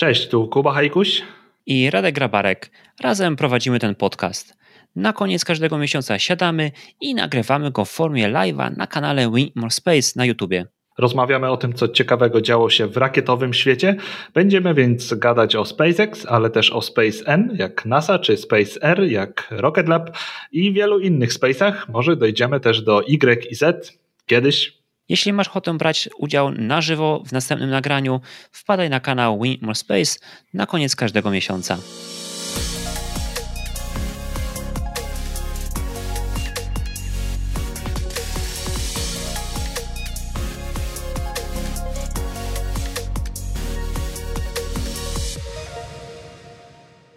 Cześć, tu Kuba Hajkuś i Radek Grabarek. Razem prowadzimy ten podcast. Na koniec każdego miesiąca siadamy i nagrywamy go w formie live'a na kanale Win More Space na YouTubie. Rozmawiamy o tym, co ciekawego działo się w rakietowym świecie. Będziemy więc gadać o SpaceX, ale też o Space N, jak NASA, czy Space R, jak Rocket Lab i wielu innych space'ach. Może dojdziemy też do Y i Z kiedyś. Jeśli masz ochotę brać udział na żywo w następnym nagraniu, wpadaj na kanał Win More Space na koniec każdego miesiąca.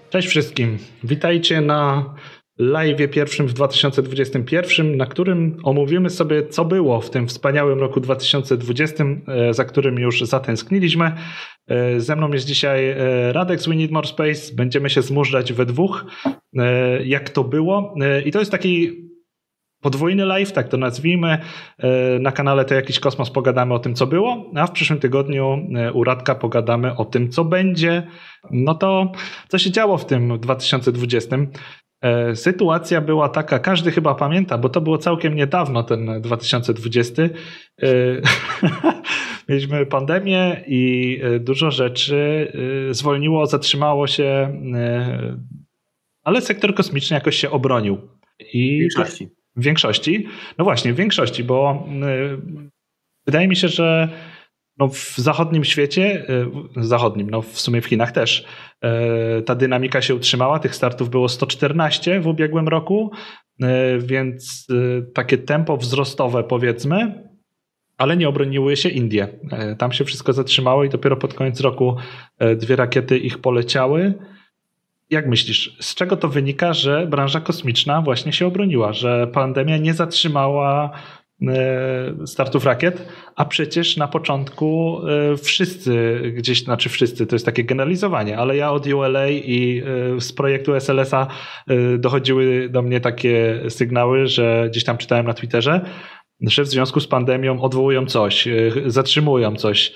Cześć wszystkim. Witajcie na live pierwszym w 2021, na którym omówimy sobie, co było w tym wspaniałym roku 2020, e, za którym już zatęskniliśmy. E, ze mną jest dzisiaj e, Radek z We Need More Space. Będziemy się zmużdżać we dwóch, jak to było. I to jest taki podwójny live, tak to nazwijmy. Na kanale To Jakiś Kosmos pogadamy o tym, co było, a w przyszłym tygodniu u Radka pogadamy o tym, co będzie. No to co się działo w tym 2020? E, sytuacja była taka, każdy chyba pamięta, bo to było całkiem niedawno, ten 2020. E, mieliśmy pandemię i e, dużo rzeczy zwolniło, zatrzymało się, ale sektor kosmiczny jakoś się obronił. I w większości. W większości. No właśnie, w większości, bo wydaje mi się, że no w zachodnim świecie, e, zachodnim, no w sumie w Chinach też, e, ta dynamika się utrzymała. Tych startów było 114 w ubiegłym roku, e, więc takie tempo wzrostowe powiedzmy, ale nie obroniły się Indie. Tam się wszystko zatrzymało i dopiero pod koniec roku dwie rakiety ich poleciały. Jak myślisz, z czego to wynika, że branża kosmiczna właśnie się obroniła, że pandemia nie zatrzymała startów rakiet, a przecież na początku e, wszyscy gdzieś, znaczy wszyscy, to jest takie generalizowanie, ale ja od ULA i e, z projektu SLS-a dochodziły do mnie takie sygnały, że gdzieś tam czytałem na Twitterze, że w związku z pandemią odwołują coś, zatrzymują coś.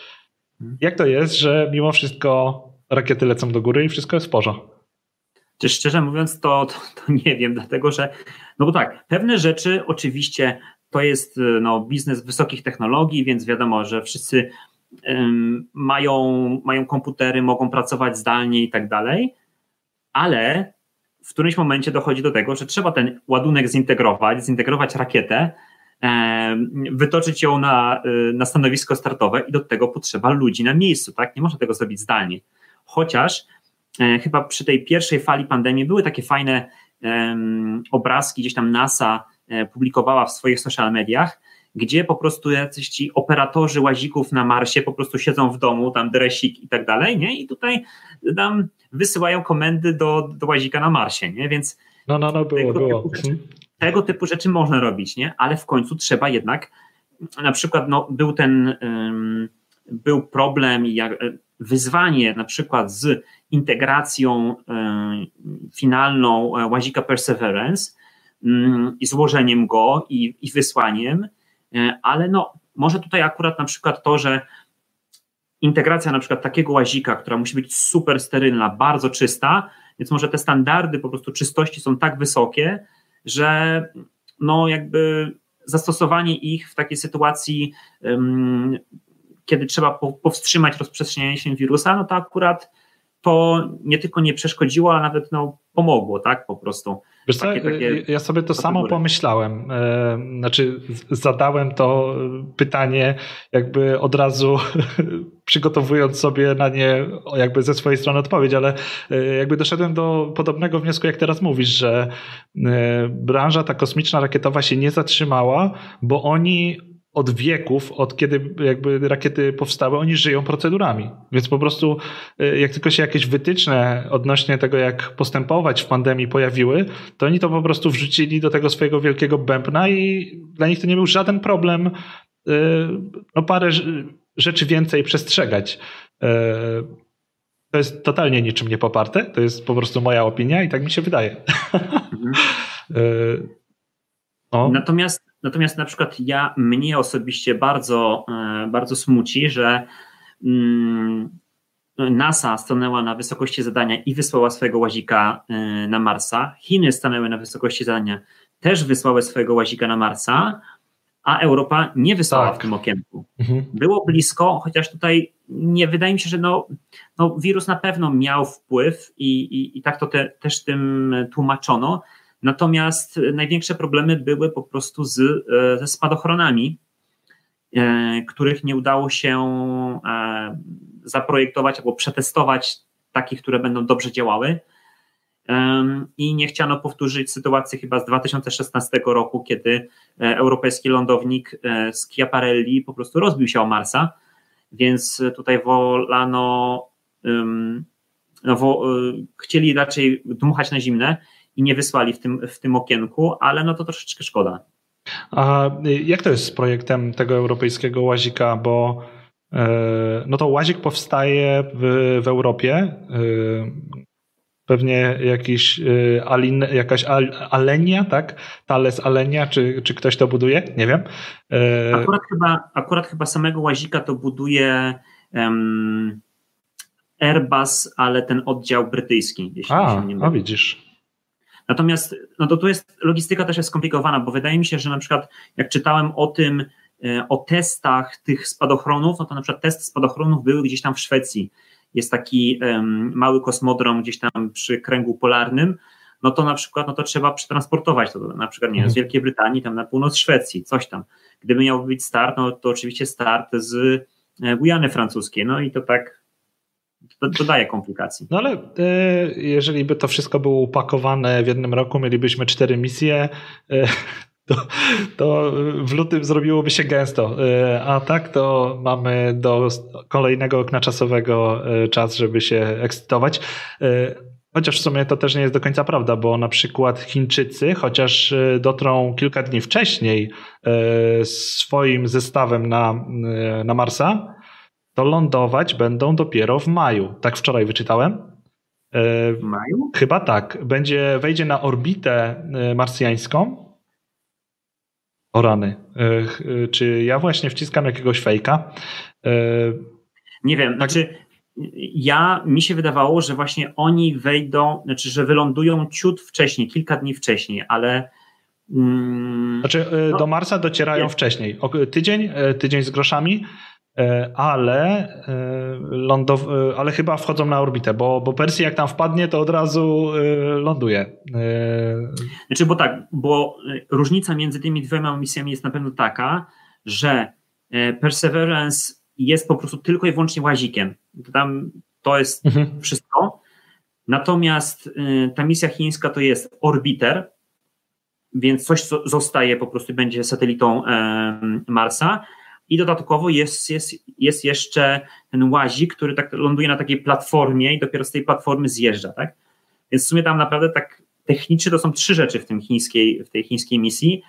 Jak to jest, że mimo wszystko rakiety lecą do góry i wszystko jest w porządku? Szczerze mówiąc, to, to, to, nie wiem, dlatego że, no bo tak, pewne rzeczy oczywiście to jest y, no, biznes wysokich technologii, więc wiadomo, że wszyscy mają, mają komputery, mogą pracować zdalnie i tak dalej, ale w którymś momencie dochodzi do tego, że trzeba ten ładunek zintegrować, zintegrować rakietę, wytoczyć ją na, y, na stanowisko startowe i do tego potrzeba ludzi na miejscu, tak? Nie można tego zrobić zdalnie. Chociaż e, chyba przy tej pierwszej fali pandemii były takie fajne obrazki, gdzieś tam NASA publikowała w swoich social mediach, gdzie po prostu jacyś ci operatorzy łazików na Marsie po prostu siedzą w domu, tam dresik i tak dalej, nie? I tutaj tam wysyłają komendy do, do łazika na Marsie, nie? Więc no, no, no, było, tego, było. Typu rzeczy, tego typu rzeczy można robić, nie? Ale w końcu trzeba jednak, na przykład no, był ten, um, był problem i jak, wyzwanie na przykład z integracją um, finalną e, łazika Perseverance, i złożeniem go i, i wysłaniem, e, ale no, może tutaj akurat na przykład to, że integracja na przykład takiego łazika, która musi być super sterylna, bardzo czysta, więc może te standardy po prostu czystości są tak wysokie, że no jakby zastosowanie ich w takiej sytuacji, kiedy trzeba po, powstrzymać rozprzestrzenianie się wirusa, no to akurat to nie tylko nie przeszkodziło, a nawet no, pomogło, tak, po prostu. Wiesz co, takie, takie ja sobie to samo pomyślałem. E, znaczy, zadałem to pytanie, jakby od razu przygotowując sobie na nie, jakby ze swojej strony odpowiedź, ale e, jakby doszedłem do podobnego wniosku, jak teraz mówisz, że e, branża ta kosmiczna, rakietowa się nie zatrzymała, bo oni od wieków, od kiedy jakby rakiety powstały, oni żyją procedurami. Więc po prostu y, jak tylko się jakieś wytyczne odnośnie tego, jak postępować w pandemii pojawiły, to oni to po prostu wrzucili do tego swojego wielkiego bębna i dla nich to nie był żaden problem y, no parę rzeczy więcej przestrzegać. Y, to jest totalnie niczym nie poparte, to jest po prostu moja opinia i tak mi się wydaje. Mhm. No. Natomiast, natomiast na przykład ja, mnie osobiście bardzo, e, bardzo smuci, że mm, NASA stanęła na wysokości zadania i wysłała swojego łazika na Marsa. Chiny stanęły na wysokości zadania, też wysłały swojego łazika na Marsa, a Europa nie wysłała tak. w tym okienku. Mhm. Było blisko, chociaż tutaj nie wydaje mi się, że no, no wirus na pewno miał wpływ i, i, i tak to te, też tym tłumaczono. Natomiast największe problemy były po prostu z, e, ze spadochronami, e, których nie udało się e, zaprojektować albo przetestować takich, które będą dobrze działały. I nie chciano powtórzyć sytuacji chyba z 2016 roku, kiedy europejski lądownik z Chiaparelli po prostu rozbił się o Marsa, więc tutaj wolano, no, chcieli raczej dmuchać na zimne i nie wysłali w tym, w tym okienku, ale no to troszeczkę szkoda. A jak to jest z projektem tego europejskiego łazika, bo e, no to łazik powstaje w, w Europie. E, pewnie jakiś e, alin, jakaś alenia, tak? Thales alenia, czy, czy ktoś to buduje? Nie wiem. Akurat chyba, akurat chyba samego łazika to buduje um, Airbus, ale ten oddział brytyjski, jeśli A, się nie mylę. A, widzisz. Natomiast no to tu jest, logistyka też jest skomplikowana, bo wydaje mi się, że na przykład jak czytałem o tym, e, o testach tych spadochronów, no to na przykład testy spadochronów były gdzieś tam w Szwecji. Jest taki um, mały kosmodrom gdzieś tam przy kręgu polarnym, no to na przykład no to trzeba przetransportować to na przykład nie z mhm. Wielkiej Brytanii tam na północ Szwecji, coś tam. Gdyby miał być start, no to oczywiście start z e, Gujany francuskiej, no i to tak dodaje komplikacji. No ale e, jeżeli by to wszystko było upakowane w jednym roku, mielibyśmy cztery misje, e, to, to w lutym zrobiłoby się gęsto. E, a tak to mamy do kolejnego okna czasowego czas, żeby się ekscytować. Chociaż w sumie to też nie jest do końca prawda, bo na przykład Chińczycy, chociaż dotrą kilka dni wcześniej swoim zestawem na, na Marsa, to lądować będą dopiero w maju. Tak wczoraj wyczytałem. E, w maju? Chyba tak. Będzie, wejdzie na orbitę e, marsjańską. O rany. E, czy ja właśnie wciskam jakiegoś fejka? Nie wiem, znaczy ja, mi się wydawało, że właśnie oni wejdą, znaczy, że wylądują ciut wcześniej, kilka dni wcześniej, ale mm, znaczy, no, do Marsa docierają wcześniej. Tydzień, tydzień z groszami, ale, e, lądow, e, ale chyba wchodzą na orbitę, bo, bo Persji jak tam wpadnie, to od razu ląduje. Znaczy, bo tak, bo różnica między tymi dwiema misjami jest na pewno taka, że Perseverance jest po prostu tylko i wyłącznie łazikiem. Tam to jest mhm. wszystko. Natomiast ta misja chińska to jest orbiter, więc coś, co zostaje po prostu będzie satelitą Marsa i dodatkowo jest, jest, jest jeszcze ten łazik, który tak ląduje na takiej platformie i dopiero z tej platformy zjeżdża, tak? Więc w sumie tam naprawdę tak technicznie to są trzy rzeczy w, tym chińskiej, w tej chińskiej misji.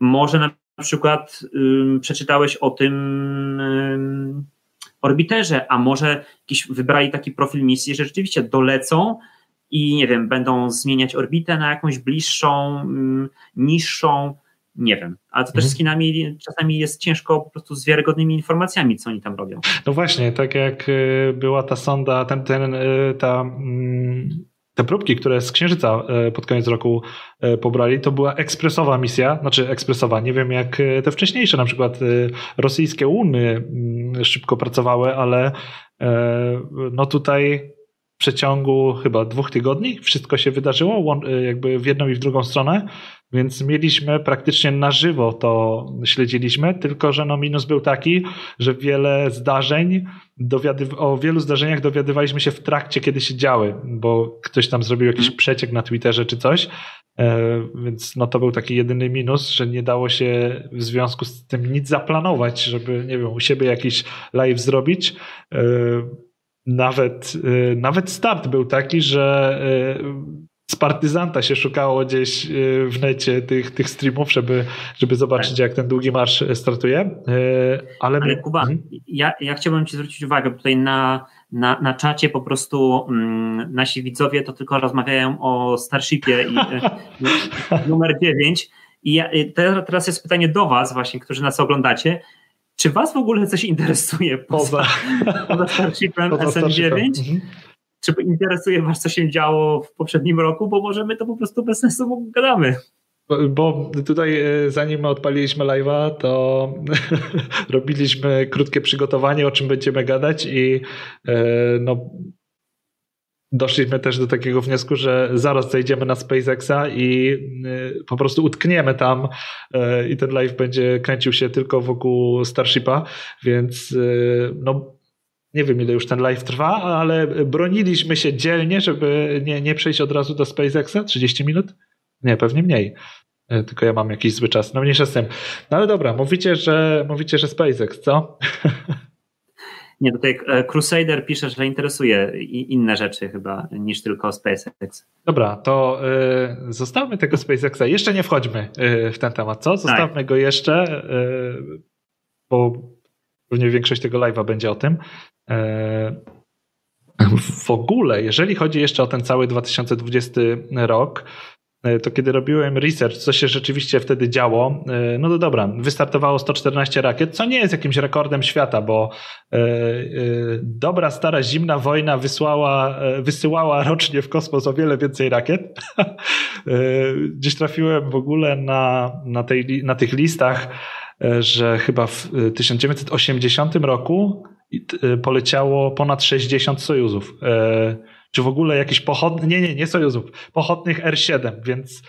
Może na przykład przeczytałeś o tym orbiterze, a może jakiś wybrali taki profil misji, że rzeczywiście dolecą i nie wiem, będą zmieniać orbitę na jakąś bliższą, niższą, nie wiem. Ale to też mhm. z Chinami czasami jest ciężko po prostu z wiarygodnymi informacjami, co oni tam robią. No właśnie, tak jak y, była ta sonda, ten, ten, y, ta, mm, te próbki, które z Księżyca y, pod koniec roku pobrali, to była ekspresowa misja, znaczy ekspresowa, nie wiem jak te wcześniejsze, na przykład rosyjskie łuny mm, szybko pracowały, ale no tutaj przeciągu chyba dwóch tygodni wszystko się wydarzyło, jakby w jedną i w drugą stronę. Więc mieliśmy praktycznie na żywo to śledziliśmy, tylko że no minus był taki, że wiele zdarzeń, o wielu zdarzeniach dowiadywaliśmy się w trakcie, kiedy się działy, bo ktoś tam zrobił jakiś mhm. przeciek na Twitterze czy coś, e, więc no to był taki jedyny minus, że nie dało się w związku z tym nic zaplanować, żeby, nie wiem, u siebie jakiś live zrobić. Nawet, e, nawet start był taki, że z partyzanta się szukało gdzieś y, w necie tych, tych streamów, żeby, żeby zobaczyć, tak. jak ten długi marsz startuje. Y, ale, ale Kuba, hmm? ja, ja chciałbym Ci zwrócić uwagę, tutaj na, na, na czacie po prostu mm, nasi widzowie to tylko rozmawiają o Starshipie i, y, numer 9. I ja, teraz jest pytanie do Was, właśnie, którzy nas oglądacie. Czy was w ogóle coś interesuje poza, poza Starshipem SN9? Mhm. Czy interesuje was, co się działo w poprzednim roku? Bo może my to po prostu bez sensu gadamy. Bo, bo tutaj e, zanim odpaliliśmy live'a, to robiliśmy krótkie przygotowanie, o czym będziemy gadać i e, no, doszliśmy też do takiego wniosku, że zaraz zejdziemy na SpaceXa i y, po prostu utkniemy tam y, i ten live będzie kręcił się tylko wokół Starshipa, więc y, no nie wiem ile już ten live trwa, ale broniliśmy się dzielnie, żeby nie, nie przejść od razu do SpaceXa. 30 minut? Nie, pewnie mniej. Tylko ja mam jakiś zły czas. No mniejsza z tym. No ale dobra, mówicie, że mówicie, że SpaceX, co? Nie, tutaj e, Crusader pisze, że interesuje inne rzeczy chyba niż tylko SpaceX. Dobra, to y, zostawmy tego SpaceXa. Jeszcze nie wchodźmy y, w ten temat, co? Zostawmy tak. go jeszcze, y, bo pewnie większość tego live'a będzie o tym. W ogóle, jeżeli chodzi jeszcze o ten cały 2020 rok, E, to kiedy robiłem research, co się rzeczywiście wtedy działo, e, no to dobra, wystartowało 114 rakiet, co nie jest jakimś rekordem świata, bo e, dobra, stara, zimna wojna wysłała, wysyłała rocznie w kosmos o wiele więcej rakiet. Gdzieś trafiłem w ogóle na, na, tej, na tych listach, że chyba w 1980 roku poleciało ponad 60 sojuzów czy w ogóle jakiś pochodny, nie, nie, nie Sojuzów, pochodnych R7, więc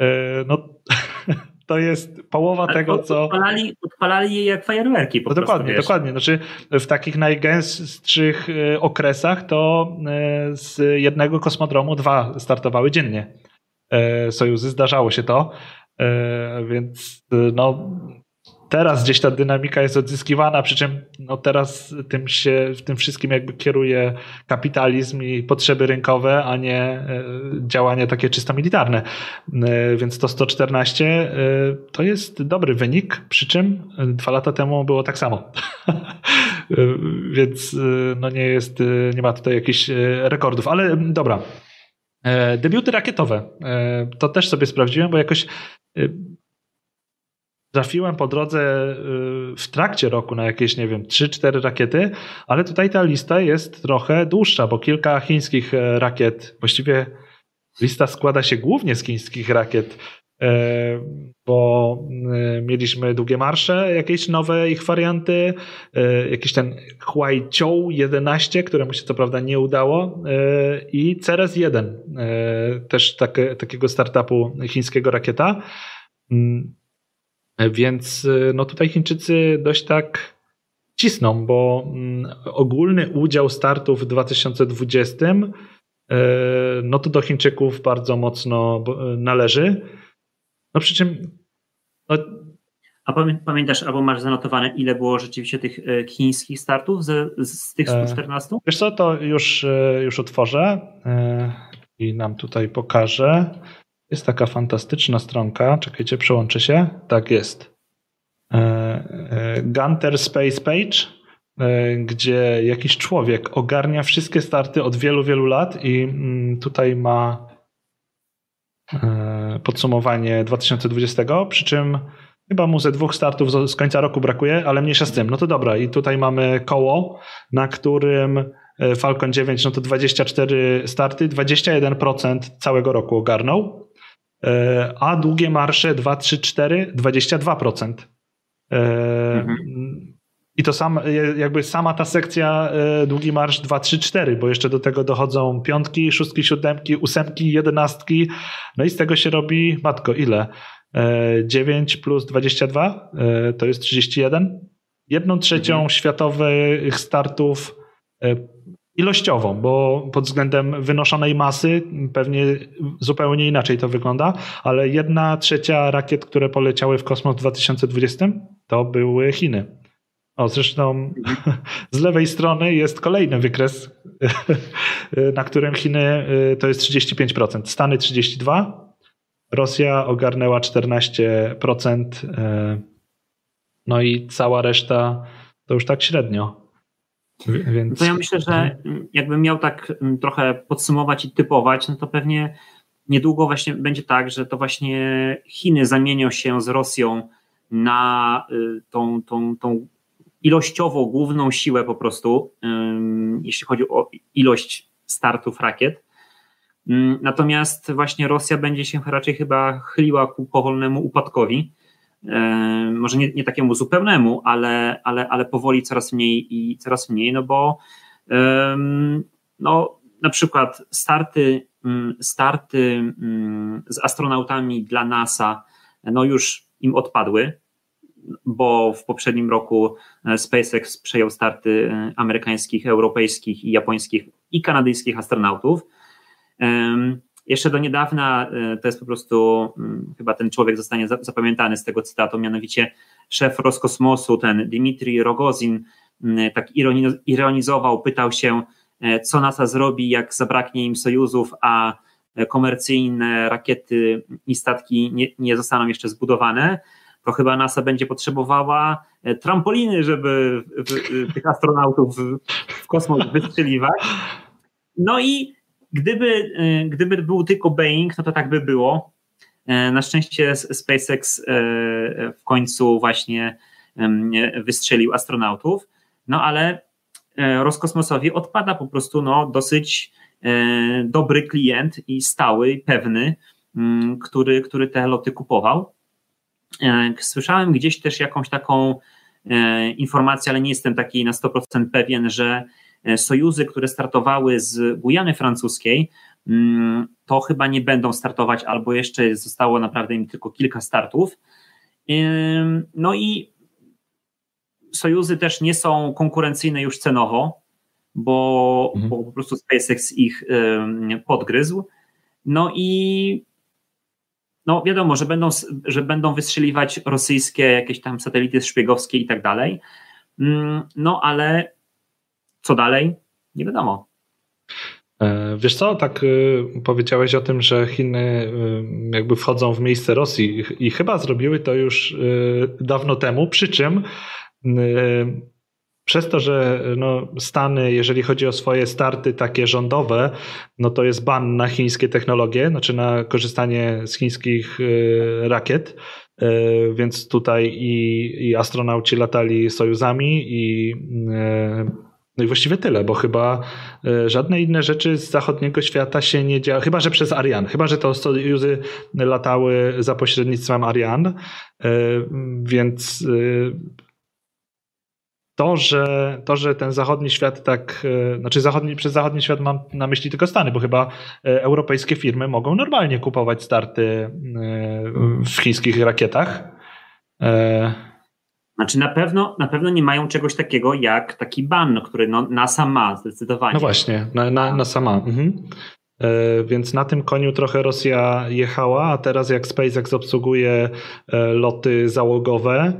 yy, no to jest połowa Ale tego, co... Odpalali, odpalali je jak fajerwerki po no prostu, Dokładnie, wiesz. dokładnie. Znaczy w takich najgęstszych e, okresach to e, z jednego kosmodromu dwa startowały dziennie. Sojuzy, zdarzało się to, więc no teraz gdzieś ta dynamika jest odzyskiwana, przy czym no teraz tym się, w tym wszystkim jakby kieruje kapitalizm i potrzeby rynkowe, a nie e, działania takie czysto militarne. E, więc to 114 e, to jest dobry wynik, przy czym dwa lata temu było tak samo. Więc no nie jest, nie ma tutaj jakichś rekordów, ale dobra. Debiuty rakietowe. To też sobie sprawdziłem, bo jakoś trafiłem po drodze y, w trakcie roku na jakieś, nie wiem, 3-4 rakiety, ale tutaj ta lista jest trochę dłuższa, bo kilka chińskich e, rakiet, właściwie lista składa się głównie z chińskich rakiet, e, bo e, mieliśmy długie marsze, jakieś nowe ich warianty, jakiś ten Huaiqiu 11, któremu się co prawda nie udało i Ceres 1, też takie, takiego startupu chińskiego rakieta. Mm, więc y, no tutaj Chińczycy dość tak cisną, bo mm, ogólny udział startów w 2020 y, no to do Chińczyków bardzo mocno należy. No przy czym no, a pamiętasz, albo masz zanotowane, ile było rzeczywiście tych chińskich startów z, z tych 114? Wiesz co, to już, już otworzę i nam tutaj pokażę. Jest taka fantastyczna stronka. Czekajcie, przełączę się. Tak jest. E, e, Gunter Space Page, e, gdzie jakiś człowiek ogarnia wszystkie starty od wielu, wielu lat i mm, tutaj ma podsumowanie 2020, przy czym chyba mu ze dwóch startów z końca roku brakuje, ale mniejsza z tym. No to dobra, i tutaj mamy koło, na którym Falcon 9, no to 24 starty, 21% całego roku ogarnął. E, a długie marsze 2, 3, 4 22%. Mhm. I to sam, jakby sama ta sekcja e, długi marsz 2, 3, 4, bo jeszcze do tego dochodzą piątki, szóstki, siódemki, ósemki, jedenastki. No i z tego się robi, matko, ile? 9 e, plus 22 to jest 31. Jedną trzecią mhm. światowych startów ilościową, bo pod względem wynoszonej masy pewnie zupełnie inaczej to wygląda, ale jedna trzecia rakiet, które poleciały w kosmos w 2020 to były Chiny. O, zresztą z lewej strony jest kolejny wykres, na którym Chiny y, to jest 35%, Stany 32%, Rosja ogarnęła 14%, y, no i cała reszta to już tak średnio. Więc... To ja myślę, że mhm. jakbym miał tak mm, trochę podsumować i typować, no to pewnie niedługo właśnie będzie tak, że to właśnie Chiny zamienią się z Rosją na y, tą, tą, tą ilościowo główną siłę po prostu, jeśli chodzi o ilość startów rakiet. Mm, natomiast właśnie Rosja będzie się raczej chyba chyliła ku powolnemu upadkowi. Może nie, nie takiemu zupełnemu, ale, ale, ale powoli coraz mniej i coraz mniej, no bo no, na przykład starty, mm, starty mm, z astronautami dla NASA no już im odpadły, bo w poprzednim roku e, SpaceX przejął starty e, amerykańskich, europejskich i japońskich i kanadyjskich astronautów. Jeszcze do niedawna e, to jest po prostu, mm, chyba ten człowiek zostanie zapamiętany z tego cytatu, mianowicie szef Roskosmosu, ten Dmitrij Rogozin, mm, tak ironizował, pytał się, co NASA zrobi, jak zabraknie im sojuzów, a komercyjne rakiety i statki nie, nie zostaną jeszcze zbudowane to chyba NASA będzie potrzebowała e, trampoliny, żeby tych astronautów w kosmos wystrzeliwać. No i gdyby, e, gdyby był tylko Boeing, no to tak by było. E, na szczęście SpaceX w końcu właśnie wystrzelił astronautów, no ale Roskosmosowi odpada po prostu no, dosyć dobry klient i stały, pewny, który, który te loty kupował. E, słyszałem gdzieś też jakąś taką e, informację, ale nie jestem taki na 100% pewien, że e, sojuzy, które startowały z Gujany Francuskiej, mm, to chyba nie będą startować, albo jeszcze zostało naprawdę im tylko kilka startów. No i sojuzy też nie są konkurencyjne już cenowo, bo, mhm. bo po prostu SpaceX ich podgryzł. No i no wiadomo, że będą, że będą wystrzeliwać rosyjskie jakieś tam satelity szpiegowskie i tak dalej. Mm, no ale co dalej? Nie wiadomo. E, wiesz co, tak y, powiedziałeś o tym, że Chiny y, jakby wchodzą w miejsce Rosji i chyba zrobiły to już dawno temu, przy czym przez to, że no, Stany, jeżeli chodzi o swoje starty takie rządowe, no to jest ban na chińskie technologie, znaczy na korzystanie z chińskich rakiet. Więc tutaj i, i astronauci latali sojuzami i, no i właściwie tyle, bo chyba żadne inne rzeczy z zachodniego świata się nie działy, chyba że przez Ariane, chyba że to sojuzy latały za pośrednictwem Ariane, więc to, że, to, że ten zachodni świat tak, e, znaczy zachodni, przez zachodni świat mam na myśli tylko Stany, bo chyba e, europejskie firmy mogą normalnie kupować starty e, w chińskich rakietach. Znaczy na pewno, na pewno nie mają czegoś takiego jak taki ban, który no, NASA ma zdecydowanie. No właśnie, na, na, NASA ma. Mhm. Więc na tym koniu trochę Rosja jechała, a teraz jak SpaceX obsługuje loty załogowe,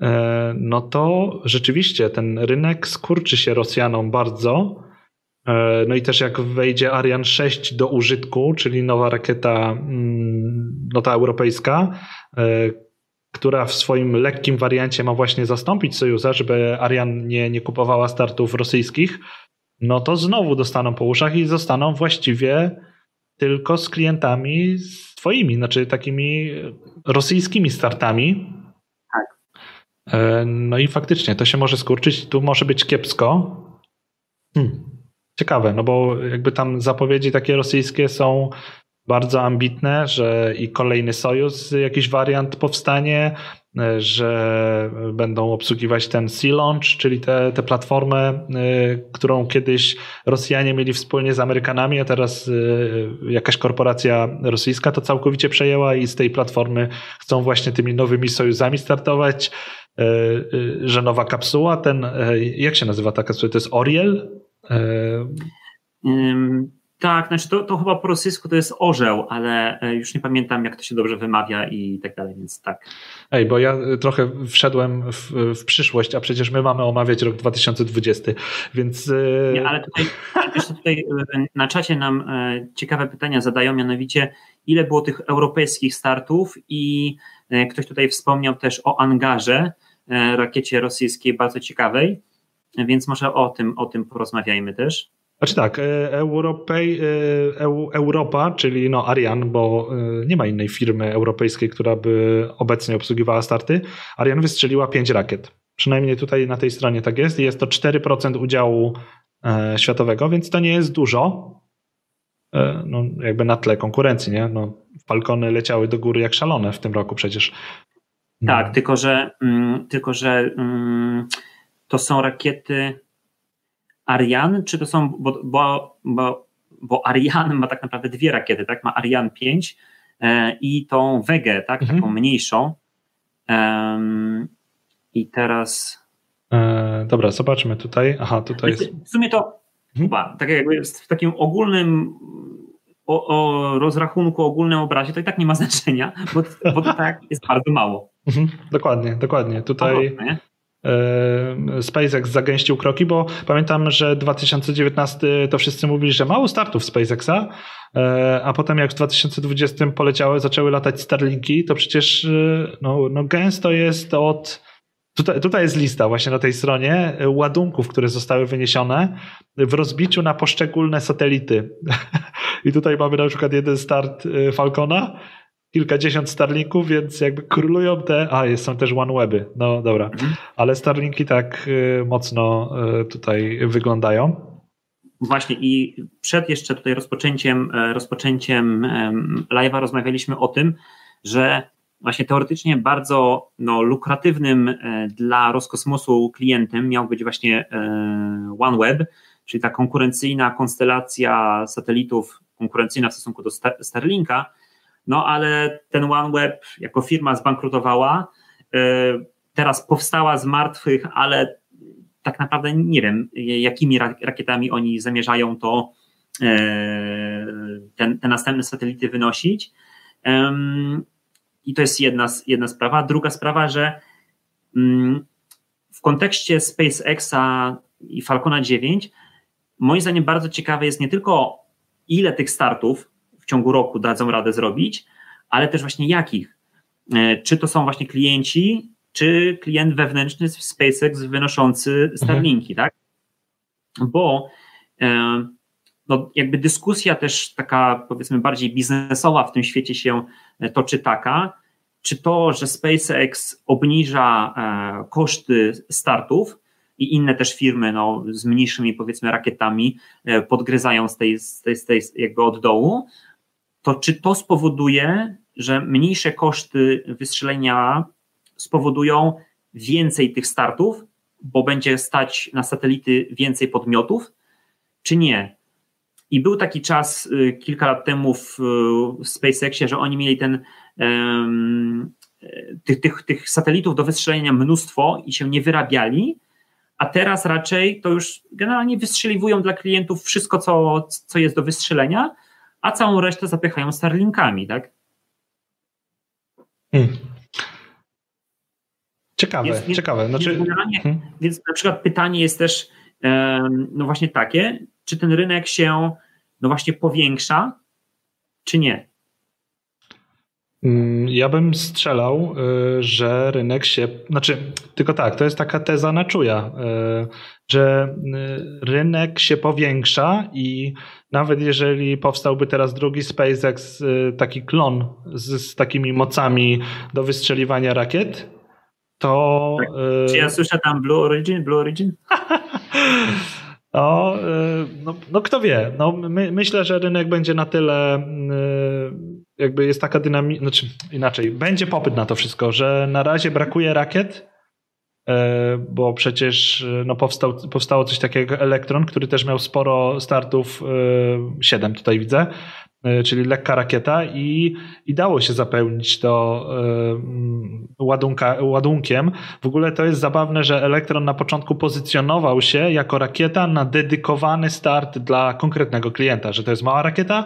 E, no to rzeczywiście ten rynek skurczy się Rosjanom bardzo. E, no i też jak wejdzie Ariane 6 do użytku, czyli nowa rakieta, mm, no ta europejska, e, która w swoim lekkim wariancie ma właśnie zastąpić Sojuza, żeby Ariane nie, nie kupowała startów rosyjskich, no to znowu dostaną po uszach i zostaną właściwie tylko z klientami swoimi, znaczy takimi rosyjskimi startami, E, no i faktycznie to się może skurczyć, tu może być kiepsko. Hmm. Ciekawe, no bo jakby tam zapowiedzi takie rosyjskie są bardzo ambitne, że i kolejny sojusz, jakiś wariant powstanie, e, że będą obsługiwać ten Sea Launch, czyli tę platformę, e, którą kiedyś Rosjanie mieli wspólnie z Amerykanami, a teraz jakaś korporacja rosyjska to całkowicie przejęła i z tej platformy chcą właśnie tymi nowymi sojuszami startować. E, e, że nowa kapsuła, ten, e, jak się nazywa ta kapsuła? To jest Oriel? Tak, znaczy to, to chyba po rosyjsku to jest orzeł, ale już nie pamiętam jak to się dobrze wymawia i tak dalej, więc tak. Ej, bo ja trochę wszedłem w, w przyszłość, a przecież my mamy omawiać rok 2020, więc... Nie, ale tutaj, tutaj na czacie nam ciekawe pytania zadają, mianowicie ile było tych europejskich startów i ktoś tutaj wspomniał też o angarze, E, rakiecie rosyjskiej bardzo ciekawej, więc może o tym, o tym porozmawiajmy też. Znaczy tak, e, Europej, e, Europa, czyli no Ariane, bo nie ma innej firmy europejskiej, która by obecnie obsługiwała starty. Ariane wystrzeliła pięć rakiet Przynajmniej tutaj na tej stronie tak jest. Jest to 4% udziału e, światowego, więc to nie jest dużo. E, no, jakby na tle konkurencji, nie? No, Falcony leciały do góry jak szalone w tym roku przecież. Tak, tylko że, mm, tylko, że mm, to są rakiety Ariane, czy to są, bo, bo, bo, bo Ariane ma tak naprawdę dwie rakiety, tak? Ma Ariane 5 e, i tą Wegę, tak? Mhm. Taką mniejszą. Um, I teraz. E, dobra, zobaczmy tutaj. Aha, tutaj jest. W sumie to mhm. chyba, tak jakby w takim ogólnym o, o, rozrachunku, ogólnym obrazie, to i tak nie ma znaczenia, bo, bo to tak jest bardzo mało. Mhm, dokładnie, dokładnie. Tutaj SpaceX zagęścił kroki, bo pamiętam, że 2019 to wszyscy mówili, że mało startów SpaceXa, e, a potem jak w 2020 poleciały, zaczęły latać Starlinki, to przecież e, no, no gęsto jest od Tutaj, tutaj jest lista właśnie na tej stronie ładunków, które zostały wyniesione w rozbiciu na poszczególne satelity. I tutaj mamy na przykład jeden start Falcona, kilkadziesiąt Starlinków, więc jakby królują te. A, są też OneWeby. No dobra. Mhm. Ale Starlinki tak y, mocno y, tutaj wyglądają. Właśnie i przed jeszcze tutaj rozpoczęciem, e, rozpoczęciem live'a rozmawialiśmy o tym, że właśnie teoretycznie bardzo no, lukratywnym e, dla Roskosmosu klientem miał być właśnie e, OneWeb, czyli ta konkurencyjna konstelacja satelitów, konkurencyjna w stosunku do Starlinka, no ale ten OneWeb jako firma zbankrutowała, e, teraz powstała z martwych, ale tak naprawdę nie wiem, jakimi rakietami oni zamierzają to ten, te następne satelity wynosić. I to jest jedna, jedna sprawa. Druga sprawa, że w kontekście SpaceXa i Falcona 9, moim zdaniem bardzo ciekawe jest nie tylko ile tych startów w ciągu roku dadzą radę zrobić, ale też właśnie jakich. E, czy to są właśnie klienci, czy klient wewnętrzny SpaceX wynoszący. Starlinki, mhm. tak? Bo e, no, jakby dyskusja też taka powiedzmy bardziej biznesowa w tym świecie się toczy taka, czy to, że SpaceX obniża e, koszty startów i inne też firmy no, z mniejszymi powiedzmy rakietami e, podgryzają z tej, z tej, z tej jakby od dołu, to czy to spowoduje, że mniejsze koszty wystrzelenia spowodują więcej tych startów, bo będzie stać na satelity więcej podmiotów, czy nie? I był taki czas y, kilka lat temu w SpaceXie, że oni mieli ten tych, tych, tych satelitów do wystrzelenia mnóstwo i się nie wyrabiali, a teraz raczej to już generalnie wystrzeliwują dla klientów wszystko, co, co jest do wystrzelenia, a całą resztę zapychają Starlinkami, tak? Hmm. Ciekawe, ciekawe. Znaczy... Więc, hmm. więc na przykład pytanie jest też no właśnie takie, czy ten rynek się no właśnie powiększa, czy nie? Mm, ja bym strzelał, y, że rynek się, znaczy, tylko tak, to jest taka teza na czuja, y, że y, rynek się powiększa i nawet jeżeli powstałby teraz drugi SpaceX, taki klon z, z takimi mocami do wystrzeliwania rakiet, to. Tak. Czy ja słyszę tam Blue Origin? Blue Origin? No, no, no, kto wie. No, my, myślę, że rynek będzie na tyle, jakby jest taka dynamika, znaczy inaczej, będzie popyt na to wszystko, że na razie brakuje rakiet, bo przecież no, powstał, powstało coś takiego jak Elektron, który też miał sporo startów, 7 tutaj widzę, E, czyli lekka rakieta i, i dało się zapełnić to e, ładunka, ładunkiem. W ogóle to jest zabawne, że Elektron na początku pozycjonował się jako rakieta na dedykowany start dla konkretnego klienta, że to jest mała rakieta,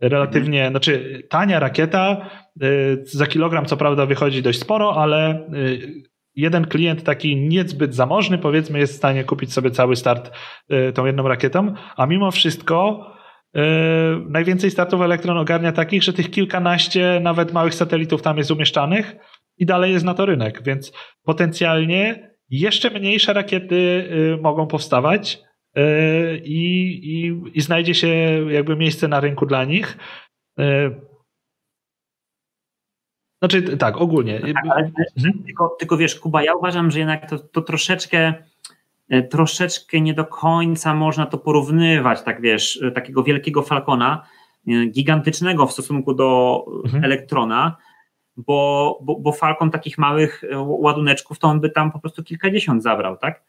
relatywnie, mhm. znaczy tania rakieta, e, za kilogram co prawda wychodzi dość sporo, ale jeden klient taki niezbyt zamożny powiedzmy jest w stanie kupić sobie cały start tą jedną rakietą, a mimo wszystko najwięcej startów Elektron ogarnia takich, że tych kilkanaście nawet małych satelitów tam jest umieszczanych i dalej jest na to rynek, więc potencjalnie jeszcze mniejsze rakiety mogą powstawać i, i, i znajdzie się jakby miejsce na rynku dla nich. Znaczy tak, ogólnie. Tak, ale, mhm. tylko, tylko wiesz, Kuba, ja uważam, że jednak to, to troszeczkę e, troszeczkę nie do końca można to porównywać, tak wiesz, e, takiego wielkiego Falcona, e, gigantycznego w stosunku do mhm. Elektrona, bo, bo, bo Falcon takich małych ładuneczków to on by tam po prostu kilkadziesiąt zabrał, tak?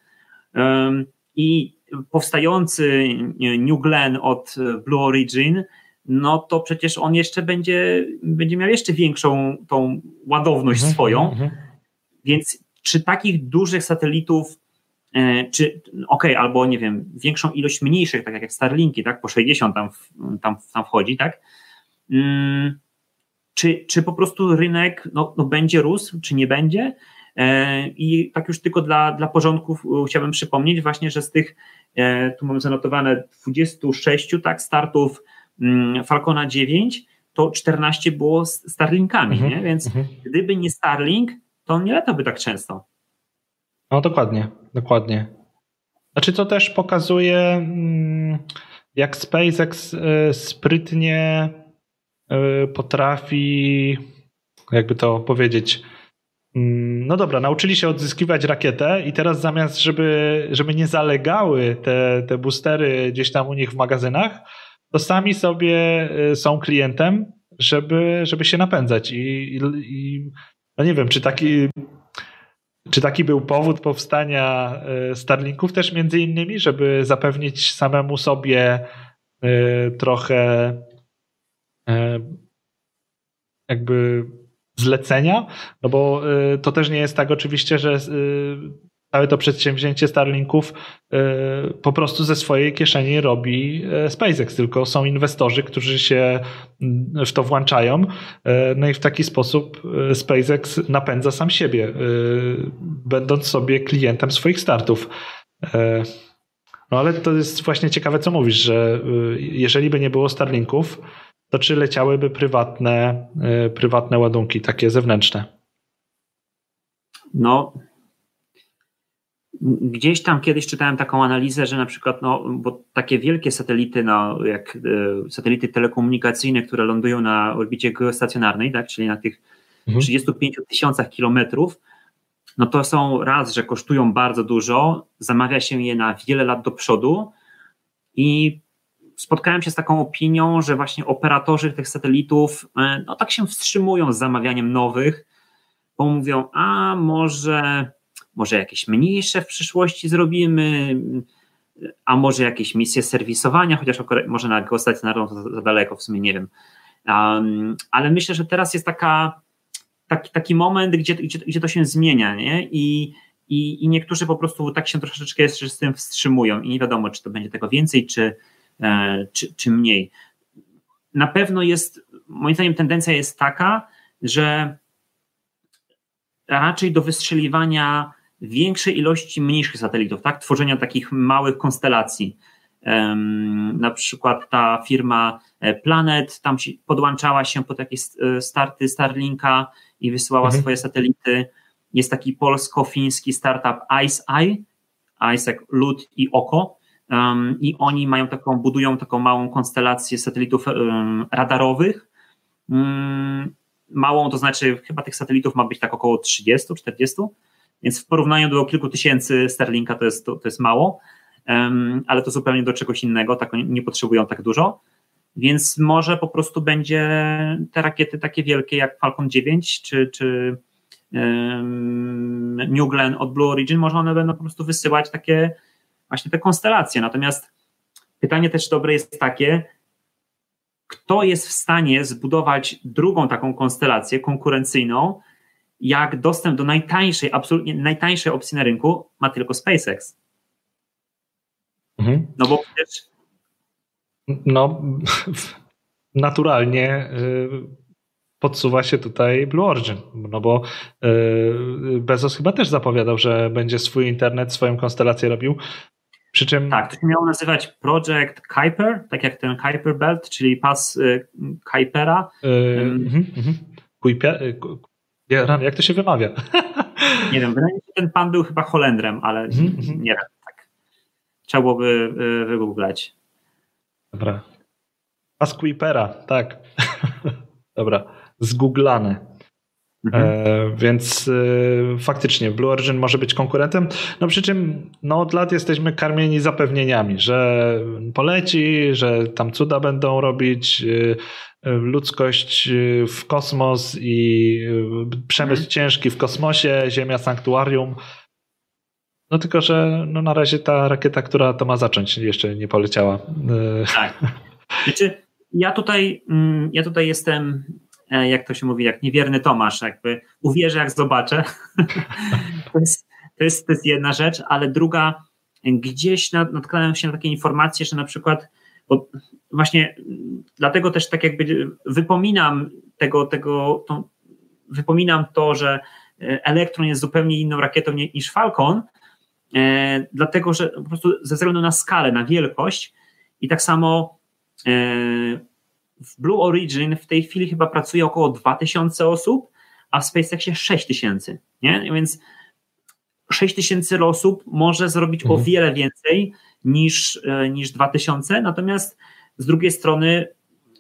I powstający New Glenn od Blue Origin no to przecież on jeszcze będzie, będzie miał jeszcze większą tą ładowność mhm, swoją. Mhm. Więc czy takich dużych satelitów, e, czy okej, okay, albo nie wiem, większą ilość mniejszych, tak jak Starlinki, tak, po 60 tam, tam, tam wchodzi, tak? Hmm, czy, czy po prostu rynek no, no będzie rósł, czy nie będzie? E, I tak już tylko dla, dla porządków chciałbym przypomnieć właśnie, że z tych, e, tu mamy zanotowane 26 tak, startów Mm, Falcona 9, to 14 było z Starlinkami, mhm, nie? więc mhm. gdyby nie Starlink, to on nie latałby tak często. No dokładnie, dokładnie. Znaczy to też pokazuje mm, jak SpaceX sprytnie potrafi jakby to powiedzieć no dobra, nauczyli się odzyskiwać rakietę i teraz zamiast, żeby, żeby nie zalegały te, te boostery gdzieś tam u nich w magazynach, to sami sobie y, są klientem, żeby, żeby się napędzać. I, i, i no nie wiem, czy taki, czy taki był powód powstania y, Starlinków też między innymi, żeby zapewnić samemu sobie y, trochę jakby zlecenia, no bo to też nie jest tak oczywiście, że całe to przedsięwzięcie Starlinków e, po prostu ze swojej kieszeni robi SpaceX, tylko są inwestorzy, którzy się w to włączają. No i w taki sposób SpaceX napędza sam siebie, będąc sobie klientem swoich startów. No ale to jest właśnie ciekawe, co mówisz, że jeżeli by nie było Starlinków, to czy leciałyby prywatne, prywatne ładunki, takie zewnętrzne? No, Gdzieś tam kiedyś czytałem taką analizę, że na przykład, no, bo takie wielkie satelity, no, jak e, satelity telekomunikacyjne, które lądują na orbicie geostacjonarnej, tak, czyli na tych mhm. 35 tysiącach kilometrów, no to są raz, że kosztują bardzo dużo, zamawia się je na wiele lat do przodu i spotkałem się z taką opinią, że właśnie operatorzy tych satelitów, e, no tak się wstrzymują z zamawianiem nowych, bo mówią, a może może jakieś mniejsze w przyszłości zrobimy, a może jakieś misje serwisowania, chociaż może na geostacjonarną to za daleko, w sumie nie wiem. Um, ale myślę, że teraz jest taka, taki, taki moment, gdzie, gdzie, gdzie to się zmienia, nie? I, i, I niektórzy po prostu tak się troszeczkę jeszcze z tym wstrzymują i nie wiadomo, czy to będzie tego więcej, czy, czy, czy mniej. Na pewno jest, moim zdaniem, tendencja jest taka, że raczej do wystrzeliwania większej ilości mniejszych satelitów, tak? Tworzenia takich małych konstelacji. Na przykład ta firma e, Planet tam podłączała się po takie e, starty Starlinka i wysyłała mhm. swoje satelity. Jest taki polsko-fiński startup IceEye, Ice jak lód i oko. I oni mają taką, budują taką małą konstelację satelitów radarowych. Um, małą, to znaczy chyba tych satelitów ma być tak około 30-40 więc w porównaniu do kilku tysięcy sterlinga to jest, to, to jest mało, ale to zupełnie do czegoś innego, tak nie potrzebują tak dużo. Więc może po prostu będzie te rakiety takie wielkie jak Falcon 9 czy, czy New Glenn od Blue Origin, może one będą po prostu wysyłać takie właśnie te konstelacje. Natomiast pytanie też dobre jest takie, kto jest w stanie zbudować drugą taką konstelację konkurencyjną, jak dostęp do najtańszej, absolutnie najtańszej opcji na rynku ma tylko SpaceX. Mhm. No bo przecież. No, naturalnie y, podsuwa się tutaj Blue Origin, no bo y, Bezos chyba też zapowiadał, że będzie swój internet, swoją konstelację robił. Przy czym... Tak, to się miało nazywać Project Kuiper, tak jak ten Kuiper Belt, czyli pas y, Kuipera. Yy, Kuiper, jak to się wymawia? Nie wiem, wydaje mi się, że ten pan był chyba Holendrem, ale -hmm. nie wiem, tak. Trzeba byłoby y, wygooglać. Dobra. Pasquipera, tak. Dobra, zgooglane. Mhm. E, więc e, faktycznie Blue Origin może być konkurentem. No przy czym no, od lat jesteśmy karmieni zapewnieniami, że poleci, że tam cuda będą robić, e, ludzkość w kosmos i przemysł mhm. ciężki w kosmosie, Ziemia sanktuarium. No tylko, że no, na razie ta rakieta, która to ma zacząć, jeszcze nie poleciała. Tak. Znaczy, ja tutaj, mm, ja tutaj jestem E, jak to się mówi, jak niewierny Tomasz, jakby uwierzę, jak zobaczę. to, jest, to, jest, to jest jedna rzecz, ale druga, gdzieś natknąłem się na takie informacje, że na przykład, bo właśnie dlatego też tak jakby wypominam tego, tego to, wypominam to, że Elektron jest zupełnie inną rakietą niż Falcon, e, dlatego że po prostu ze względu na skalę, na wielkość i tak samo e, w Blue Origin w tej chwili chyba pracuje około 2000 osób, a w SpaceXie 6000, nie? Więc 6000 osób może zrobić mhm. o wiele więcej niż, e, niż 2000, natomiast z drugiej strony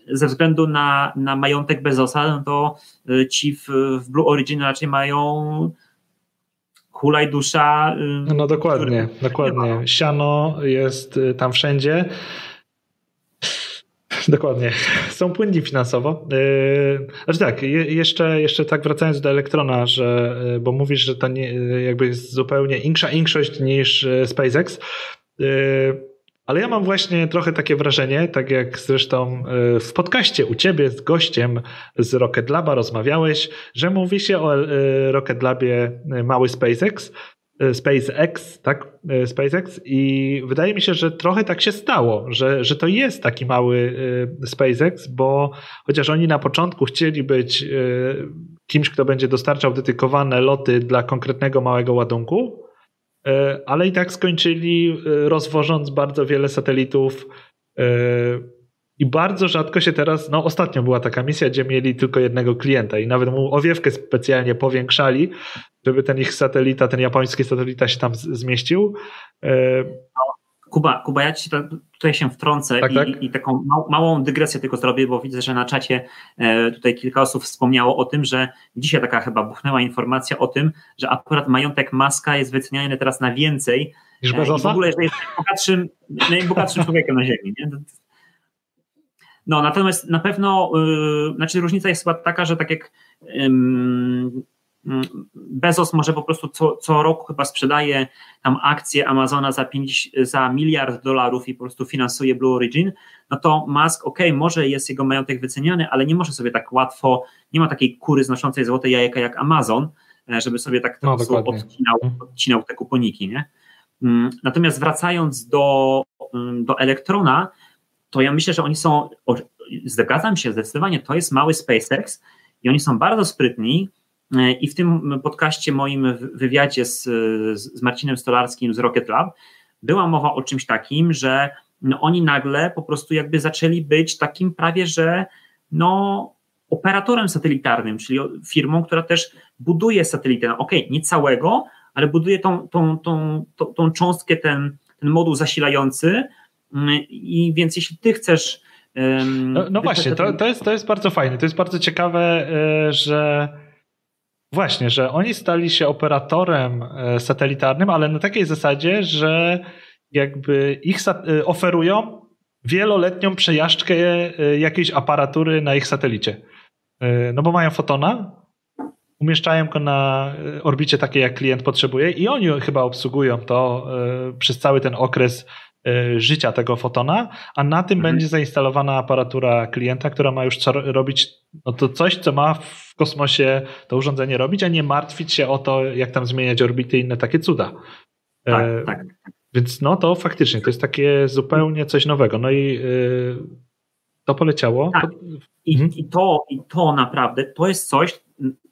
ze względu na, na majątek Bezosa, no to e, ci w, w Blue Origin raczej mają hulaj dusza. No dokładnie, dokładnie. Siano jest e, tam wszędzie. Dokładnie. Są płynni finansowo. Yy, znaczy tak, jeszcze, jeszcze tak wracając do Elektrona, że, yy, bo mówisz, że to nie, yy, jakby jest zupełnie insza większość niż SpaceX. Ale ja mam właśnie trochę takie wrażenie, tak jak zresztą w podcaście u ciebie z gościem z Rocket Laba rozmawiałeś, że mówi się o Rocket Labie mały SpaceX, SpaceX, tak? E, SpaceX i wydaje mi się, że trochę tak się stało, że, że to jest taki mały e, SpaceX, bo chociaż oni na początku chcieli być kimś, kto będzie dostarczał dedykowane loty dla konkretnego małego ładunku, ale i tak skończyli rozwożąc bardzo wiele satelitów i bardzo rzadko się teraz, no ostatnio była taka misja, gdzie mieli tylko jednego klienta i nawet mu owiewkę specjalnie powiększali, żeby ten ich satelita, ten japoński satelita się tam zmieścił. E, Kuba, Kuba, ja ci tutaj się wtrącę tak, i, tak? i, taką małą dygresję tylko zrobię, bo widzę, że na czacie e, tutaj kilka osób wspomniało o tym, że dzisiaj taka chyba buchnęła informacja o tym, że akurat majątek Maska jest wyceniany teraz na więcej niż Bezosa? E, I w ogóle, że jest najbogatszym, najbogatszym człowiekiem na Ziemi. Nie? No, natomiast na pewno, yy, znaczy różnica jest chyba taka, że tak jak yy, Bezos może po prostu co, co roku chyba sprzedaje tam akcje Amazona za, 5, za miliard dolarów i po prostu finansuje Blue Origin, no to Musk, ok, może jest jego majątek wyceniany, ale nie może sobie tak łatwo, nie ma takiej kury znoszącej złote jajeka jak Amazon, e, żeby sobie tak no, odcinał, mhm. odcinał te kuponiki, nie? Mm, natomiast wracając do, do Elektrona, to ja myślę, że oni są, zgadzam się zdecydowanie, to jest mały SpaceX i oni są bardzo sprytni e, i w tym podcaście moim wywiadzie z, z Marcinem Stolarskim z Rocket Lab była mowa o czymś takim, że no oni nagle po prostu jakby zaczęli być takim prawie, że no operatorem satelitarnym, czyli firmą, która też buduje satelitę. No, okay, nie całego, ale buduje tą, tą, tą, tą, tą cząstkę, ten, ten moduł zasilający, i więc jeśli ty chcesz. No, no właśnie, to, to, jest, to jest bardzo fajne. To jest bardzo ciekawe, e, że. Właśnie, że oni stali się operatorem e, satelitarnym, ale na takiej zasadzie, że jakby ich e, oferują wieloletnią przejażdżkę jakiejś aparatury na ich satelicie. No bo mają fotona, umieszczają go na orbicie takiej, jak klient potrzebuje i oni chyba obsługują to przez cały ten okres życia tego fotona, a na tym mhm. będzie zainstalowana aparatura klienta, która ma już co robić, no to coś, co ma w kosmosie to urządzenie robić, a nie martwić się o to, jak tam zmieniać orbity i inne takie cuda. E, tak, e, tak. Więc no to faktycznie, to jest takie zupełnie coś nowego. No i y, to poleciało. Tak. I, mhm. I, to, I to naprawdę, to jest coś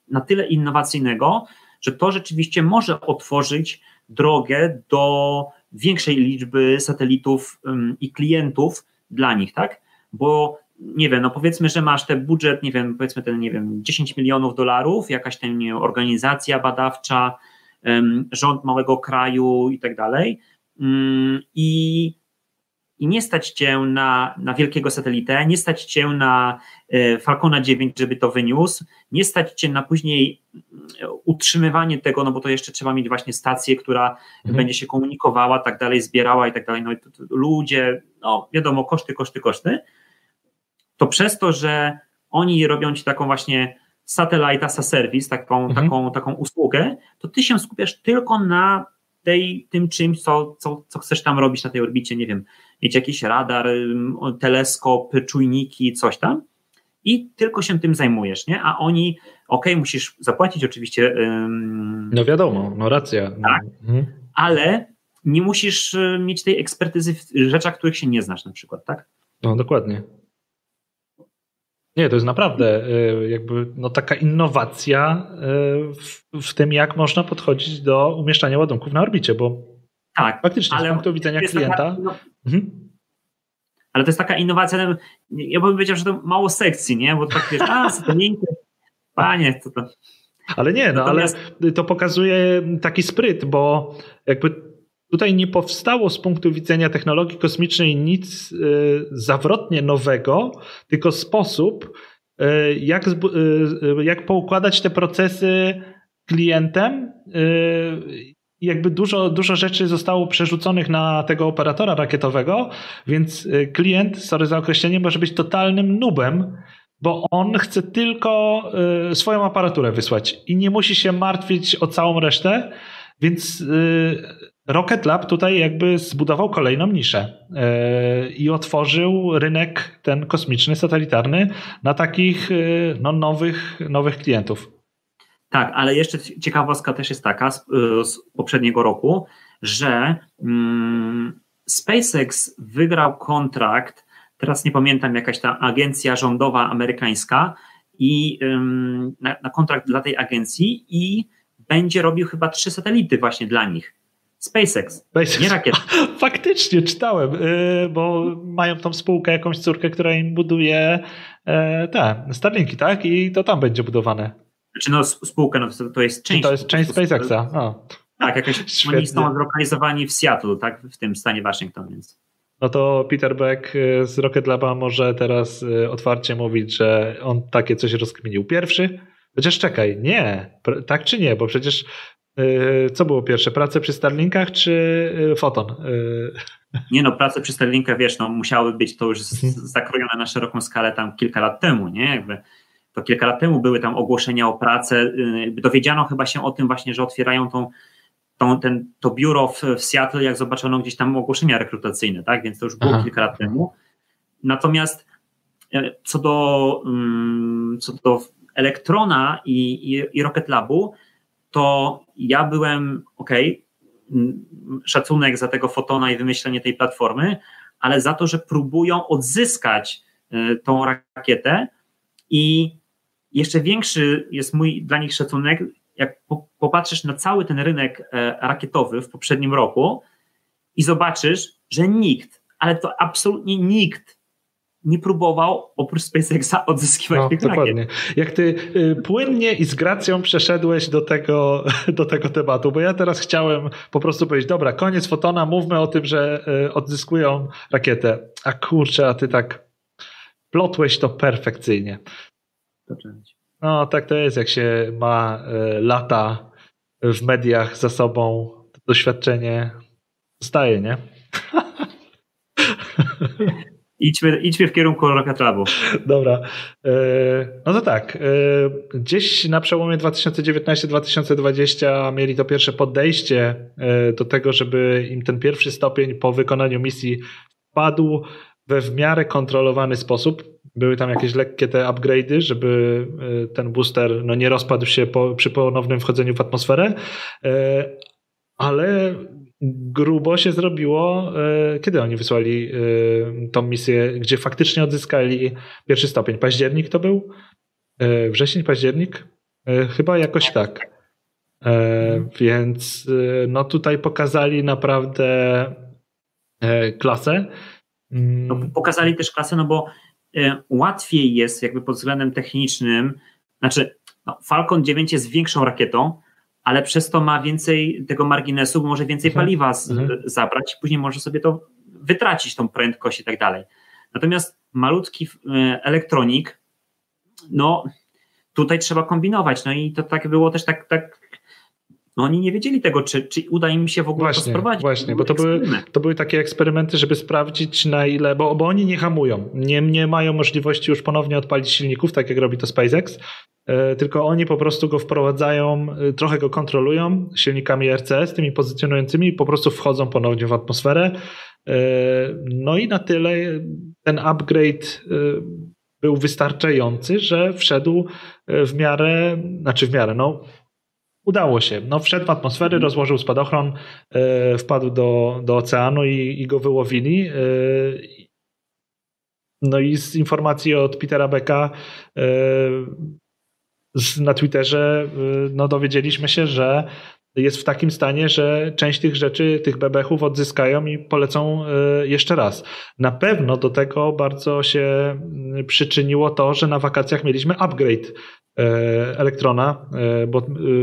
na tyle innowacyjnego, że to rzeczywiście może otworzyć drogę do większej liczby satelitów i klientów dla nich, tak? Bo nie wiem, no powiedzmy, że masz ten budżet, nie wiem, powiedzmy ten, nie wiem, 10 milionów dolarów, jakaś tam nie, organizacja badawcza, rząd małego kraju i tak dalej. I i nie stać cię na, na wielkiego satelitę, nie stać cię na e, Falcona 9, żeby to wyniósł, nie stać cię na później e, utrzymywanie tego, no bo to jeszcze trzeba mieć właśnie stację, która mhm. będzie się komunikowała, tak dalej, zbierała i tak dalej, no i ludzie, no wiadomo, koszty, koszty, koszty, to przez to, że oni robią ci taką właśnie satellite as a service, taką, mhm. taką, taką usługę, to ty się skupiasz tylko na tej, tym czymś, co, co, co chcesz tam robić na tej orbicie, nie wiem, mieć jakiś radar, teleskop, czujniki, coś tam i tylko się tym zajmujesz, nie? A oni, ok, musisz zapłacić oczywiście. no wiadomo, no racja. Tak, mhm. ale nie musisz y, mieć tej ekspertyzy w rzeczach, których się nie znasz na przykład, tak? No dokładnie. Nie, to jest naprawdę y, jakby no, taka innowacja y, w, w, tym, jak można podchodzić do umieszczania ładunków na orbicie, bo tak, faktycznie ale z punktu widzenia klienta. Taka, mhm. Ale to jest taka innowacja, no, ja bym powiedział, że to mało sekcji, nie? Bo tak wiesz, a, satelity, panie, to to. Ale nie, no Natomiast... ale to pokazuje taki spryt, bo jakby Tutaj nie powstało z punktu widzenia technologii kosmicznej nic y, zawrotnie nowego, tylko sposób, y, jak, y, jak poukładać te procesy klientem. Jakby dużo, dużo rzeczy zostało przerzuconych na tego operatora rakietowego, więc klient, sorry za określenie, może być totalnym nubem, bo on chce tylko swoją aparaturę wysłać i nie musi się martwić o całą resztę. Więc Rocket Lab tutaj jakby zbudował kolejną niszę i otworzył rynek ten kosmiczny, satelitarny na takich no, nowych, nowych klientów. Tak, ale jeszcze ciekawostka też jest taka z, yy, z poprzedniego roku, że mm, SpaceX wygrał kontrakt, teraz nie pamiętam, jakaś ta agencja rządowa amerykańska i na, na kontrakt dla tej agencji i będzie robił chyba trzy satelity właśnie dla nich. SpaceX, SpaceX. nie rakiet. Faktycznie czytałem, yy, bo mają tą spółkę, jakąś córkę, która im buduje yy, te Starlinki, tak? I to tam będzie budowane. Znaczy no spółkę, no to, to jest część. To jest część SpaceXa. O. Tak, jakaś, oni są zlokalizowani w Seattle, tak? W tym stanie Waszyngton, więc. No to Peter Beck y, z Rocket Laba może teraz y, otwarcie mówić, że on takie coś rozkminił pierwszy. Chociaż czekaj, nie, tak czy nie, bo przecież E, co było pierwsze, prace przy Starlinkach czy Foton? Nie no, prace przy Starlinkach, wiesz, no musiały być to już mhm. zakrojone na szeroką skalę tam kilka lat temu, nie? Jakby to kilka lat temu były tam ogłoszenia o pracę, dowiedziano chyba się o tym właśnie, że otwierają tą, tą, ten, to biuro w, w Seattle, jak zobaczono gdzieś tam ogłoszenia rekrutacyjne, tak? Więc to już było Aha. kilka lat temu. Natomiast co do, mm, co do Elektrona i, i, i Rocket Labu, to ja byłem, ok, szacunek za tego fotona i wymyślenie tej platformy, ale za to, że próbują odzyskać e, tą rakietę i jeszcze większy jest mój dla nich szacunek, jak popatrzysz na cały ten rynek e, rakietowy w poprzednim roku i zobaczysz, że nikt, ale to absolutnie nikt nie próbował oprócz SpaceXa odzyskiwać no, tych dokładnie. Rakiet. Jak ty y, płynnie i z gracją przeszedłeś do tego, do tego tematu, bo ja teraz chciałem po prostu powiedzieć, dobra, koniec fotona, mówmy o tym, że y, odzyskują rakietę. A kurczę, a ty tak plotłeś to perfekcyjnie. No, tak to jest, jak się ma y, lata w mediach za sobą, to doświadczenie zostaje, nie? idźmy, idźmy w kierunku Rocket Labu. Dobra. E, no to tak. E, gdzieś na przełomie 2019-2020 mieli to pierwsze podejście e, do tego, żeby im ten pierwszy stopień po wykonaniu misji wpadł we w miarę kontrolowany sposób. Były tam jakieś lekkie te upgrade'y, żeby ten booster no, nie rozpadł się po, przy ponownym wchodzeniu w atmosferę, ale grubo się zrobiło, e, kiedy oni wysłali e, tą misję, gdzie faktycznie odzyskali pierwszy stopień. Październik to był? E, wrzesień, październik? Chyba jakoś tak. Więc no tutaj pokazali naprawdę klasę. Mm. No, pokazali też klasę, no bo łatwiej jest jakby pod względem technicznym, znaczy no, Falcon 9 jest większą rakietą, ale przez to ma więcej tego marginesu, może więcej mhm. paliwa z, mhm. zabrać i później może sobie to wytracić tą prędkość i tak dalej. Natomiast malutki elektronik, no tutaj trzeba kombinować. No i to tak było też tak, tak no oni nie wiedzieli tego, czy, czy uda im się w ogóle właśnie, to sprowadzić. Właśnie, bo to były, to były takie eksperymenty, żeby sprawdzić na ile, bo, bo oni nie hamują, nie, nie mają możliwości już ponownie odpalić silników, tak jak robi to SpaceX, e, tylko oni po prostu go wprowadzają, e, trochę go kontrolują silnikami RCS, tymi pozycjonującymi i po prostu wchodzą ponownie w atmosferę. E, no i na tyle ten upgrade był wystarczający, że wszedł w miarę, znaczy w miarę, no udało się. No, wszedł w atmosferę, mhm. rozłożył spadochron, e, wpadł do, do oceanu i, i go wyłowili. E, no i z informacji od Petera Becka e, na Twitterze no, dowiedzieliśmy się, że jest w takim stanie, że część tych rzeczy, tych bebechów odzyskają i polecą jeszcze raz. Na pewno do tego bardzo się przyczyniło to, że na wakacjach mieliśmy upgrade Elektrona, e, bo e,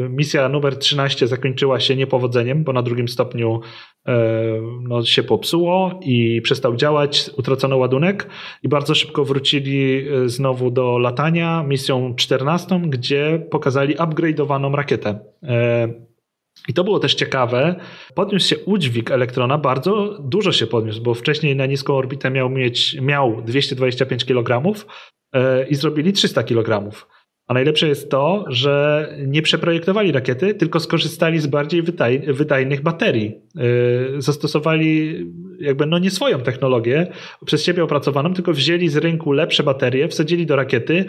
misja numer 13 zakończyła się niepowodzeniem, bo na drugim stopniu no, się popsuło i przestał działać, utracono ładunek i bardzo szybko wrócili znowu do latania misją 14, gdzie pokazali upgrade'owaną rakietę. I to było też ciekawe. Podniósł się udźwig elektrona, bardzo dużo się podniósł, bo wcześniej na niską orbitę miał mieć miał 225 kg i zrobili 300 kg. A najlepsze jest to, że nie przeprojektowali rakiety, tylko skorzystali z bardziej wydajnych baterii. Y, zastosowali jakby no nie swoją technologię przez siebie opracowaną, tylko wzięli z rynku lepsze baterie, wsadzili do rakiety.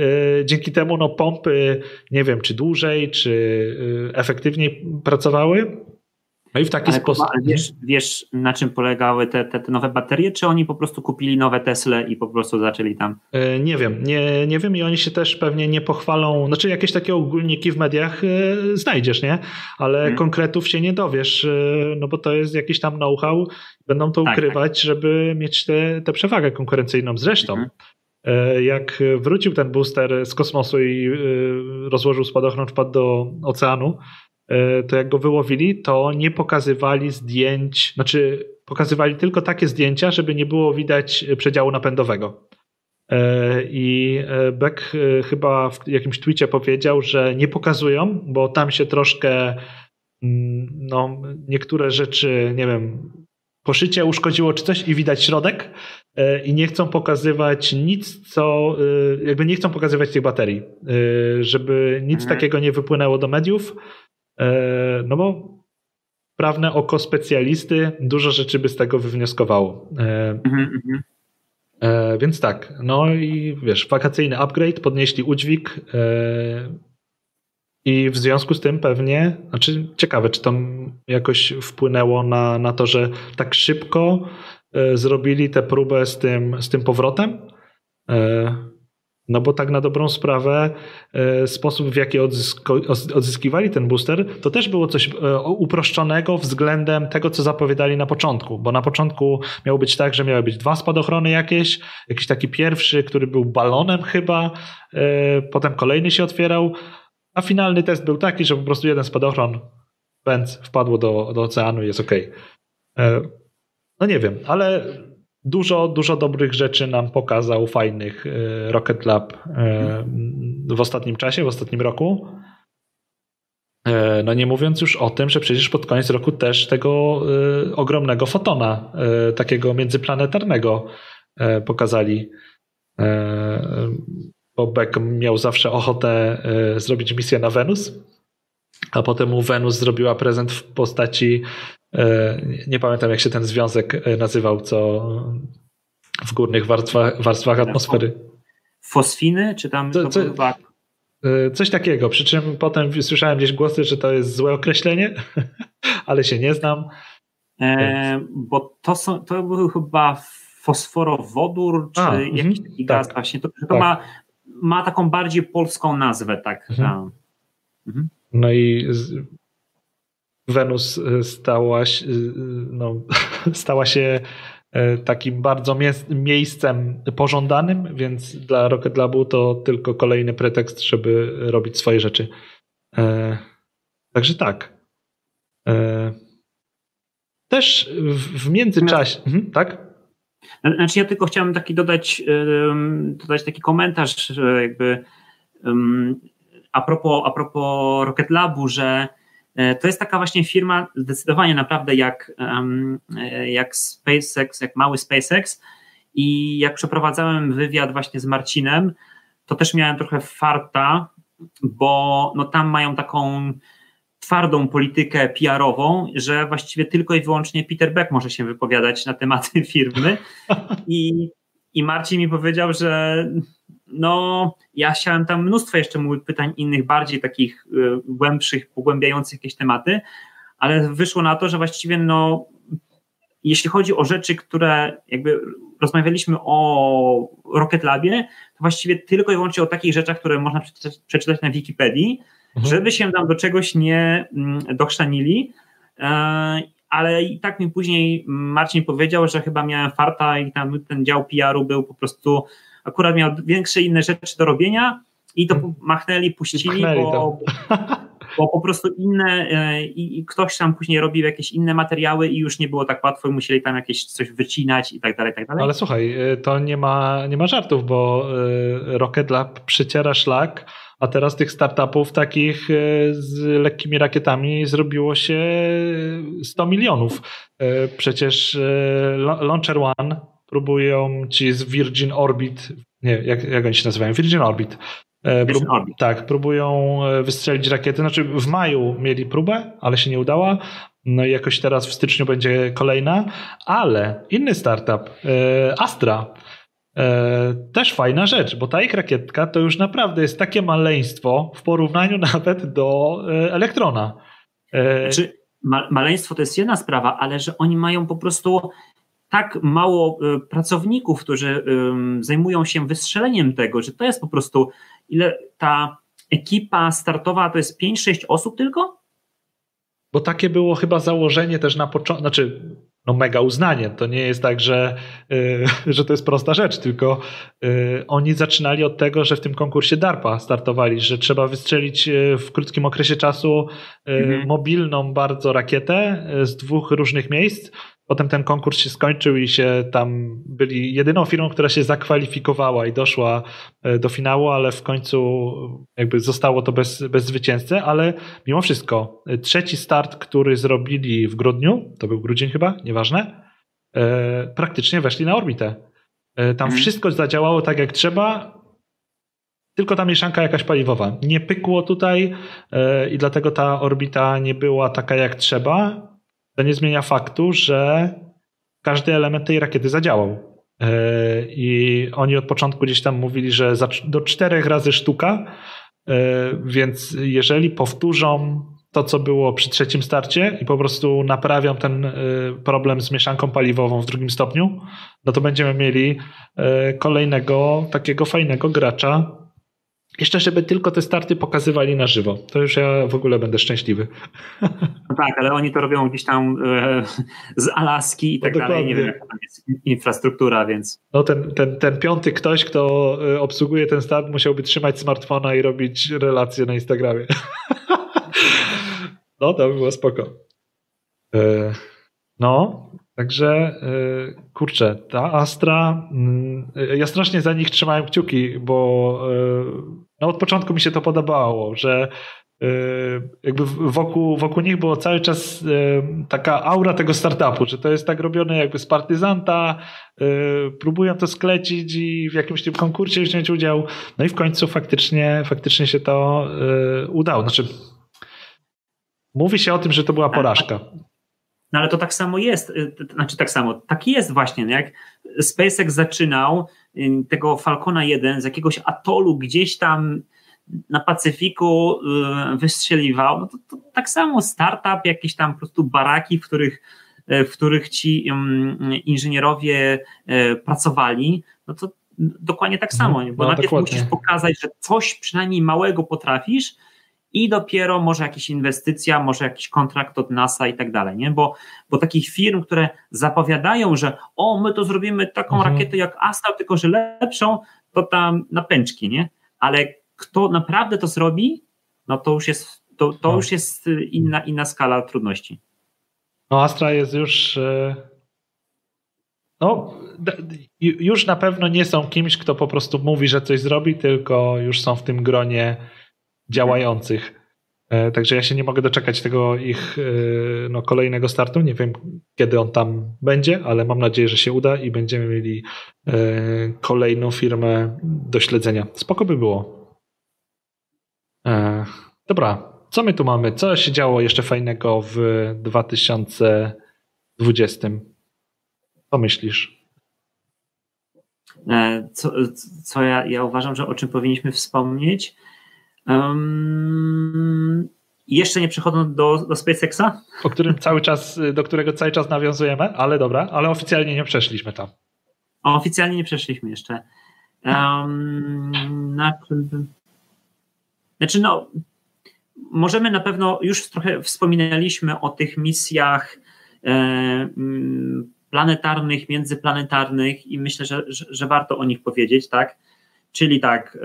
Y, dzięki temu no pompy, nie wiem, czy dłużej, czy y, efektywniej pracowały. No i w taki ale sposób. Wiesz, wiesz, na czym polegały te, te, te, nowe baterie? Czy oni po prostu kupili nowe Tesle i po prostu zaczęli tam? E, nie wiem, nie, nie wiem i oni się też pewnie nie pochwalą. Znaczy, jakieś takie ogólniki w mediach e, znajdziesz, nie? Ale hmm. konkretów się nie dowiesz, e, no bo to jest jakiś tam know-how. Będą to tak, ukrywać, tak. żeby mieć tę przewagę konkurencyjną. Zresztą. Hmm jak wrócił ten booster z kosmosu i rozłożył spadochron, wpadł do oceanu, to jak go wyłowili, to nie pokazywali zdjęć, znaczy pokazywali tylko takie zdjęcia, żeby nie było widać przedziału napędowego. E, I e, Beck chyba w jakimś tweetie powiedział, że nie pokazują, bo tam się troszkę mm, no, niektóre rzeczy, nie wiem, poszycie uszkodziło czy coś i widać środek i nie chcą pokazywać nic, co jakby nie chcą pokazywać tych baterii, żeby nic mhm. takiego nie wypłynęło do mediów, E, no bo prawne oko specjalisty dużo rzeczy by z tego wywnioskowało. E, mhm, mhm. E, więc tak, no i wiesz, wakacyjny upgrade, podnieśli udźwig i w związku z tym pewnie, znaczy ciekawe, czy to jakoś wpłynęło na, na to, że tak szybko zrobili tę próbę z tym, z tym powrotem. No bo tak na dobrą sprawę e, sposób w jaki odzyskiwali ten booster to też było coś e, uproszczonego względem tego, co zapowiadali na początku, bo na początku miało być tak, że miały być dwa spadochrony jakieś, jakiś taki pierwszy, który był balonem chyba, e, potem kolejny się otwierał, a finalny test był taki, że po prostu jeden spadochron pędz wpadło do, do oceanu i jest ok. No nie wiem, ale dużo, dużo dobrych rzeczy nam pokazał, fajnych e, Rocket Lab e, w ostatnim czasie, w ostatnim roku. E, no nie mówiąc już o tym, że przecież pod koniec roku też tego ogromnego fotona, takiego międzyplanetarnego pokazali. Bo Beck miał zawsze ochotę zrobić misję na Wenus, a potem mu Wenus zrobiła prezent w postaci nie pamiętam, jak się ten związek e, nazywał, co w górnych warstwach, warstwach atmosfery. Fosfiny, czy tam co, co, e, Coś takiego, przy czym potem słyszałem gdzieś głosy, że to jest złe określenie, ale się nie znam. E, bo to, są, to był chyba fosforowodór, czy A, jakiś taki tak, gaz właśnie. To, to tak. ma, ma taką bardziej polską nazwę, tak. Mhm. Mhm. No i Wenus e, stała, się, e, no, stała się e, takim bardzo miejscem pożądanym, więc dla Rocket Labu to tylko kolejny pretekst, żeby robić swoje rzeczy. Także tak. też w, międzyczasie, mhm, tak? Znaczy ja tylko chciałem taki dodać, dodać taki komentarz, jakby a propos, a propos Rocket Labu, że e, to jest taka właśnie firma zdecydowanie naprawdę jak, e, jak SpaceX, jak mały SpaceX i jak przeprowadzałem wywiad właśnie z Marcinem, to też miałem trochę farta, bo no tam mają taką twardą politykę PR-ową, że właściwie tylko i wyłącznie Peter Beck może się wypowiadać na tematy firmy. I, i Marcin mi powiedział, że no, ja chciałem tam mnóstwo jeszcze mu pytań innych, bardziej takich y, głębszych, pogłębiających jakieś tematy, ale wyszło na to, że właściwie no, jeśli chodzi o rzeczy, które jakby rozmawialiśmy o Rocket Labie, to właściwie tylko i wyłącznie o takich rzeczach, które można przeczytać, przeczytać na Wikipedii, mhm. żeby się tam do czegoś nie mm, dochrzanili. E, ale i tak mi później Marcin powiedział, że chyba miałem farta i tam ten dział PR-u był po prostu, akurat miał większe inne rzeczy do robienia i to mhm. machnęli, puścili, bo, bo po prostu inne e, i, i, ktoś tam później robił jakieś inne materiały i już nie było tak łatwo i musieli tam jakieś coś wycinać i tak dalej, tak dalej. Ale słuchaj, e, to nie ma, nie ma żartów, bo Rocket Lab przyciera szlak a teraz tych startupów takich e, z lekkimi rakietami zrobiło się 100 milionów. E, przecież e, Launcher One próbują ci z Virgin Orbit, nie, jak, jak oni się nazywają? Virgin Orbit. Virgin Orbit. Tak, próbują wystrzelić rakiety. Znaczy w maju mieli próbę, ale się nie udała. No i jakoś teraz w styczniu będzie kolejna, ale inny startup, Astra, E, też fajna rzecz, bo ta ich rakietka to już naprawdę jest takie maleństwo w porównaniu nawet do e, Elektrona. E, znaczy, ma maleństwo to jest jedna sprawa, ale że oni mają po prostu tak mało pracowników, którzy zajmują się wystrzeleniem tego, że to jest po prostu ile ta ekipa startowa to jest 5-6 osób tylko? Bo takie było chyba założenie też na początku, znaczy no mega uznanie. To nie jest tak, że, y, że to jest prosta rzecz, tylko y, oni zaczynali od tego, że w tym konkursie DARPA startowali, że trzeba wystrzelić y, w krótkim okresie czasu mhm. mobilną bardzo rakietę z dwóch różnych miejsc, Potem ten konkurs się skończył i się tam byli jedyną firmą, która się zakwalifikowała i doszła e, do finału, ale w końcu jakby zostało to bez, bez zwycięzcy, ale mimo wszystko e, trzeci start, który zrobili w grudniu, to był grudzień chyba, nieważne, e, praktycznie weszli na orbitę. Tam mhm. wszystko zadziałało tak jak trzeba, tylko ta mieszanka jakaś paliwowa. Nie pykło tutaj i dlatego ta orbita nie była taka jak trzeba, to nie zmienia faktu, że każdy element tej rakiety zadziałał. E, I oni od początku gdzieś tam mówili, że do czterech razy sztuka, e, więc jeżeli powtórzą to, co było przy trzecim starcie i po prostu naprawią ten e, problem z mieszanką paliwową w drugim stopniu, no to będziemy mieli kolejnego takiego fajnego gracza jeszcze, żeby tylko te starty pokazywali na żywo. To już ja w ogóle będę szczęśliwy. No tak, ale oni to robią gdzieś tam e, z Alaski i tak no dalej. Nie wiem, jaka tam jest infrastruktura, więc. No ten, ten, ten piąty ktoś, kto e, obsługuje ten start, musiałby trzymać smartfona i robić relacje na Instagramie. no, to by było spoko. E, no, Także y, kurczę, ta Astra, mm, ja strasznie za nich trzymałem kciuki, bo no od początku mi się to podobało, że y, jakby wokół, wokół nich było cały czas taka aura tego startupu, że to jest tak robione jakby z partyzanta, próbują to sklecić i w jakimś tym konkursie wziąć udział, no i w końcu faktycznie, faktycznie się to udało. Znaczy, mówi się o tym, że to była porażka. No ale to tak samo jest, y, znaczy tak samo, tak jest właśnie, no jak SpaceX zaczynał y, tego Falcona 1 z jakiegoś atolu gdzieś tam na Pacyfiku y, wystrzeliwał, no to, to tak samo startup, jakieś tam po prostu baraki, w których, w których ci inżynierowie pracowali, no to dokładnie tak samo, bo no, najpierw dokładnie. musisz pokazać, że coś przynajmniej małego potrafisz, i dopiero może jakaś inwestycja, może jakiś kontrakt od NASA i tak dalej, nie? Bo, bo takich firm, które zapowiadają, że o, my to zrobimy taką mhm. rakietę jak Astra, tylko że lepszą, to tam na pęczki, nie? Ale kto naprawdę to zrobi, no to już jest, to, to no. już jest inna, inna skala trudności. No Astra jest już no, już na pewno nie są kimś, kto po prostu mówi, że coś zrobi, tylko już są w tym gronie działających. E, także ja się nie mogę doczekać tego ich e, no, kolejnego startu. Nie wiem, kiedy on tam będzie, ale mam nadzieję, że się uda i będziemy mieli e, kolejną firmę do śledzenia. Spoko by było. Dobra, co my tu mamy? Co się działo jeszcze fajnego w 2020? Co myślisz? Co, co ja, ja uważam, że o czym powinniśmy wspomnieć? Um, jeszcze nie przechodząc do, do SpaceXa? O którym cały czas, do którego cały czas nawiązujemy, ale dobra, ale oficjalnie nie przeszliśmy tam. Oficjalnie nie przeszliśmy jeszcze. Um, na czym Znaczy, no, możemy na pewno, już trochę wspominaliśmy o tych misjach e, planetarnych, międzyplanetarnych i myślę, że, że, że warto o nich powiedzieć, tak? Czyli tak,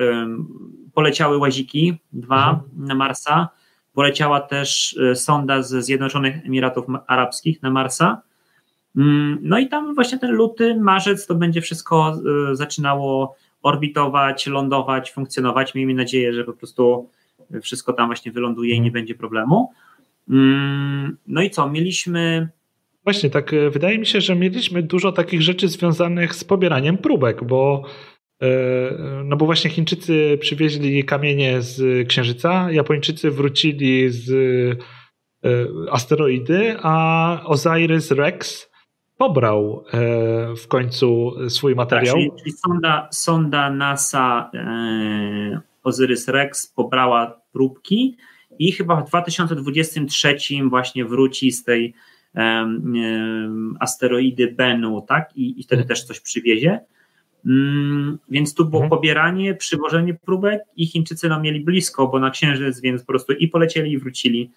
poleciały łaziki, dwa mhm. na Marsa, poleciała też e, sonda ze Zjednoczonych Emiratów Arabskich na Marsa. Mm, no i tam właśnie ten luty, marzec to będzie wszystko e, zaczynało orbitować, lądować, funkcjonować. Miejmy nadzieję, że po prostu wszystko tam właśnie wyląduje i nie mhm. będzie problemu. Mm, no i co? Mieliśmy Właśnie, tak e, wydaje mi się, że mieliśmy dużo takich rzeczy związanych z pobieraniem próbek, bo no bo właśnie Chińczycy przywieźli kamienie z Księżyca, Japończycy wrócili z e, asteroidy, a Osiris Rex pobrał w końcu swój materiał. Tak, czyli, czyli sonda, sonda NASA Osiris Rex pobrała próbki i chyba w 2023 właśnie wróci z tej asteroidy Bennu, tak? I, i wtedy mhm. też coś przywiezie. Mm, więc tu było mhm. pobieranie, przywożenie próbek i Chińczycy no mieli blisko, bo na księżyc, więc po prostu i polecieli i wrócili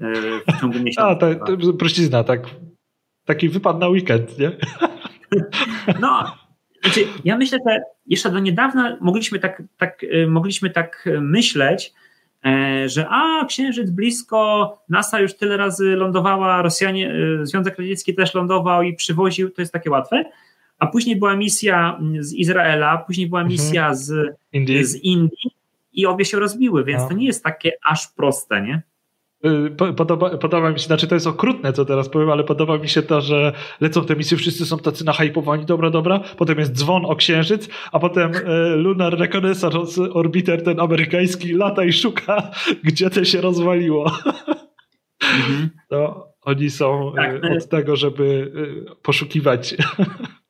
e, w ciągu miesiąca. A, to, to prościzna, tak. Taki wypad na weekend, nie? No, znaczy, ja myślę, że jeszcze do niedawna mogliśmy tak, tak, e, mogliśmy tak myśleć, E, że a, Księżyc blisko, NASA już tyle razy lądowała, Rosjanie, Związek Radziecki też lądował i przywoził, to jest takie łatwe. A później była misja z Izraela, później była mhm. misja z, Indii. z Indii i obie się rozbiły, więc no. to nie jest takie aż proste, nie? Y, podoba, podoba mi się, znaczy to jest okrutne, co teraz powiem, ale podoba mi się to, że lecą te misje, wszyscy są tacy nahypowani, dobra, dobra, potem jest dzwon o księżyc, a potem y, Lunar Reconnaissance Orbiter, ten amerykański, lata i szuka, gdzie to się rozwaliło. Mhm. To oni są y, tak, od tego, żeby poszukiwać.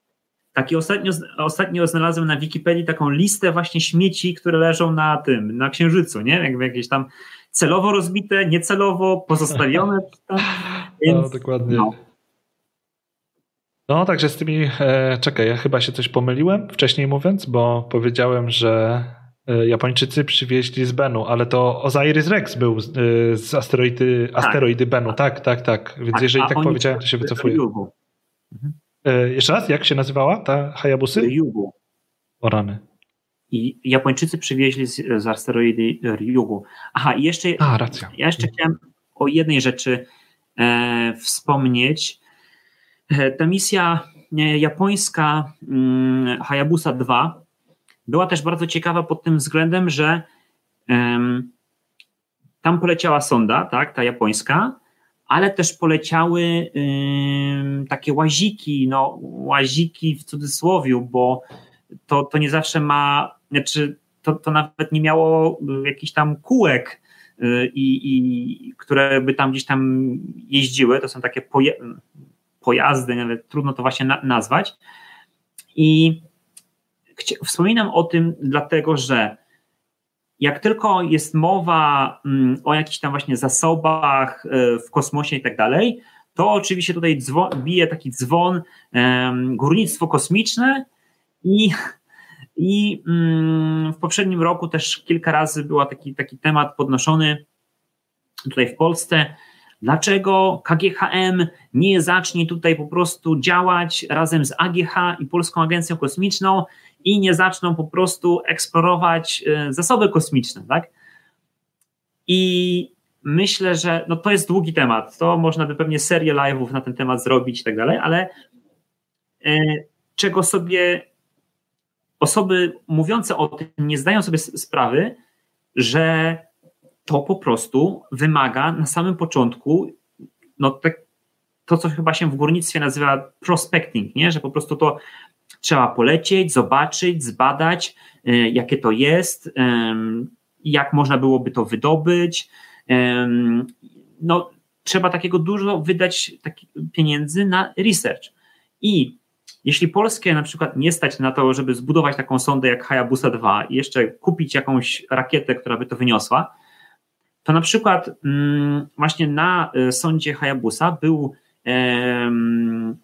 Taki ostatnio, ostatnio znalazłem na Wikipedii taką listę właśnie śmieci, które leżą na tym, na księżycu, nie? Jakby jakieś tam celowo rozbite, niecelowo, pozostawione. Więc, no, dokładnie. No. no. także z tymi, e, czekaj, ja chyba się coś pomyliłem wcześniej mówiąc, bo powiedziałem, że e, Japończycy przywieźli z Benu, ale to Osiris Rex był z, e, z asteroidy, tak. asteroidy Benu, tak, tak, tak. Więc tak, jeżeli tak powiedziałem, to się wycofuję. Mhm. E, jeszcze raz, jak się nazywała ta Hayabusy? Ryugu. O rany. I Japończycy przywieźli z, z asteroidy Ryugu. Aha, i jeszcze, A, racja. ja jeszcze chciałem o jednej rzeczy e, wspomnieć. E, ta misja e, japońska mm, Hayabusa 2 była też bardzo ciekawa pod tym względem, że tam poleciała sonda, tak, ta japońska, ale też poleciały takie łaziki, no łaziki w cudzysłowie, bo to, to nie zawsze ma znaczy to, to nawet nie miało jakichś tam kółek, y, i, i, które by tam gdzieś tam jeździły. To są takie pojazdy, nawet trudno to właśnie na, nazwać. I wspominam o tym dlatego, że jak tylko jest mowa mm, o jakichś tam właśnie zasobach y, w kosmosie i tak dalej, to oczywiście tutaj dzwon, bije taki dzwon górnictwo kosmiczne i i mm, w poprzednim roku też kilka razy był taki, taki temat podnoszony tutaj w Polsce. Dlaczego KGHM nie zacznie tutaj po prostu działać razem z AGH i Polską Agencją Kosmiczną i nie zaczną po prostu eksplorować e, zasoby kosmiczne, tak? I myślę, że no to jest długi temat. To można by pewnie serię live'ów na ten temat zrobić i tak dalej, ale e, czego sobie osoby mówiące o tym nie zdają sobie sprawy, że to po prostu wymaga na samym początku no tak, to, co chyba się w górnictwie nazywa prospecting, nie? że po prostu to trzeba polecieć, zobaczyć, zbadać, e, jakie to jest, jak można byłoby to wydobyć. No, trzeba takiego dużo wydać pieniędzy na research. I jeśli Polskę na przykład nie stać na to, żeby zbudować taką sondę jak Hayabusa 2 i jeszcze kupić jakąś rakietę, która by to wyniosła, to na przykład mm, właśnie na e, sondzie Hayabusa był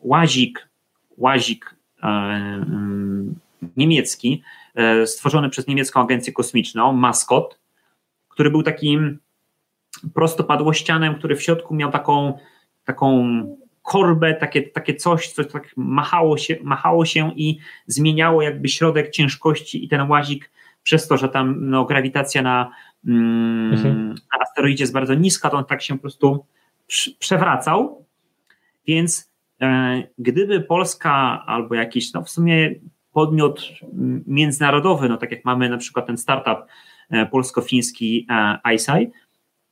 łazik, łazik niemiecki, e, stworzony przez niemiecką agencję kosmiczną, Maskot, który był takim prostopadłościanem, który w środku miał taką, taką korbę, takie, takie coś, coś tak machało się, machało się i zmieniało jakby środek ciężkości i ten łazik przez to, że tam no, grawitacja na, mm, mhm. na asteroidzie jest bardzo niska, to on tak się po prostu przewracał. Więc e, gdyby Polska albo jakiś, no w sumie podmiot międzynarodowy, no tak jak mamy na przykład ten startup e, polsko-fiński e, ISAI,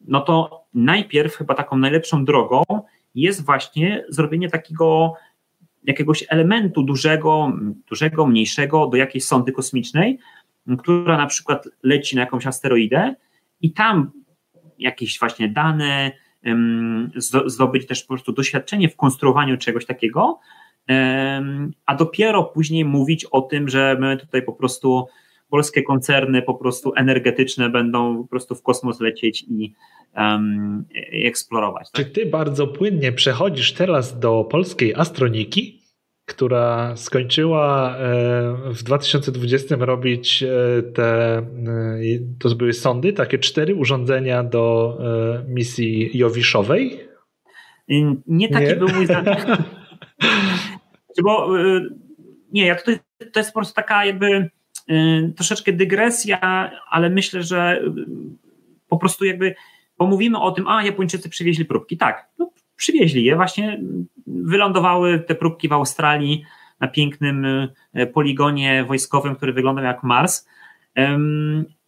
no to najpierw chyba taką najlepszą drogą jest właśnie zrobienie takiego jakiegoś elementu dużego, dużego, mniejszego do jakiejś sondy kosmicznej, która na przykład leci na jakąś asteroidę i tam jakieś właśnie dane, zdobyć też po prostu doświadczenie w konstruowaniu czegoś takiego, a dopiero później mówić o tym, że my tutaj po prostu polskie koncerny po prostu energetyczne będą po prostu w kosmos lecieć i, um, eksplorować. Tak? Czy ty bardzo płynnie przechodzisz teraz do polskiej astroniki? Która skończyła e, w 2020 robić e, te, e, to były sondy, takie cztery urządzenia do misji Jowiszowej? Nie taki nie? był mój zamiar. Bo nie, ja tutaj, to jest po prostu taka jakby troszeczkę dygresja, ale myślę, że po prostu jakby pomówimy o tym, a Japończycy przywieźli próbki. Tak, no, przywieźli je, właśnie wylądowały te próbki w Australii na pięknym e, poligonie wojskowym, który wyglądał jak Mars,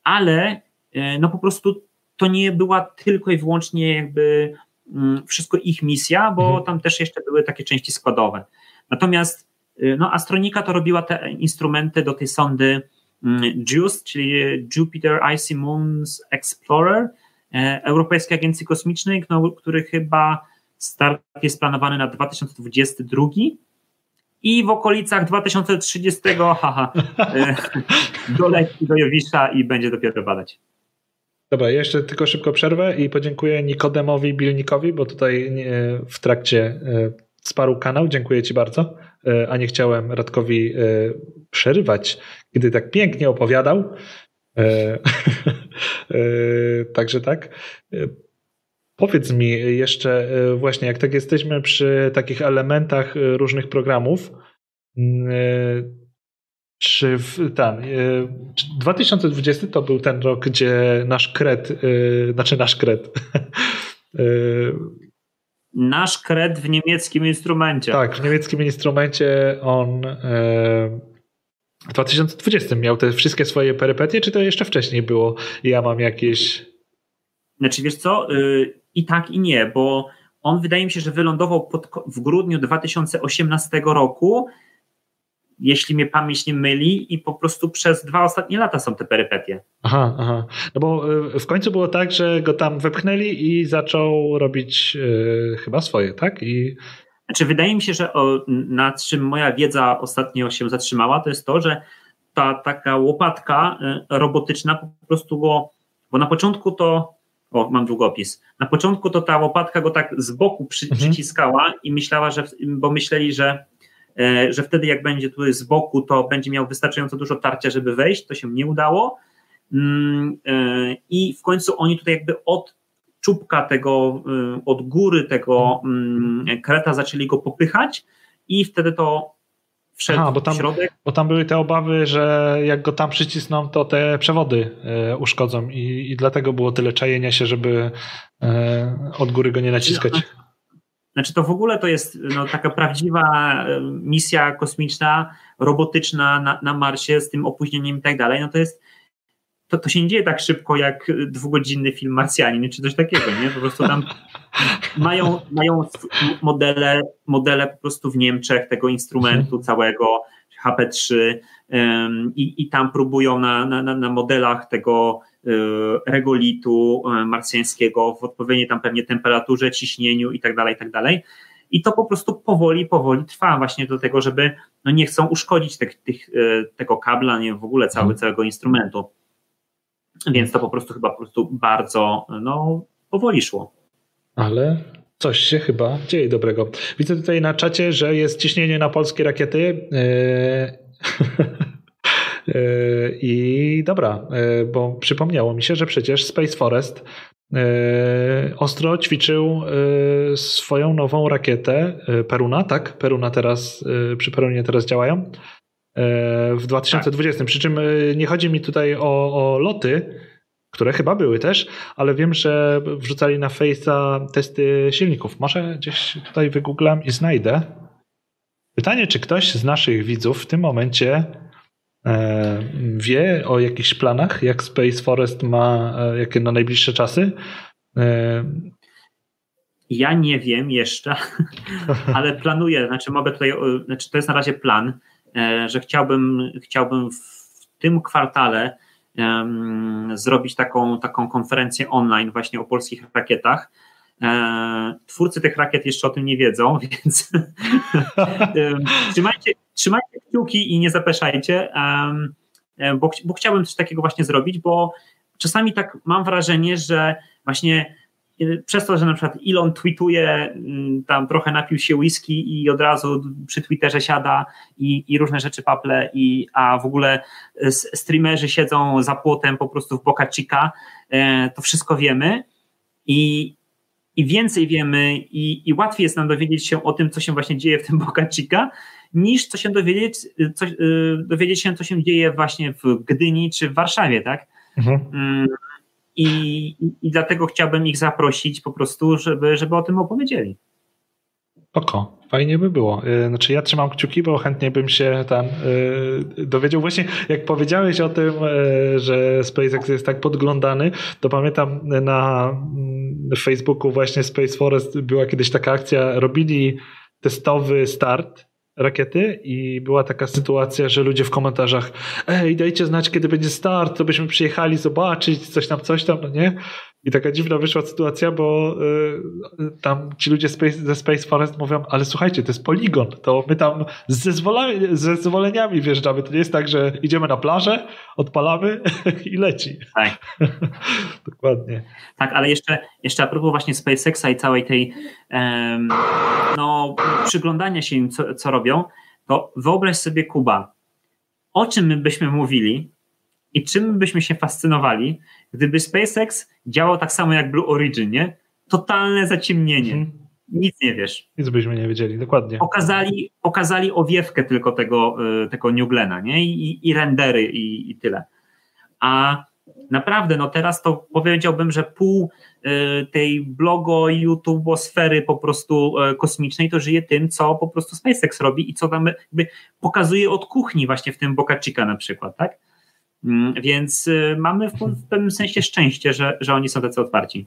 ale e, no po prostu to nie była tylko i wyłącznie jakby mm, wszystko ich misja, bo mhm. tam też jeszcze były takie części składowe. Natomiast e, no, Astronika to robiła te instrumenty do tej sondy mm, JUICE, czyli Jupiter Icy Moons Explorer, Europejskiej Agencji Kosmicznej, no, który chyba Start jest planowany na 2022 i w okolicach 2030 haha, e, doleci do Jowisza i będzie dopiero badać. Dobra, jeszcze tylko szybko przerwę i podziękuję Nikodemowi Bilnikowi, bo tutaj e, w trakcie e, wsparł kanał. Dziękuję Ci bardzo, a nie chciałem Radkowi przerywać, gdy tak pięknie opowiadał. Także tak. Powiedz mi jeszcze e, właśnie, jak tak jesteśmy przy takich elementach e, różnych programów, mm, e, czy w, ten, 2020 to był ten rok, gdzie nasz kred, znaczy nasz kred, nasz kred w niemieckim instrumencie. Tak, w niemieckim instrumencie on w 2020 miał te wszystkie swoje perypetie, czy to jeszcze wcześniej było? Ja mam jakieś. Znaczy, wiesz co? Y, i tak, i nie, bo on wydaje mi się, że wylądował pod, w grudniu 2018 roku, jeśli mnie pamięć nie myli, i po prostu przez dwa ostatnie lata są te perypetie. Aha, aha. No bo y, w końcu było tak, że go tam wepchnęli i zaczął robić yy, chyba swoje, tak? I... Znaczy, wydaje mi się, że o, na czym moja wiedza ostatnio się zatrzymała, to jest to, że ta taka łopatka y, robotyczna po prostu go, bo na początku to o, mam długopis. Na początku to ta łopatka go tak z boku przy, mhm. przyciskała i myślała, że, bo myśleli, że, e, że wtedy jak będzie tutaj z boku, to będzie miał wystarczająco dużo tarcia, żeby wejść. To się nie udało. Mm, e, I w końcu oni tutaj jakby od czubka tego, e, od góry tego mm, kreta zaczęli go popychać i wtedy to wszedł Aha, bo tam, środek. Bo tam były te obawy, że jak go tam przycisną, to te przewody e, uszkodzą i, i dlatego było tyle czajenia się, żeby e, od góry go nie naciskać. Znaczy to w ogóle to jest no, taka prawdziwa e, misja kosmiczna, robotyczna na, na Marsie z tym opóźnieniem i tak dalej, no to jest to, to się nie dzieje tak szybko jak dwugodzinny film Marsjanin czy coś takiego, nie? Po prostu tam mają, mają modele, modele po prostu w Niemczech tego instrumentu całego HP3 um, i, i tam próbują na, na, na modelach tego y, regolitu y, marsjańskiego w odpowiedniej tam pewnie temperaturze, ciśnieniu i tak dalej, i tak dalej. I to po prostu powoli, powoli trwa właśnie do tego, żeby no nie chcą uszkodzić tych, tych, y, tego kabla, nie w ogóle cały, mhm. całego instrumentu. Więc to po prostu chyba po prostu bardzo no, powoli szło. Ale coś się chyba dzieje dobrego. Widzę tutaj na czacie, że jest ciśnienie na polskie rakiety. Yy, yy, I dobra, yy, bo przypomniało mi się, że przecież Space Forest ostro ćwiczył swoją nową rakietę Peruna, tak? Peruna teraz, przy Perunie teraz działają w 2020. Tak. Przy czym nie chodzi mi tutaj o, o loty, które chyba były też, ale wiem, że wrzucali na Face'a testy silników. Może gdzieś tutaj wygooglam i znajdę. Pytanie, czy ktoś z naszych widzów w tym momencie e, wie o jakichś planach, jak Space Forest ma, e, jakie na najbliższe czasy? E, ja nie wiem jeszcze, ale planuję, znaczy mogę tutaj, znaczy to jest na razie plan, że chciałbym, chciałbym w tym kwartale zrobić taką, taką konferencję online właśnie o polskich rakietach. E, twórcy tych rakiet jeszcze o tym nie wiedzą, więc trzymajcie, trzymajcie kciuki i nie zapeszajcie, bo, bo chciałbym coś takiego właśnie zrobić, bo czasami tak mam wrażenie, że właśnie przez to, że na przykład Elon tweetuje, mm, tam trochę napił się whisky i od razu przy Twitterze siada i, i różne rzeczy paple, i, a w ogóle streamerzy siedzą za płotem po prostu w Boca Chica, e, to wszystko wiemy i, i więcej wiemy i, i łatwiej jest nam dowiedzieć się o tym, co się właśnie dzieje w tym Boca Chica, niż co się dowiedzieć, co, e, dowiedzieć się, co się dzieje właśnie w Gdyni czy w Warszawie, tak? Mhm. I, i dlatego chciałbym ich zaprosić po prostu, żeby, żeby o tym opowiedzieli. Oko, fajnie by było. Y, znaczy ja trzymam kciuki, bo chętnie bym się tam yy, dowiedział. Właśnie jak powiedziałeś o tym, yy, że SpaceX jest tak podglądany, to pamiętam na mm, Facebooku właśnie Space Forest była kiedyś taka akcja, robili testowy start rakiety i była taka sytuacja, że ludzie w komentarzach ej, dajcie znać, kiedy będzie start, to byśmy przyjechali zobaczyć, coś tam, coś tam, no nie? I taka dziwna wyszła sytuacja, bo y, tam ci ludzie ze Space Forest mówią, ale słuchajcie, to jest poligon, to my tam z, zezwoleniami, z zezwoleniami wjeżdżamy. To nie jest tak, że idziemy na plażę, odpalamy i leci. Tak. Dokładnie. Tak, ale jeszcze, jeszcze a propos właśnie SpaceXa i całej tej um, no, przyglądania się im, co, co robią, to wyobraź sobie Kuba, o czym my byśmy mówili i czym byśmy się fascynowali, Gdyby SpaceX działał tak samo jak Blue Origin, nie? Totalne zaciemnienie. Hmm. Nic nie wiesz. Nic byśmy nie wiedzieli, dokładnie. Pokazali, pokazali owiewkę tylko tego, y, tego New Glena, nie? I, i rendery i, i tyle. A naprawdę, no teraz to powiedziałbym, że pół y, tej blogo YouTube'osfery po prostu y, kosmicznej to żyje tym, co po prostu SpaceX robi i co tam jakby pokazuje od kuchni właśnie w tym Boca Chica na przykład, tak? Mm, więc y, mamy w, w pewnym sensie szczęście, że, że oni są tacy otwarci.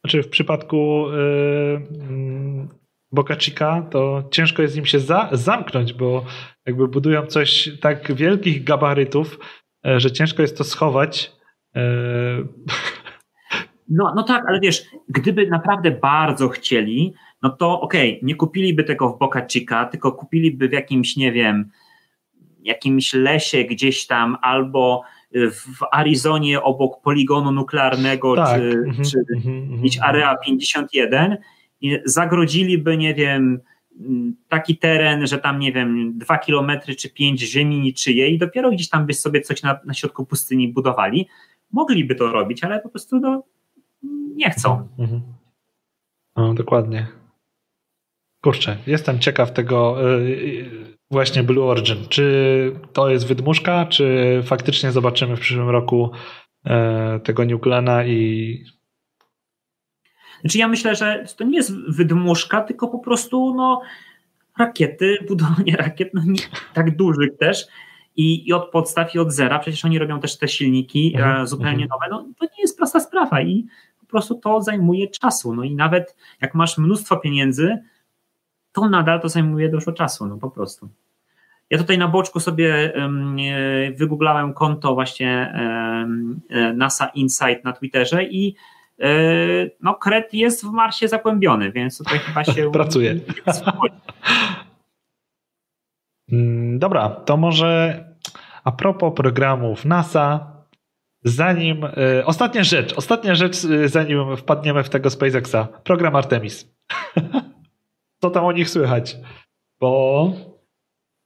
Znaczy w przypadku yy, Boca Chica to ciężko jest im się za, zamknąć, bo jakby budują coś tak wielkich gabarytów, yy, że ciężko jest to schować. Yy. No, no tak, ale wiesz, gdyby naprawdę bardzo chcieli, no to okej, okay, nie kupiliby tego w Boca Chica, tylko kupiliby w jakimś, nie wiem, jakimś lesie gdzieś tam albo w Arizonie obok poligonu nuklearnego, tak. czy, mm-hmm, czy mm-hmm, Area 51 i zagrodziliby, nie wiem, taki teren, że tam, nie wiem, dwa kilometry czy pięć ziemi niczyjej i dopiero gdzieś tam by sobie coś na, na środku pustyni budowali. Mogliby to robić, ale po prostu no, nie chcą. Mhm. No, dokładnie. Kurczę, jestem ciekaw tego. Właśnie Blue Origin. Czy to jest wydmuszka, czy faktycznie zobaczymy w przyszłym roku e, tego New Glena i znaczy ja myślę, że to nie jest wydmuszka, tylko po prostu no, rakiety, budowanie rakiet, no nie, tak dużych też i, i od podstaw i od zera, przecież oni robią też te silniki e, mhm. zupełnie mhm. nowe, no to nie jest prosta sprawa i po prostu to zajmuje czasu, no i nawet jak masz mnóstwo pieniędzy, to nadal to zajmuje dużo czasu, no po prostu. Ja tutaj na boczku sobie um, wygooglałem konto właśnie um, NASA Insight na Twitterze i um, no Kret jest w Marsie zagłębiony, więc tutaj chyba się... Pracuje. Mm, dobra, to może a propos programów NASA, zanim. Ostatnia rzecz, ostatnia rzecz, zanim wpadniemy w tego SpaceXa. Program Artemis. Co tam o nich słychać? Bo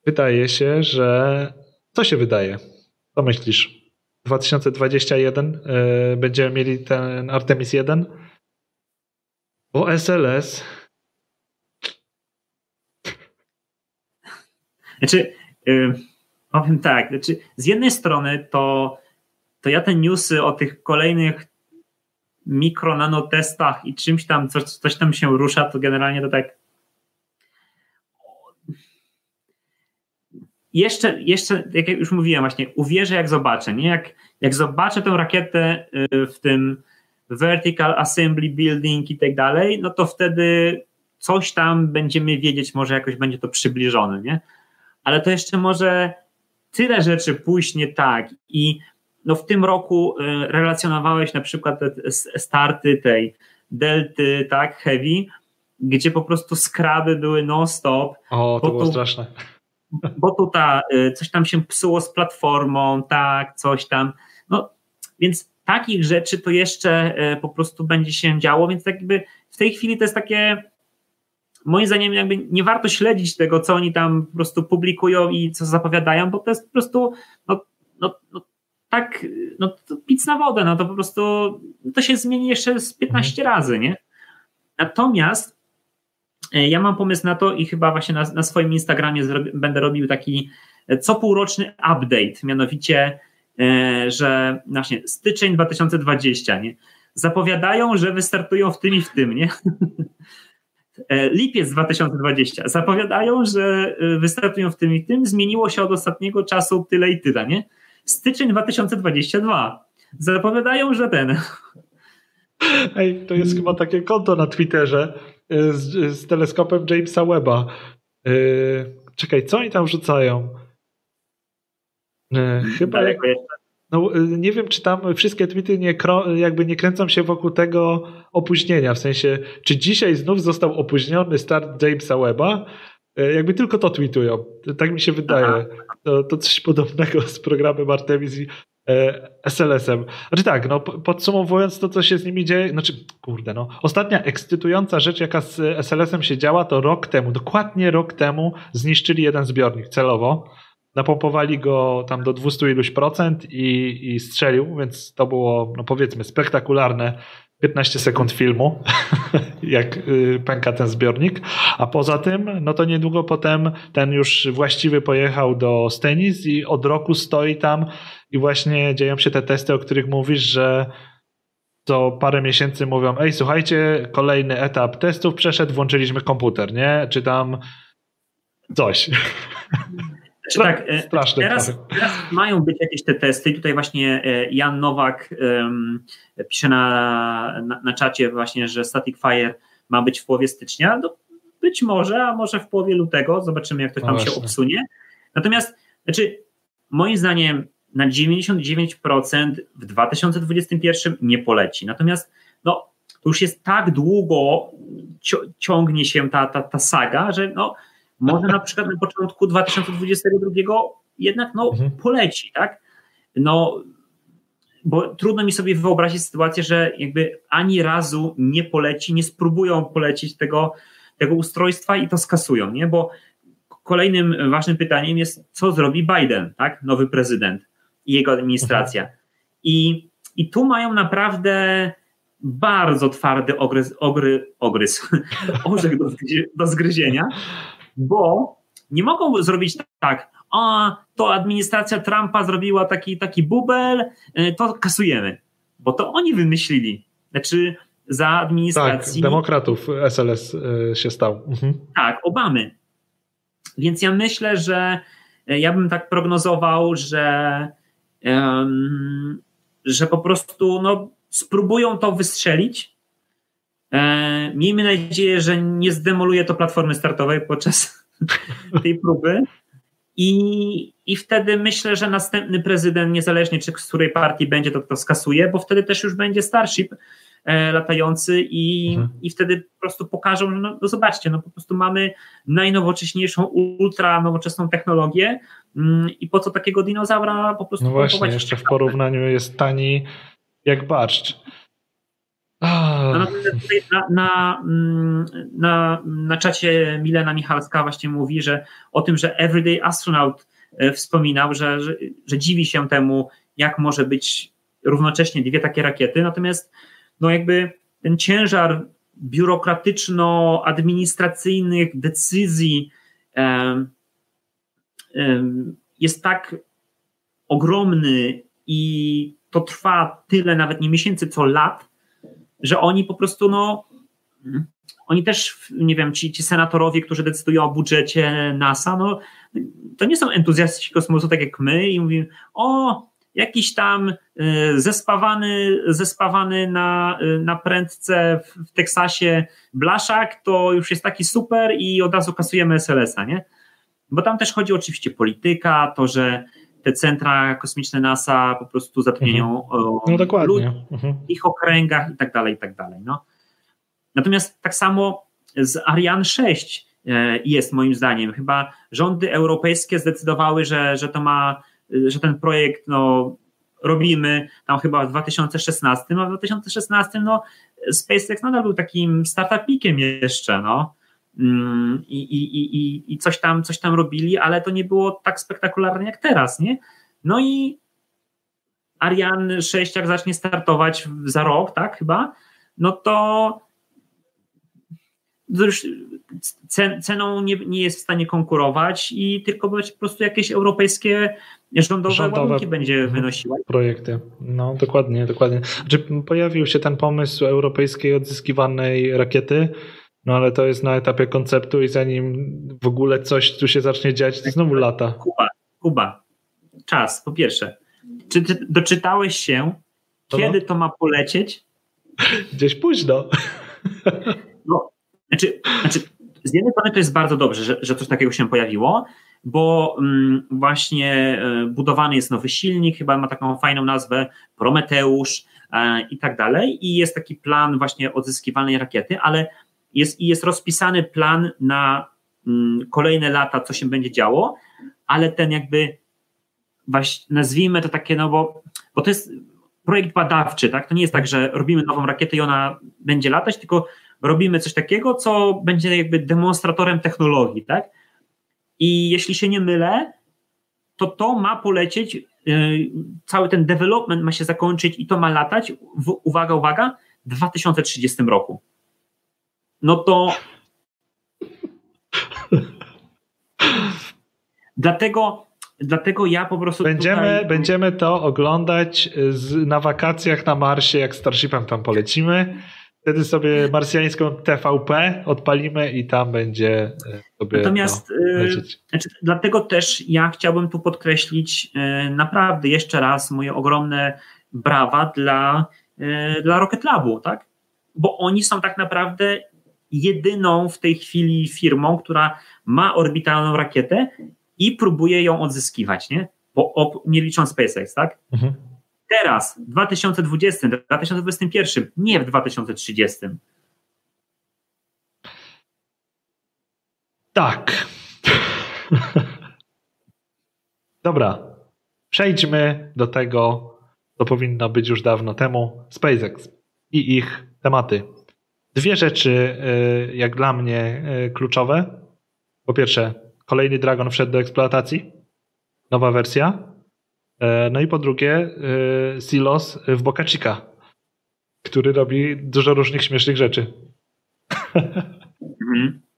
wydaje się, że. Co się wydaje? Co myślisz? 2021 y, będziemy mieli ten Artemis 1? Bo SLS Znaczy, yy, powiem tak, znaczy, z jednej strony to, to ja te newsy o tych kolejnych mikro, nanotestach i czymś tam, coś, coś tam się rusza, to generalnie to tak jeszcze, jeszcze, jak już mówiłem właśnie, uwierzę jak zobaczę, nie? Jak, jak zobaczę tę rakietę y, w tym vertical assembly building i tak dalej, no to wtedy coś tam będziemy wiedzieć, może jakoś będzie to przybliżone, nie? ale to jeszcze może tyle rzeczy pójść nie tak i no w tym roku y, relacjonowałeś na przykład te starty tej delty, tak, heavy, gdzie po prostu skraby były non-stop. O, to było straszne. Bo tu ta, y, coś tam się psuło z platformą, tak, coś tam. No, więc takich rzeczy to jeszcze y, po prostu będzie się działo, więc tak jakby w tej chwili to jest takie moim zdaniem jakby nie warto śledzić tego, co oni tam po prostu publikują i co zapowiadają, bo to jest po prostu no, no, no tak, no to pic na wodę, no to po prostu to się zmieni jeszcze z 15 mhm. razy, nie? Natomiast ja mam pomysł na to i chyba właśnie na, na swoim Instagramie będę robił taki e, co półroczny update, mianowicie, e, że właśnie styczeń 2020, nie? Zapowiadają, że wystartują w tym i w tym, nie? E, lipiec 2020 zapowiadają, że e, wystartują w tym i tym. Zmieniło się od ostatniego czasu tyle i tyle, nie? Styczeń 2022 zapowiadają, że ten. Ej, to jest chyba takie konto na Twitterze e, z, z teleskopem Jamesa Webba. Yy, czekaj, co oni tam rzucają? Yy, chyba. Jeszcze. No, y, nie wiem, czy tam wszystkie tweety nie, jakby nie kręcą się wokół tego opóźnienia. W sensie, czy dzisiaj znów został opóźniony start Jamesa Webba? Jakby tylko to tweetują. Tak mi się wydaje. To, to coś podobnego z programem Artemis i e, SLS-em. Znaczy tak, no, podsumowując to, co się z nimi dzieje, znaczy, kurde, no, ostatnia ekscytująca rzecz, jaka z SLS-em się działa, to rok temu, dokładnie rok temu zniszczyli jeden zbiornik celowo napompowali go tam do 200 iluś procent i, i strzelił, więc to było, no powiedzmy, spektakularne 15 sekund filmu, jak y, pęka ten zbiornik. A poza tym, no to niedługo potem ten już właściwy pojechał do Stenis i od roku stoi tam i właśnie dzieją się te testy, o których mówisz, że co parę miesięcy mówią, ej, słuchajcie, kolejny etap testów przeszedł, włączyliśmy komputer, nie? Czy tam coś. Znaczy, tak, e, Straszne teraz, teraz, mają być jakieś te testy. Tutaj właśnie e, Jan Nowak um, pisze na, na, na czacie właśnie, że Static Fire ma być w połowie stycznia. No, być może, a może w połowie lutego. Zobaczymy, jak to tam no się obsunie. Natomiast, znaczy, moim zdaniem na 99% w 2021 nie poleci. Natomiast no, to już jest tak długo ciągnie się ta, ta, ta saga, że no, może na przykład na początku 2022 jednak no, mhm. poleci, tak? No, bo trudno mi sobie wyobrazić sytuację, że jakby ani razu nie poleci, nie spróbują polecić tego, tego ustrojstwa i to skasują, nie? Bo kolejnym ważnym pytaniem jest, co zrobi Biden, tak? Nowy prezydent i jego administracja. Mhm. I, I tu mają naprawdę bardzo twardy ogryz, ogry, ogrys, orzech do, do zgryzienia, bo nie mogą zrobić tak, a to administracja Trumpa zrobiła taki, taki bubel, y, to kasujemy. Bo to oni wymyślili. Znaczy, za administracji. Tak, demokratów SLS y, się stał. Mhm. Tak, Obamy. Więc ja myślę, że e, ja bym tak prognozował, że, um, że po prostu no, spróbują to wystrzelić. E, miejmy nadzieję, że nie zdemoluje to platformy startowej podczas tej próby. I, I wtedy myślę, że następny prezydent, niezależnie czy z której partii będzie, to to skasuje, bo wtedy też już będzie Starship e, latający i, mhm. i wtedy po prostu pokażą, że no, no, zobaczcie, no po prostu mamy najnowocześniejszą, ultra nowoczesną technologię mm, i po co takiego dinozaura po prostu No właśnie, jeszcze w porównaniu jest tani jak barszcz. No, na, na, mm, na, na czacie Milena Michalska właśnie mówi, że o tym, że Everyday Astronaut e, wspominał, że, że, że dziwi się temu, jak może być równocześnie dwie takie rakiety, natomiast no jakby ten ciężar biurokratyczno-administracyjnych decyzji um, um, jest tak ogromny i to trwa tyle nawet nie miesięcy, co lat, że oni po prostu, no, oni też, nie wiem, ci, ci senatorowie, którzy decydują o budżecie NASA, no, to nie są entuzjaści kosmosu tak jak my i mówimy, o, jakiś tam y, zespawany, zespawany na, y, na prędce w Teksasie blaszak, to już jest taki super i od razu kasujemy SLS-a, nie? Bo tam też chodzi oczywiście polityka, to, że te centra kosmiczne NASA po prostu zatrudniają mhm. no, ludzi mhm. ich okręgach i tak dalej, i tak dalej. No. Natomiast tak samo z Ariane 6 e, jest moim zdaniem. Chyba rządy europejskie zdecydowały, że, że to ma, że ten projekt no, robimy tam chyba w 2016, a w 2016 no, SpaceX nadal był takim startupikiem jeszcze, no. Mm, i, i, i, i coś, tam, coś tam robili, ale to nie było tak spektakularne jak teraz, nie? No i Ariane 6 jak zacznie startować za rok, tak chyba, no to już ceną nie, nie jest w stanie konkurować i tylko po prostu jakieś europejskie rządowe, rządowe ładunki będzie mhm. wynosiła. Projekty. No dokładnie, dokładnie. Znaczy, pojawił się ten pomysł europejskiej odzyskiwanej rakiety, no ale to jest na etapie konceptu i zanim w ogóle coś tu się zacznie dziać, to znowu lata. Kuba, Kuba, czas, po pierwsze. Czy ty doczytałeś się, no. kiedy to ma polecieć? Gdzieś późno. No, znaczy, znaczy, z jednej strony to jest bardzo dobrze, że, że coś takiego się pojawiło, bo mm, właśnie y, budowany jest nowy silnik, chyba ma taką fajną nazwę Prometeusz y, i tak dalej i jest taki plan właśnie odzyskiwanej rakiety, ale jest, jest rozpisany plan na mm, kolejne lata, co się będzie działo, ale ten jakby nazwijmy to takie, no bo, bo to jest projekt badawczy, tak? To nie jest tak, że robimy nową rakietę i ona będzie latać, tylko robimy coś takiego, co będzie jakby demonstratorem technologii, tak? I jeśli się nie mylę, to to ma polecieć, yy, cały ten development ma się zakończyć i to ma latać, w, uwaga, uwaga, w 2030 roku no to dlatego, dlatego ja po prostu. Będziemy, tutaj... będziemy to oglądać z, na wakacjach na Marsie, jak Starshipem tam polecimy. Wtedy sobie marsjańską TVP odpalimy i tam będzie e, sobie. Natomiast e, znaczy, dlatego też ja chciałbym tu podkreślić naprawdę jeszcze raz moje ogromne brawa dla, dla Rocket Labu, tak? Bo oni są tak naprawdę jedyną w tej chwili firmą, która ma orbitalną rakietę i próbuje ją odzyskiwać, nie? Bo, nie licząc SpaceX, tak? Mhm. Teraz, w 2020, 2021, nie w 2030. Tak. Dobra. Przejdźmy do tego, co powinno być już dawno temu SpaceX i ich tematy. Dwie rzeczy, y, jak dla mnie, y, kluczowe. Po pierwsze, kolejny Dragon wszedł do eksploatacji, nowa wersja. Y, no i po drugie, Silos w Boca Chica, który robi dużo różnych śmiesznych rzeczy. Mhm.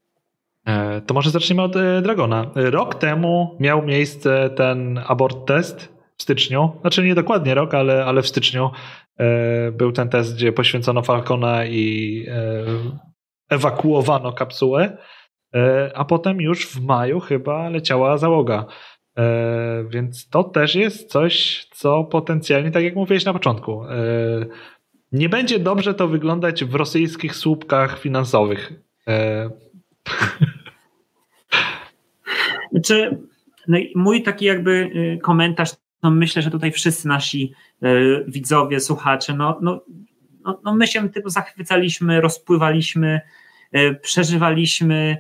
E, to może zaczniemy od e, Dragona. Rok temu miał miejsce ten abort test w styczniu. Znaczy nie dokładnie rok, ale, ale w styczniu e, był ten test, gdzie poświęcono Falcona i ewakuowano kapsułę. A potem już w maju chyba leciała załoga. Więc to też jest coś, co potencjalnie, tak jak mówiłeś na początku, nie będzie dobrze to wyglądać w rosyjskich słupkach finansowych. Znaczy, no mój taki jakby y, komentarz, no myślę, że tutaj wszyscy nasi y, widzowie, słuchacze, no, no, no, no my się tym zachwycaliśmy, rozpływaliśmy, y, przeżywaliśmy,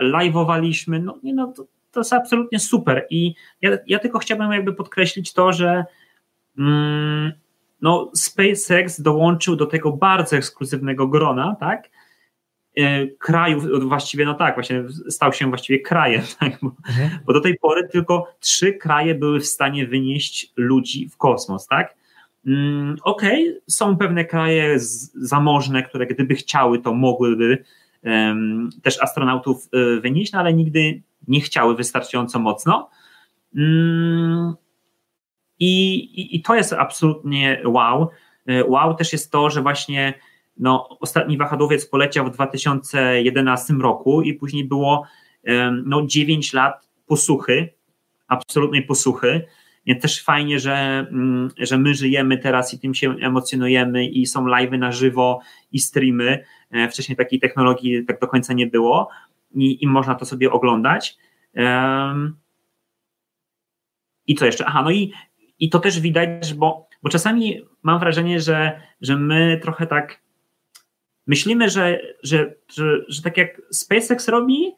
live'owaliśmy, no, nie, no to, to jest absolutnie super i ja, ja tylko chciałbym jakby podkreślić to, że mm, no, SpaceX dołączył do tego bardzo ekskluzywnego grona, tak? E, krajów, właściwie no tak, właśnie stał się właściwie krajem, tak? Bo, mhm. bo, do tej pory tylko trzy kraje były w stanie wynieść ludzi w kosmos, tak? Mm, Okej, okay, są pewne kraje zamożne, które gdyby chciały, to mogłyby um, też astronautów e, wynieść, no ale nigdy nie chciały wystarczająco mocno. I, i, I to jest absolutnie wow. E, wow też jest to, że właśnie no, ostatni wahadłowiec poleciał w 2011 roku i później było no, 9 lat posuchy, absolutnej posuchy. Więc też fajnie, że, mm, że my żyjemy teraz i tym się emocjonujemy i są live'y na żywo i streamy. E, wcześniej takiej technologii tak do końca nie było i, i można to sobie oglądać. I co jeszcze? Aha, no i, i to też widać, bo, bo czasami mam wrażenie, że, że my trochę tak myślimy, że, że, że, że tak jak SpaceX robi,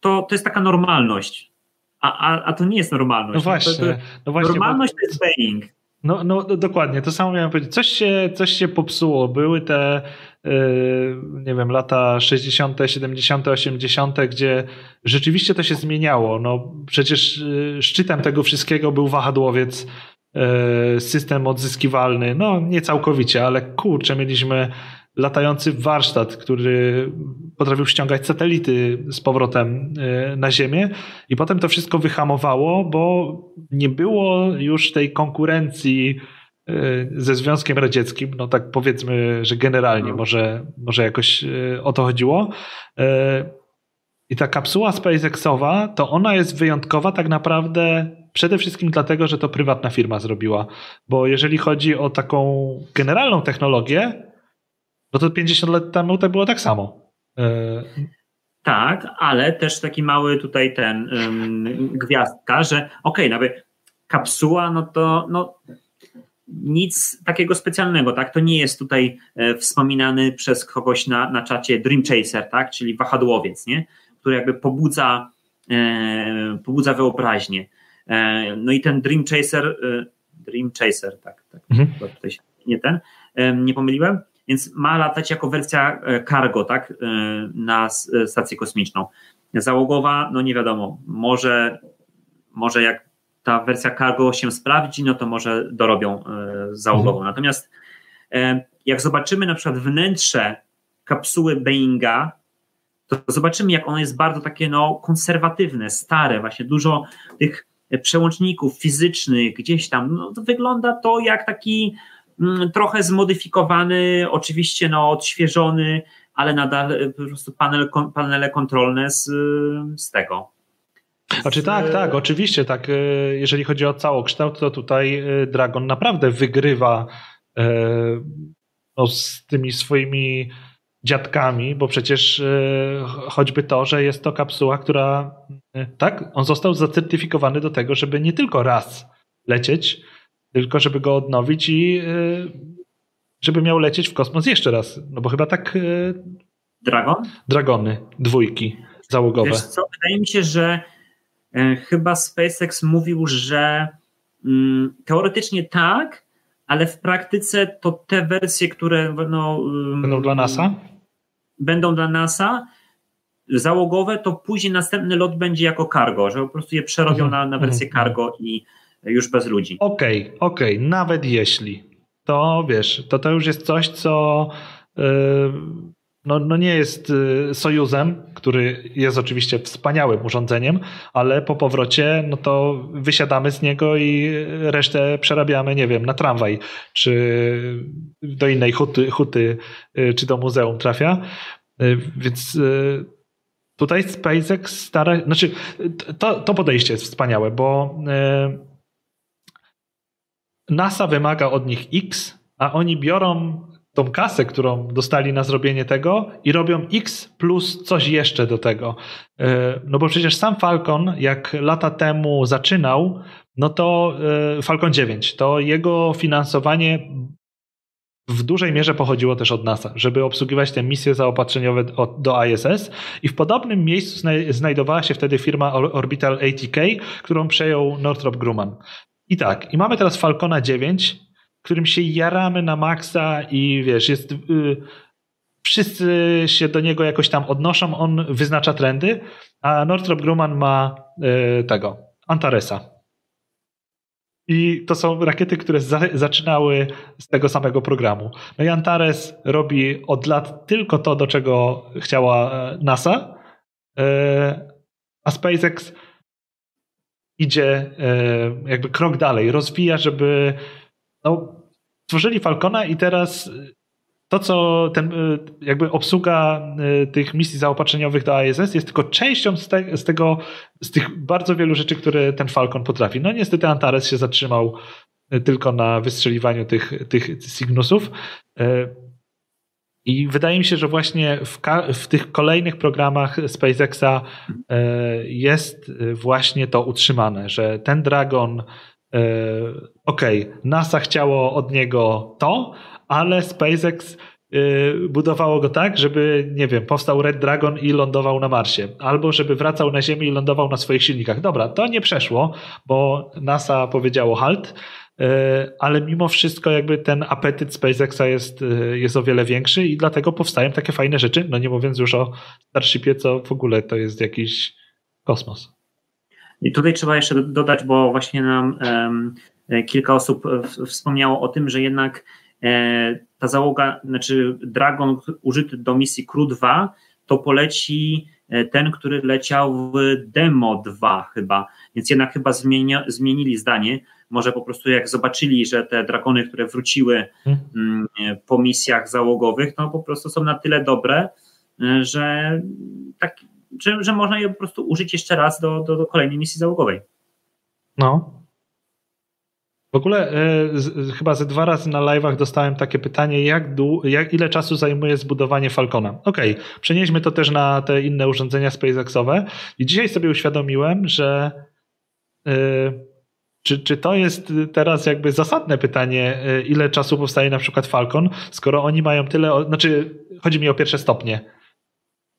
to, to jest taka normalność. A, a, a to nie jest normalność. No właśnie. To, to, no właśnie normalność bo... to jest Boeing. No, no, no dokładnie, to samo miałem powiedzieć. Coś się, coś się popsuło. Były te, yy, nie wiem, lata 60., 70., 80., gdzie rzeczywiście to się zmieniało. No, przecież yy, szczytem tego wszystkiego był wahadłowiec, yy, system odzyskiwalny. No, nie całkowicie, ale kurczę, mieliśmy latający warsztat, który potrafił ściągać satelity z powrotem e, na Ziemię i potem to wszystko wyhamowało, bo nie było już tej konkurencji e, ze Związkiem Radzieckim, no tak powiedzmy, że generalnie no. może, może jakoś e, o to chodziło. I ta kapsuła SpaceXowa, to ona jest wyjątkowa tak naprawdę przede wszystkim dlatego, że to prywatna firma zrobiła. Bo jeżeli chodzi o taką generalną technologię, no to 50 lat temu to było tak samo. E, tak, ale też taki mały tutaj ten um, gwiazdka, że okej, okay, nawet kapsuła, no to no, nic takiego specjalnego, tak? To nie jest tutaj e, wspominany przez kogoś na, na czacie Dream Chaser, tak? Czyli wahadłowiec, nie? Który jakby pobudza, e, pobudza wyobraźnię. E, no i ten Dream Chaser, e, Dream Chaser, tak, tak, mhm. tutaj nie ten, nie pomyliłem, więc ma latać jako wersja e, cargo, tak, e, na e, stację kosmiczną. Załogowa, no nie wiadomo, może, może jak ta wersja cargo się sprawdzi, no to może dorobią załogową. Mhm. Natomiast jak zobaczymy na przykład wnętrze kapsuły Boeinga, to zobaczymy, jak ono jest bardzo takie no, konserwatywne, stare, właśnie dużo tych przełączników fizycznych gdzieś tam. No, to wygląda to jak taki trochę zmodyfikowany, oczywiście no, odświeżony, ale nadal e, po prostu panel, panele kontrolne z, z tego. Znaczy tak, tak, oczywiście tak. Jeżeli chodzi o całokształt, to tutaj Dragon naprawdę wygrywa no, z tymi swoimi dziadkami, bo przecież choćby to, że jest to kapsuła, która tak, on został zacertyfikowany do tego, żeby nie tylko raz lecieć, tylko żeby go odnowić i y, żeby miał lecieć w kosmos jeszcze raz. No bo chyba tak. Y, Dragon? Dragony, dwójki załogowe. Wiesz co, wydaje mi się, że e, chyba SpaceX mówił, że mm, teoretycznie tak, ale w praktyce to te wersje, które no, będą dla NASA? Będą dla NASA załogowe, to później następny lot będzie jako cargo, że po prostu je przerobią mhm. na, na wersję mhm. cargo i już bez ludzi. Okej, okay, okej, okay. nawet jeśli, to wiesz, to to już jest coś, co yy, no, no nie jest y, Sojuzem, który jest oczywiście wspaniałym urządzeniem, ale po powrocie no to wysiadamy z niego i resztę przerabiamy, nie wiem, na tramwaj, czy do innej huty, huty y, czy do muzeum trafia. Y, więc tutaj SpaceX stara, znaczy to, to podejście jest wspaniałe, bo NASA wymaga od nich X, a oni biorą tą kasę, którą dostali na zrobienie tego i robią X plus coś jeszcze do tego. E, no bo przecież sam Falcon, jak lata temu zaczynał, no to e, Falcon 9, to jego finansowanie w dużej mierze pochodziło też od NASA, żeby obsługiwać te misje zaopatrzeniowe do ISS i w podobnym miejscu znajdowała się wtedy firma Orbital ATK, którą przejął Northrop Grumman. I tak, i mamy teraz Falcona 9, którym się jaramy na maksa i wiesz, jest. Yy, wszyscy się do niego jakoś tam odnoszą, on wyznacza trendy, a Northrop Grumman ma yy, tego, Antaresa. I to są rakiety, które za, zaczynały z tego samego programu. No i Antares robi od lat tylko to, do czego chciała e, NASA, yy, a SpaceX idzie yy, jakby krok dalej, rozwija, żeby no, stworzyli Falcona i teraz to, co ten, y, jakby obsługa tych misji zaopatrzeniowych do ISS jest tylko częścią z, te, z, tego, z tych bardzo wielu rzeczy, które ten Falcon potrafi. No niestety Antares się zatrzymał tylko na wystrzeliwaniu tych, tych Cygnusów. I wydaje mi się, że właśnie w, w, tych kolejnych programach SpaceXa jest właśnie to utrzymane, że ten Dragon E, okej, okay, NASA chciało od niego to, ale SpaceX e, budowało go tak, żeby, nie wiem, powstał Red Dragon i lądował na Marsie, albo żeby wracał na Ziemię i lądował na swoich silnikach. Dobra, to nie przeszło, bo NASA powiedziało halt, e, ale mimo wszystko jakby ten apetyt SpaceXa jest, jest o wiele większy i dlatego powstają takie fajne rzeczy, no nie mówiąc już o Starshipie, co w ogóle to jest jakiś kosmos. I tutaj trzeba jeszcze dodać, bo właśnie nam e, kilka osób wspomniało o tym, że jednak e, ta załoga, znaczy Dragon użyty do misji Crew 2, to poleci e, ten, który leciał w Demo 2 chyba, więc jednak chyba zmienili zdanie, może po prostu jak zobaczyli, że te dragony, które wróciły hmm. mm, po misjach załogowych, to po prostu są na tyle dobre, że tak, że, że można je po prostu użyć jeszcze raz do, do, do kolejnej misji załogowej. No. W ogóle y, z, chyba ze dwa razy na live'ach dostałem takie pytanie, jak, dłu, jak ile czasu zajmuje zbudowanie Falcona. Okej, okay, przenieśmy to też na te inne urządzenia SpaceXowe i dzisiaj sobie uświadomiłem, że y, czy, czy to jest teraz jakby zasadne pytanie, y, ile czasu powstaje na przykład Falcon, skoro oni mają tyle, znaczy chodzi mi o pierwsze stopnie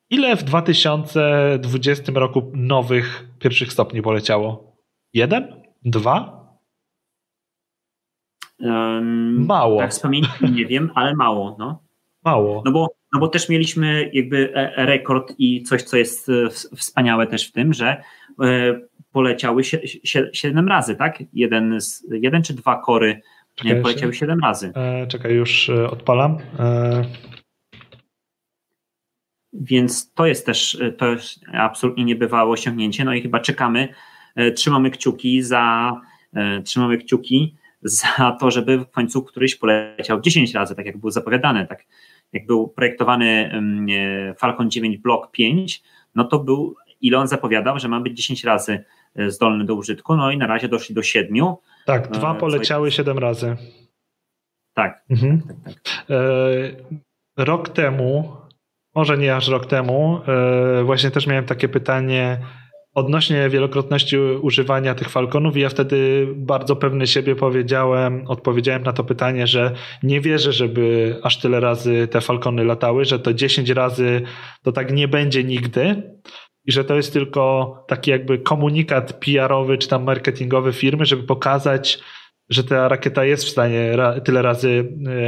Ile w 2020 roku nowych pierwszych stopni poleciało? Jeden? Dwa? Um, mało. Tak z pamięci nie wiem, ale mało. No. Mało. No bo, no bo też mieliśmy jakby e, e, rekord i coś, co jest e, wspaniałe też w tym, że poleciały siedem razy, tak? Jeden, jeden czy dwa kory czekaj, poleciały siedem razy. czekaj, już odpalam. Więc to jest też to jest absolutnie niebywałe osiągnięcie. No i chyba czekamy, e, trzymamy kciuki za e, trzymamy kciuki za to, żeby w końcu któryś poleciał 10 razy, tak jak był zapowiadany, tak jak był projektowany e, Falcon 9 Block 5, no to był, ile on zapowiadał, że ma być 10 razy zdolny do użytku, no i na razie doszli do 7. Tak, dwa poleciały 7 razy. Tak, mhm. tak, tak, tak. Rok temu może nie aż rok temu, e, właśnie też miałem takie pytanie odnośnie wielokrotności używania tych falconów i ja wtedy bardzo pewny siebie powiedziałem, odpowiedziałem na to pytanie, że nie wierzę, żeby aż tyle razy te falcony latały, że to 10 razy to tak nie będzie nigdy i że to jest tylko taki jakby komunikat PR-owy czy tam marketingowy firmy, żeby pokazać, że ta rakieta jest w stanie ra tyle razy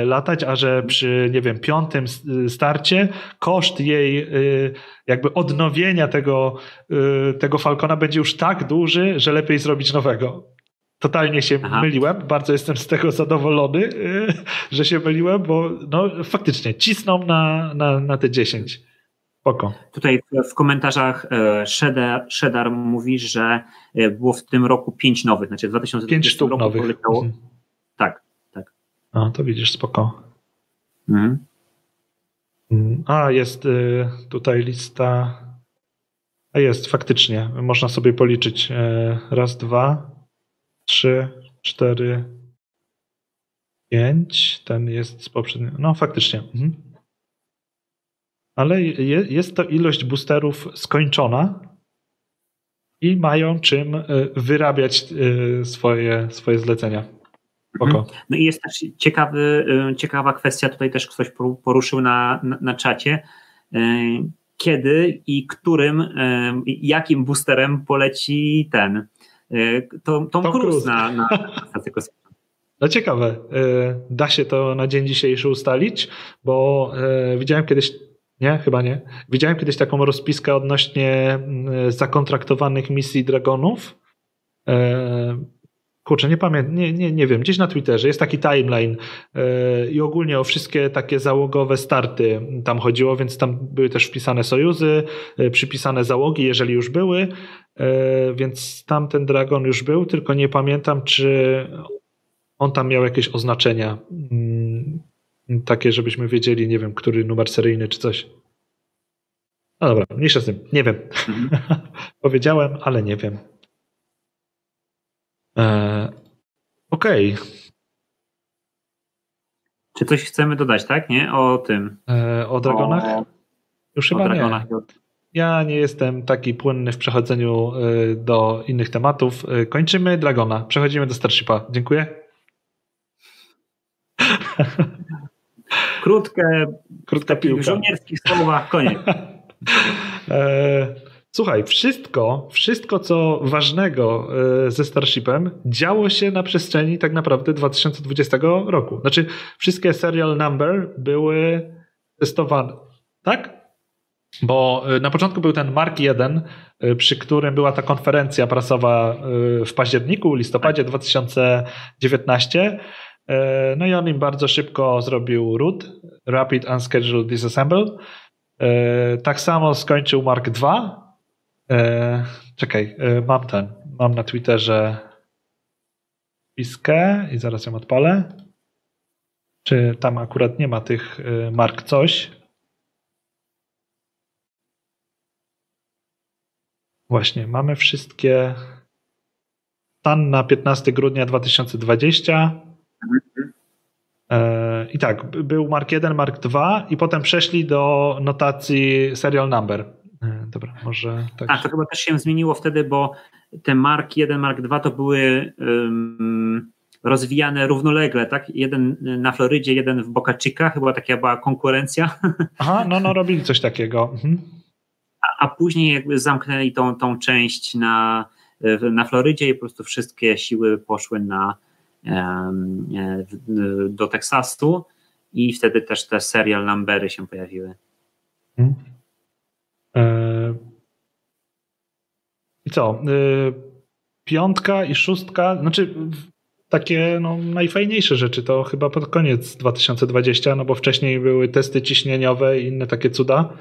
y, latać, a że przy, nie wiem, piątym y, starcie koszt jej y, jakby odnowienia tego, tego Falcona będzie już tak duży, że lepiej zrobić nowego. totalnie się Aha. myliłem. Bardzo jestem z tego zadowolony, że się myliłem, bo no, faktycznie cisną na, na, na te 10. Spoko. Tutaj w komentarzach Shedar, Shedar mówi, że było w tym roku 5 nowych, znaczy w 2020 sztuk roku nowych. poleciało. Mhm. Tak, tak. No, to widzisz, spoko. Mhm. Mm, a, jest y, tutaj lista. A jest, faktycznie. Można sobie policzyć. E, raz, dwa, trzy, cztery, pięć. Ten jest z poprzedniego. No, faktycznie. Mhm. Ale jest to ilość boosterów skończona i mają czym e, wyrabiać e, swoje, swoje zlecenia. Mhm. No i jest też ciekawy, y, ciekawa kwestia, tutaj też ktoś poruszył na, na, na czacie. Kiedy i którym, jakim boosterem poleci ten Tom, Tom, Tom Cruise na, na stację kosmiczną? No ciekawe. Da się to na dzień dzisiejszy ustalić, bo widziałem kiedyś nie, chyba nie. Widziałem kiedyś taką rozpiskę odnośnie zakontraktowanych misji Dragonów. Kurczę, nie pamiętam, nie, nie, nie wiem, gdzieś na Twitterze jest taki timeline yy, i ogólnie o wszystkie takie załogowe starty tam chodziło, więc tam były też wpisane sojuzy, yy, przypisane załogi, jeżeli już były, więc tam ten Dragon już był, tylko nie pamiętam, czy on tam miał jakieś oznaczenia. Mm, takie, żebyśmy wiedzieli, nie wiem, który numer seryjny czy coś. No dobra, mniejsza z tym, nie wiem. Mhm. Powiedziałem, ale nie wiem. E, Okej. Okay. Czy coś chcemy dodać, tak? Nie? O tym. E, o dragonach? O, Już o chyba dragonach. nie. Ja nie jestem taki płynny w przechodzeniu e, do innych tematów. E, kończymy Dragona. Przechodzimy do Starshipa. Dziękuję. Krótkie, Krótka piłka. w żołnierskich słowach, koniec. Słuchaj, wszystko, wszystko co ważnego e, ze Starshipem działo się na przestrzeni tak naprawdę 2020 roku. Znaczy, wszystkie serial number były testowane, tak? Bo e, na początku był ten Mark 1, e, przy którym była ta konferencja prasowa w październiku, listopadzie 2019. No i on im bardzo szybko zrobił RUD, Rapid Unscheduled Disassemble. Tak samo skończył Mark 2, E, czekaj, e, mam ten. Mam na Twitterze piskę i zaraz ją odpalę. Czy tam akurat nie ma tych e, mark coś? Właśnie, mamy wszystkie. Stan na 15 grudnia 2020. E, I tak, był Mark 1, Mark 2 i potem przeszli do notacji serial number. E, dobra, może tak. A to chyba też się zmieniło wtedy, bo te Mark 1, Mark 2 to były um, rozwijane równolegle, tak? Jeden na Florydzie, jeden w Boca Chica, chyba taka była konkurencja. Aha, no, no robili coś takiego. Mhm. A, a, później jakby zamknęli tą, tą część na, na Florydzie i po prostu wszystkie siły poszły na, do Teksasu i wtedy też te serial numbery się pojawiły. Mhm. E, I co? E, piątka i szóstka, znaczy takie no, najfajniejsze rzeczy to chyba pod koniec 2020, no bo wcześniej były testy ciśnieniowe i inne takie cuda.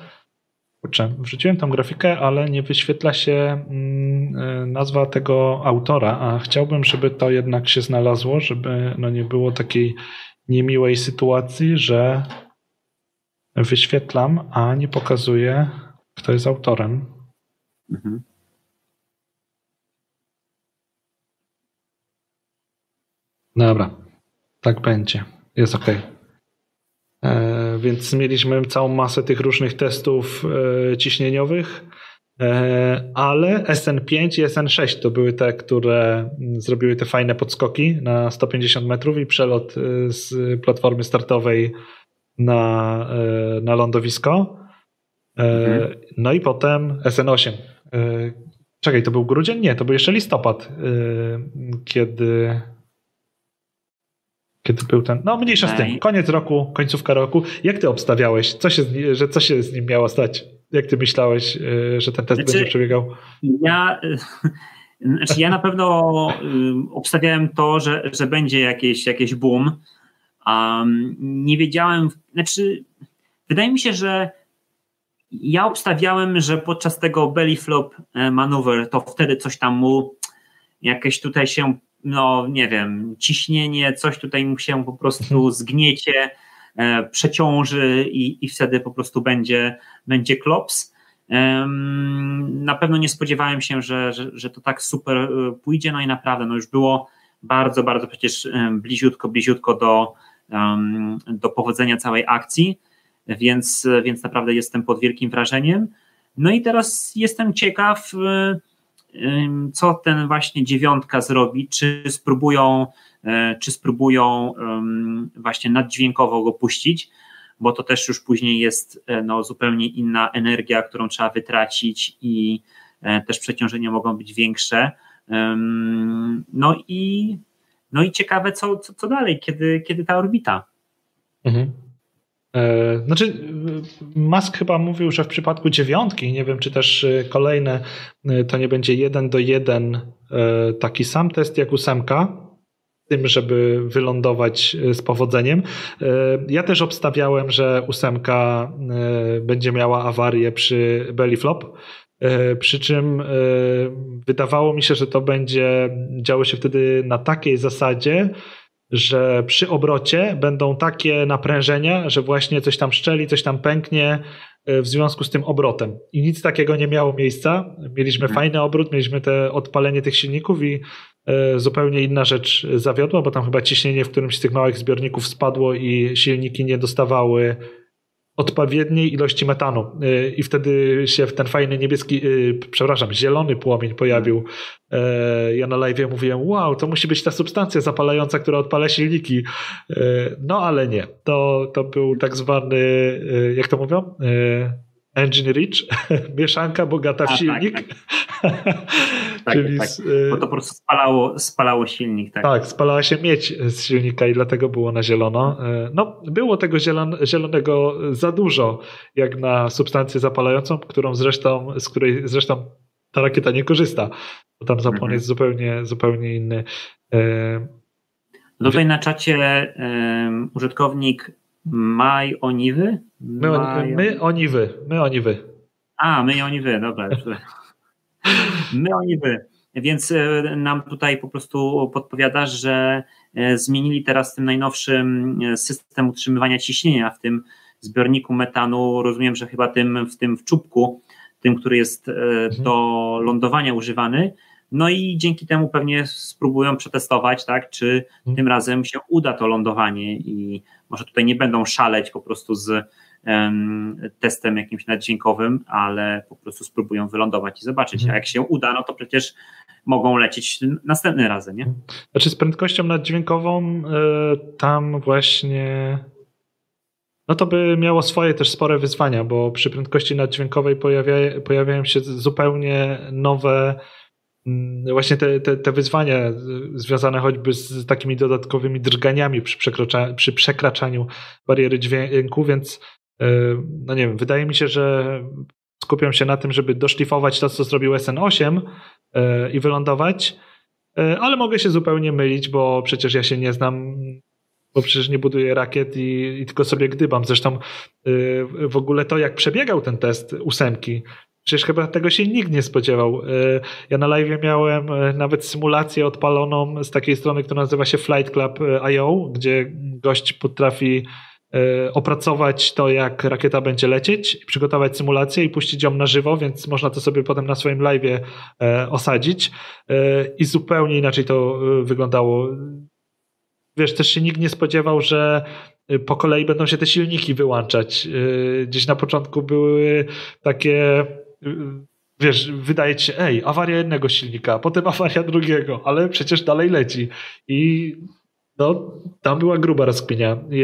Kurczę, wrzuciłem tam grafikę, ale nie wyświetla się mm, e, nazwa tego autora, a chciałbym, żeby to jednak się znalazło, żeby no, nie było takiej niemiłej sytuacji, że wyświetlam, a nie pokazuje kto jest autorem. Mhm. Dobra, tak będzie. Jest ok. Więc mieliśmy całą masę tych różnych testów e, ciśnieniowych, e, ale SN5 i SN6 to były te, które zrobiły te fajne podskoki na 150 metrów i przelot e, z platformy startowej na, na lądowisko. Mhm. No i potem SN8. E, czekaj, to był grudzień? Nie, to był jeszcze listopad, kiedy kiedy był ten. No, mniejsza z tym. Koniec roku, końcówka roku. Jak ty obstawiałeś? Co się, że co się z nim miało stać? Jak ty myślałeś, że ten test znaczy, będzie przebiegał? Ja Znaczy ja na pewno obstawiałem to, że, że będzie jakieś, jakieś boom. Um, nie wiedziałem, znaczy wydaje mi się, że ja obstawiałem, że podczas tego belly flop e, maneuver to wtedy coś tam mu jakieś tutaj się, no nie wiem, ciśnienie, coś tutaj mu się po prostu mhm. zgniecie, e, przeciąży i, i wtedy po prostu będzie, będzie klops. Na pewno nie spodziewałem się, że, że, że to tak super e, pójdzie, no i naprawdę, no już było bardzo, bardzo przecież bliziutko, bliziutko do, do powodzenia całej akcji więc, więc naprawdę jestem pod wielkim wrażeniem. No i teraz jestem ciekaw, co ten właśnie dziewiątka zrobi, czy spróbują, e, czy spróbują właśnie naddźwiękowo go puścić, bo to też już później jest e, no, zupełnie inna energia, którą trzeba wytracić i e, też przeciążenia mogą być większe. No i, no i ciekawe, co, co, co dalej, kiedy, kiedy ta orbita. Mhm. E, znaczy, Musk chyba mówił, że w przypadku dziewiątki, nie wiem czy też e, kolejne, e, to nie będzie jeden do jeden taki sam test jak ósemka, tym, żeby wylądować z powodzeniem. Ja też obstawiałem, że ósemka będzie miała awarię przy belly flop, przy czym wydawało mi się, że to będzie działo się wtedy na takiej zasadzie, że przy obrocie będą takie naprężenia, że właśnie coś tam szczeli, coś tam pęknie e, w związku z tym obrotem. I nic takiego nie miało miejsca. Mieliśmy mhm. fajny obrót, mieliśmy te odpalenie tych silników i e, zupełnie inna rzecz zawiodła, bo tam chyba ciśnienie w którymś z tych małych zbiorników spadło i silniki nie dostawały odpowiedniej ilości metanu y, i wtedy się ten fajny niebieski, y, przepraszam, zielony płomień pojawił. E, ja na live mówiłem, wow, to musi być ta substancja zapalająca, która odpala silniki. No ale nie, to, to był tak zwany, jak to mówią? Engine Rich, mieszanka bogata w A, tak, silnik. Tak, tak. tak, Czyli tak. Bo to po prostu spalało, spalało silnik. Tak. tak, spalała się miedź z silnika i dlatego było na zielono. No, było tego zielon, zielonego za dużo, jak na substancję zapalającą, którą zresztą, z której zresztą ta rakieta nie korzysta, bo tam zapłon mhm. jest zupełnie, zupełnie inny. Tutaj na czacie um, użytkownik Maj Oniwy? My, Maj... my Oniwy, my Oniwy. A, my Oniwy, dobra. my Oniwy. Więc e, nam tutaj po prostu podpowiadasz, że e, zmienili teraz tym najnowszym e, system utrzymywania ciśnienia w tym zbiorniku metanu. Rozumiem, że chyba tym w tym w czubku, tym, który jest mhm. do lądowania używany. No i dzięki temu pewnie spróbują przetestować, tak, czy mhm. tym razem się uda to lądowanie i może tutaj nie będą szaleć po prostu z um, testem jakimś naddźwiękowym, ale po prostu spróbują wylądować i zobaczyć. Mhm. A jak się uda, no to przecież mogą lecieć następny razem, nie? Znaczy z prędkością naddźwiękową y, tam właśnie no to by miało swoje też spore wyzwania, bo przy prędkości naddźwiękowej pojawia, pojawiają się zupełnie nowe właśnie te, te, te wyzwania związane choćby z takimi dodatkowymi drganiami przy, przekracza, przy przekraczaniu bariery dźwięku, więc e, no nie wiem, wydaje mi się, że skupią się na tym, żeby doszlifować to, co zrobił SN8 e, i wylądować, e, ale mogę się zupełnie mylić, bo przecież ja się nie znam, bo przecież nie buduję rakiet i, i tylko sobie gdybam. Zresztą w ogóle to, jak przebiegał ten test ósemki, Przecież chyba tego się nikt nie spodziewał. E, ja na live miałem e, nawet symulację odpaloną z takiej strony, która nazywa się Flight Club e, IO, gdzie gość potrafi opracować to, jak rakieta będzie lecieć, przygotować symulację i puścić ją na żywo, więc można to sobie potem na swoim live osadzić. I zupełnie inaczej to wyglądało. Wiesz, też się nikt nie spodziewał, że po kolei będą się te silniki wyłączać. Gdzieś na początku były takie wiesz, wydaje ci się, ej, awaria jednego silnika, potem awaria drugiego, ale przecież dalej leci. I no, tam była gruba rozkminia. I,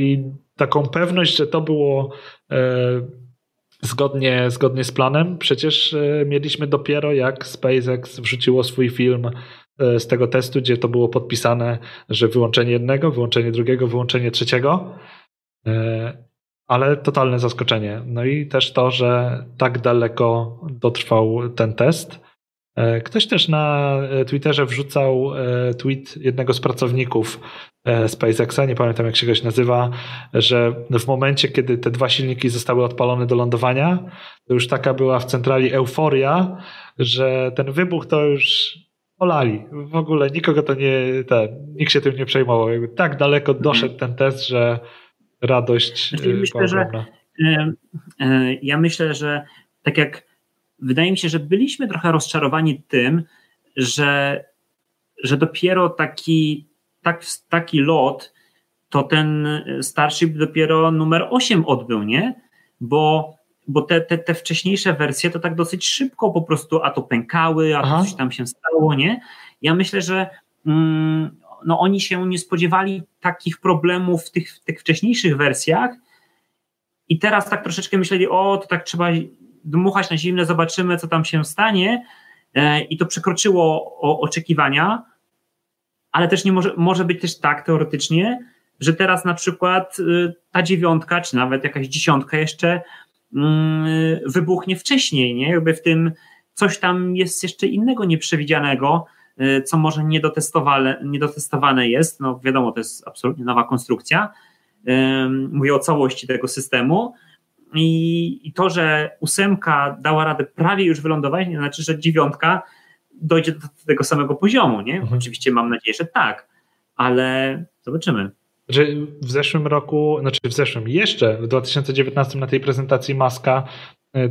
i taką pewność, że to było e, zgodnie, zgodnie z planem, przecież e, mieliśmy dopiero jak SpaceX wrzuciło swój film e, z tego testu, gdzie to było podpisane, że wyłączenie jednego, wyłączenie drugiego, wyłączenie trzeciego. Ale totalne zaskoczenie. No i też to, że tak daleko dotrwał ten test. E, ktoś też na e, Twitterze wrzucał e, tweet jednego z pracowników SpaceXa, nie pamiętam jak się goś nazywa, że w momencie, kiedy te dwa silniki zostały odpalone do lądowania, to już taka była w centrali euforia, że ten wybuch to już olali. W ogóle nikogo to nie, ten, nikt się tym nie przejmował. Jakby tak daleko doszedł ten test, że radość znaczy, myślę, że, Ja myślę, że tak jak wydaje mi się, że byliśmy trochę rozczarowani tym, że, że dopiero taki, tak, taki lot to ten Starship dopiero numer 8 odbył, nie? Bo, bo te, te, te wcześniejsze wersje to tak dosyć szybko po prostu a to pękały, a to coś tam się stało, nie? Ja myślę, że mm, no oni się nie spodziewali takich problemów w tych, w tych wcześniejszych wersjach i teraz tak troszeczkę myśleli, o, to tak trzeba dmuchać na zimne, zobaczymy, co tam się stanie. E, I to przekroczyło oczekiwania, ale też nie może, może być też tak teoretycznie, że teraz na przykład y, ta dziewiątka, czy nawet jakaś dziesiątka jeszcze mm, wybuchnie wcześniej, nie? Jakby w tym coś tam jest jeszcze innego nieprzewidzianego, co może niedotestowane, niedotestowane jest. No wiadomo, to jest absolutnie nowa konstrukcja. Mówię o całości tego systemu, i, to, że ósemka dała radę prawie już wylądować, nie znaczy, że dziewiątka dojdzie do tego samego poziomu, nie? Mhm. Oczywiście mam nadzieję, że tak, ale zobaczymy. Że w zeszłym roku, znaczy w zeszłym, jeszcze w 2019 na tej prezentacji Maska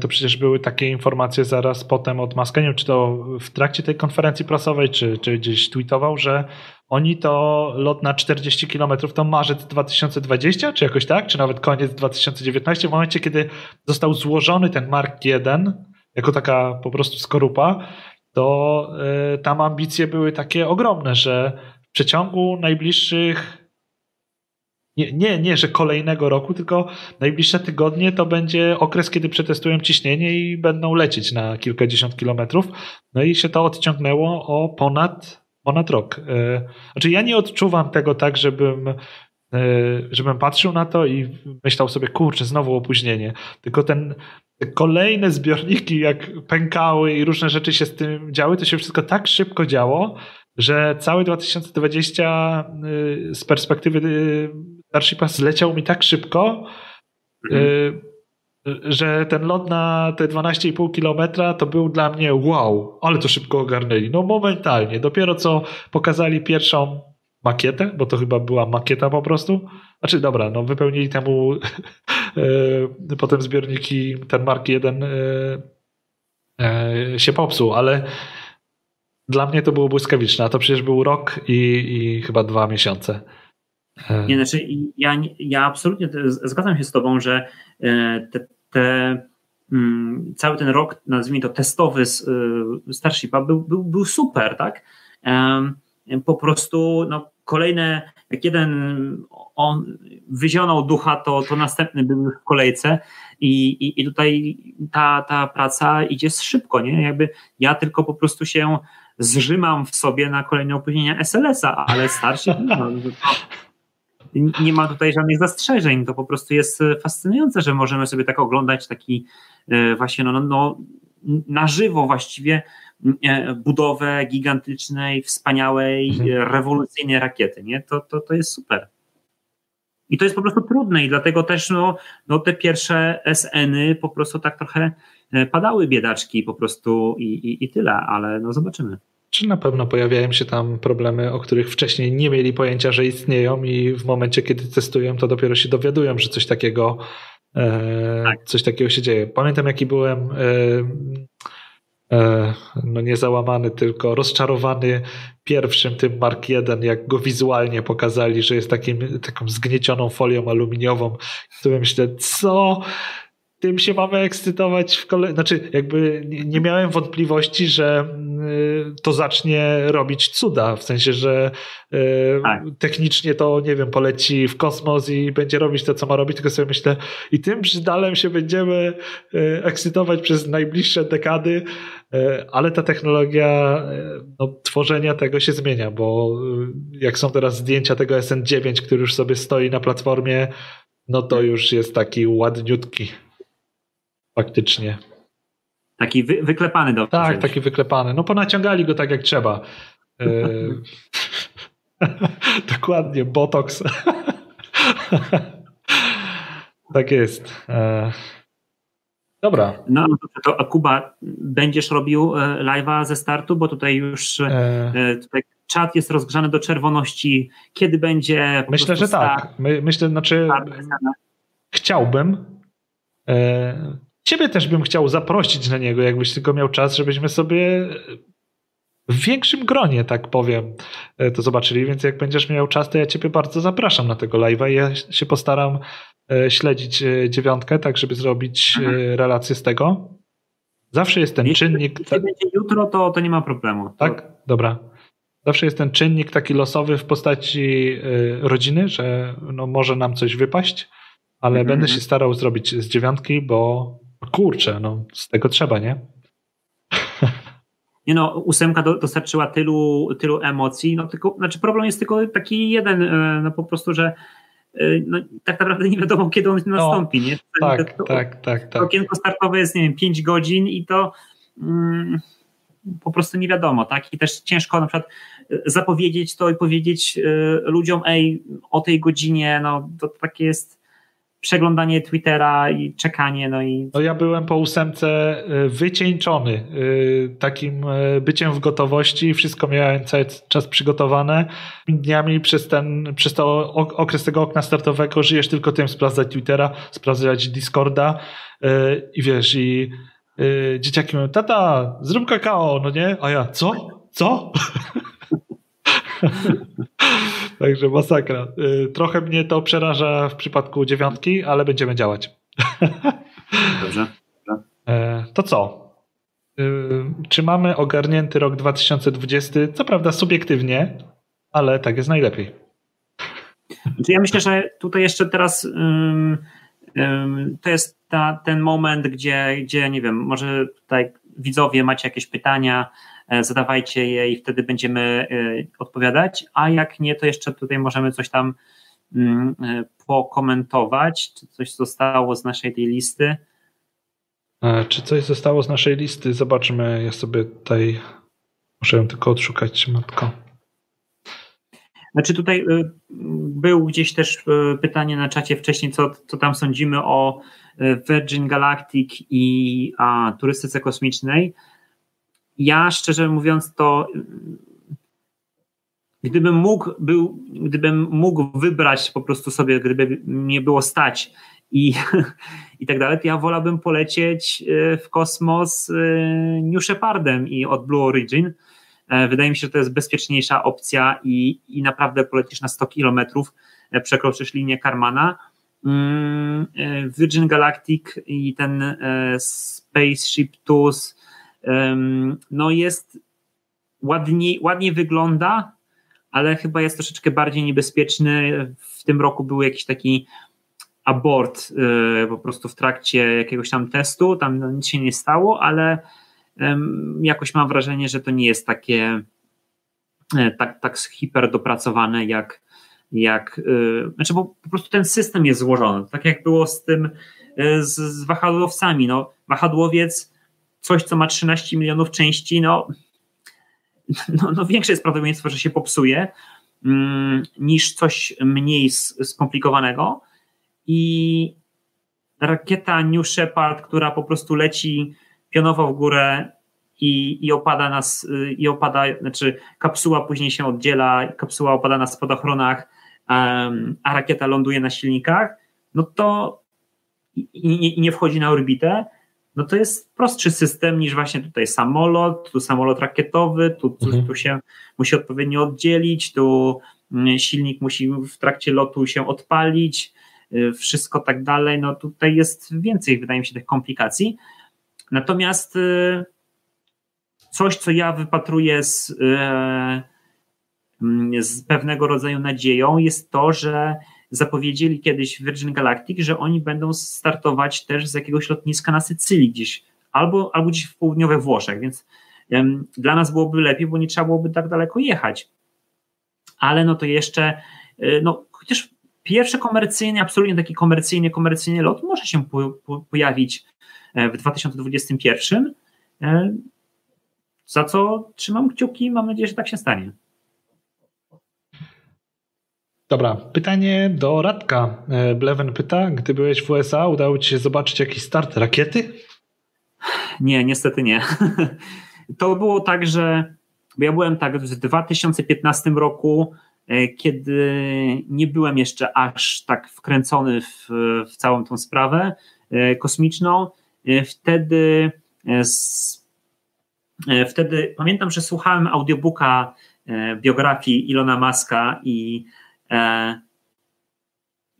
to przecież były takie informacje zaraz potem od Maska, nie wiem, czy to w trakcie tej konferencji prasowej, czy, czy gdzieś tweetował, że oni to lot na 40 km to marzec 2020, czy jakoś tak, czy nawet koniec 2019, w momencie, kiedy został złożony ten Mark 1 jako taka po prostu skorupa, to y, tam ambicje były takie ogromne, że w przeciągu najbliższych nie, nie, nie, że kolejnego roku, tylko najbliższe tygodnie to będzie okres, kiedy przetestują ciśnienie i będą lecieć na kilkadziesiąt kilometrów. No i się to odciągnęło o ponad, ponad rok. E, znaczy, ja nie odczuwam tego tak, żebym, e, żebym patrzył na to i myślał sobie, kurczę, znowu opóźnienie. Tylko ten kolejne zbiorniki, jak pękały i różne rzeczy się z tym działy, to się wszystko tak szybko działo, że cały 2020 y, z perspektywy y, Starshipa zleciał mi tak szybko, mhm. Y, że ten lot na te 12,5 kilometra to był dla mnie wow, ale to szybko ogarnęli. No momentalnie. Dopiero co pokazali pierwszą makietę, bo to chyba była makieta po prostu. Znaczy dobra, no wypełnili temu potem zbiorniki, ten Mark 1 się popsuł, ale dla mnie to było błyskawiczne, a to przecież był rok i, i chyba dwa miesiące. E. Nie, znaczy ja, ja absolutnie zgadzam się z tobą, że e, te, te mm, cały ten rok, nazwijmy to testowy z e, Starshipa był, był, był super, tak? Po prostu no, kolejne, jak jeden on wyzionął ducha, to, to następny był w kolejce i, i, i tutaj ta, ta praca idzie szybko, nie? Jakby ja tylko po prostu się zrzymam w sobie na kolejne opóźnienia SLS-a, ale starszy no, nie ma tutaj żadnych zastrzeżeń. To po prostu jest fascynujące, że możemy sobie tak oglądać taki e, właśnie no, no, no na żywo właściwie e, budowę gigantycznej, wspaniałej, mhm. rewolucyjnej rakiety. Nie? To, to, to jest super. I to jest po prostu trudne i dlatego też no, no te pierwsze SN-y po prostu tak trochę e, padały biedaczki po prostu i, i, i tyle, ale no zobaczymy. Czy na pewno pojawiają się tam problemy, o których wcześniej nie mieli pojęcia, że istnieją i w momencie, kiedy testują, to dopiero się dowiadują, że coś takiego, e, tak. coś takiego się dzieje. Pamiętam, jaki byłem e, e, no nie załamany, tylko rozczarowany pierwszym tym Mark 1, jak go wizualnie pokazali, że jest takim, taką zgniecioną folią aluminiową. To myślę, co? Tym się mamy ekscytować w kolei. Znaczy, jakby nie miałem wątpliwości, że y, to zacznie robić cuda. W sensie, że y, tak. technicznie to, nie wiem, poleci w kosmos i będzie robić to, co ma robić. Tylko sobie myślę, i tym brzydalem się będziemy y, ekscytować przez najbliższe dekady. Ale ta technologia no, tworzenia tego się zmienia, bo jak są teraz zdjęcia tego SN9, który już sobie stoi na platformie, no to już jest taki ładniutki faktycznie. Taki wy, wyklepany do Tak, taki wyklepany. No ponaciągali go tak jak trzeba. E, dokładnie, botox. tak jest. E, dobra. No to, to Kuba, będziesz robił e, live'a ze startu, bo tutaj już e... tutaj czat jest rozgrzany do czerwoności. Kiedy będzie? Myślę, że tak. My, myślę, znaczy chciałbym. E, ciebie też bym chciał zaprosić na niego, jakbyś tylko miał czas, żebyśmy sobie w większym gronie, tak powiem, e, to zobaczyli, więc jak będziesz miał czas, to ja ciebie bardzo zapraszam na tego live'a i ja się postaram e, śledzić e, dziewiątkę, tak żeby zrobić mhm. relację z tego. Zawsze jest ten Jeśli czynnik... Jeśli będzie jutro, to, to nie ma problemu. Tak? Dobra. Zawsze jest ten czynnik taki losowy w postaci rodziny, że no może nam coś wypaść, ale mhm. będę się starał zrobić z dziewiątki, bo kurczę, no z tego trzeba, nie? Nie no, ósemka do, dostarczyła tylu, tylu emocji, no tylko, znaczy problem jest tylko taki jeden, e, no po prostu, że e, no, tak naprawdę nie wiadomo, kiedy on no, nastąpi, nie? Tak, to, tak, tak, tak. Okienko startowe jest, nie wiem, 5 godzin i to mm, po prostu nie wiadomo, tak? I też ciężko na przykład e, zapowiedzieć to i powiedzieć y, ludziom, ej, o tej godzinie, no to takie jest przeglądanie Twittera i czekanie. No, i... no ja byłem po ósemce y, wycieńczony y, takim y, byciem w gotowości, wszystko miałem cały czas przygotowane. Dniami przez ten, przez to okres tego okna startowego żyjesz tylko tym, sprawdzać Twittera, sprawdzać Discorda i wiesz, i dzieciaki mówią, tata, zrób kakao, no nie? A ja, co? Co? Także masakra. Y, trochę mnie to przeraża w przypadku dziewiątki, ale będziemy działać. Dobrze. E, to co? Y, czy mamy ogarnięty rok 2020? Co prawda subiektywnie, ale tak jest najlepiej. Ja myślę, że tutaj jeszcze teraz um, um, to jest ta, ten moment, gdzie, gdzie nie wiem, może tutaj widzowie macie jakieś pytania, zadawajcie je i wtedy będziemy e, odpowiadać, a jak nie, to jeszcze tutaj możemy coś tam mm, e, pokomentować, czy coś zostało z naszej tej listy. Czy coś zostało z naszej listy? Zobaczmy, ja sobie tutaj muszę ją tylko odszukać, matko. Znaczy tutaj był gdzieś też pytanie na czacie wcześniej, co, co tam sądzimy o Virgin Galactic i a, turystyce kosmicznej ja szczerze mówiąc to gdybym mógł, był, gdybym mógł wybrać po prostu sobie, gdyby mnie było stać i, i tak dalej, to ja wolałbym polecieć e, w kosmos e, New Shepardem i od Blue Origin. E, wydaje mi się, że to jest bezpieczniejsza opcja i, i naprawdę polecisz na 100 kilometrów, przekroczysz linię Karmana. Mm, Virgin Galactic i ten Spaceship Tools no jest ładniej, ładnie wygląda, ale chyba jest troszeczkę bardziej niebezpieczny. W tym roku był jakiś taki abort y, po prostu w trakcie jakiegoś tam testu, tam nic się nie stało, ale jakoś mam wrażenie, że to nie jest takie e, tak, tak hiper dopracowane jak, jak y, znaczy bo po prostu ten system jest złożony, tak jak było z tym e, z, z wahadłowcami, no wahadłowiec coś, co ma 13 milionów części, no, no, no większe jest prawdopodobieństwo, że się popsuje mm, niż coś mniej skomplikowanego. I rakieta New Shepard, która po prostu leci pionowo w górę i, i opada nas, i opada, znaczy kapsuła później się oddziela, kapsuła opada na spadochronach, a rakieta ląduje na silnikach, no to i, i nie wchodzi na orbitę, no to jest prostszy system niż właśnie tutaj samolot, tu samolot rakietowy, tu, tu, mhm. tu się musi odpowiednio oddzielić, tu mm, silnik musi w trakcie lotu się odpalić, y, wszystko tak dalej. No tutaj jest więcej, wydaje mi się, tych komplikacji. Natomiast y, coś, co ja wypatruję z, y, mm, z pewnego rodzaju nadzieją, jest to, że zapowiedzieli kiedyś Virgin Galactic, że oni będą startować też z jakiegoś lotniska na Sycylii gdzieś, albo, albo gdzieś w południowych Włoszech, więc um, dla nas byłoby lepiej, bo nie trzeba byłoby tak daleko jechać. Ale no to jeszcze, y, no chociaż pierwszy komercyjny, absolutnie taki komercyjny, komercyjny lot może się po, po, pojawić e, w 2021, za co trzymam kciuki, mam nadzieję, że tak się stanie. Dobra, pytanie do Radka. E, Bleven pyta, gdy byłeś w USA, udało ci się zobaczyć jakiś start rakiety? Nie, niestety nie. To było tak, że ja byłem tak w 2015 roku, e, kiedy nie byłem jeszcze aż tak wkręcony w, w całą tą sprawę e, kosmiczną. Wtedy, wtedy pamiętam, że słuchałem audiobooka biografii Ilona Maska i E,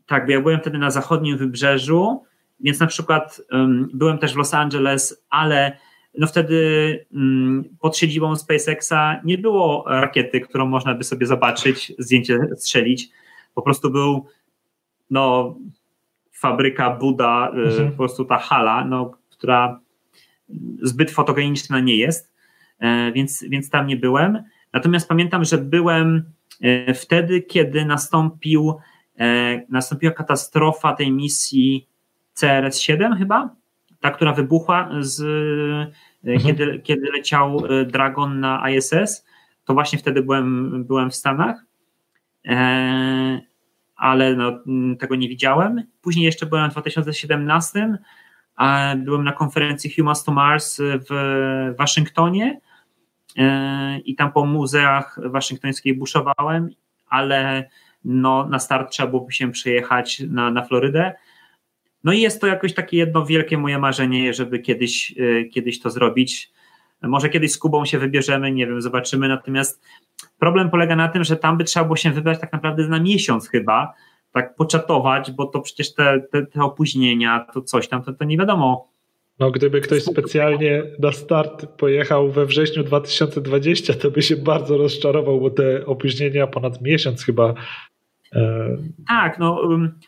tak, ja byłem wtedy na zachodnim wybrzeżu, więc na przykład um, byłem też w Los Angeles, ale no wtedy um, pod siedzibą SpaceXa nie było rakiety, którą można by sobie zobaczyć, zdjęcie strzelić. Po prostu był no, fabryka Buda, e, mhm. po prostu ta hala, no, która zbyt fotogeniczna nie jest, e, więc, więc tam nie byłem. Natomiast pamiętam, że byłem wtedy, kiedy nastąpił, e, nastąpiła katastrofa tej misji CRS-7 chyba, ta, która wybuchła, z, e, mhm. kiedy, kiedy leciał Dragon na ISS, to właśnie wtedy byłem, byłem w Stanach, ale no, tego nie widziałem. Później jeszcze byłem w 2017, byłem na konferencji Humans to Mars w Waszyngtonie, E, i tam po muzeach waszyngtońskich buszowałem, ale no, na start trzeba byłoby się przejechać na, na Florydę. No i jest to jakoś takie jedno wielkie moje marzenie, żeby kiedyś, e, kiedyś to zrobić. Może kiedyś z Kubą się wybierzemy, nie wiem, zobaczymy. Natomiast problem polega na tym, że tam by trzeba było się wybrać tak naprawdę na miesiąc chyba, tak poczatować, bo to przecież te, te, te opóźnienia, to coś tam, to, to nie wiadomo, no, gdyby ktoś specjalnie na start pojechał we wrześniu 2020, to by się bardzo rozczarował, bo te opóźnienia ponad miesiąc chyba. E... Tak, no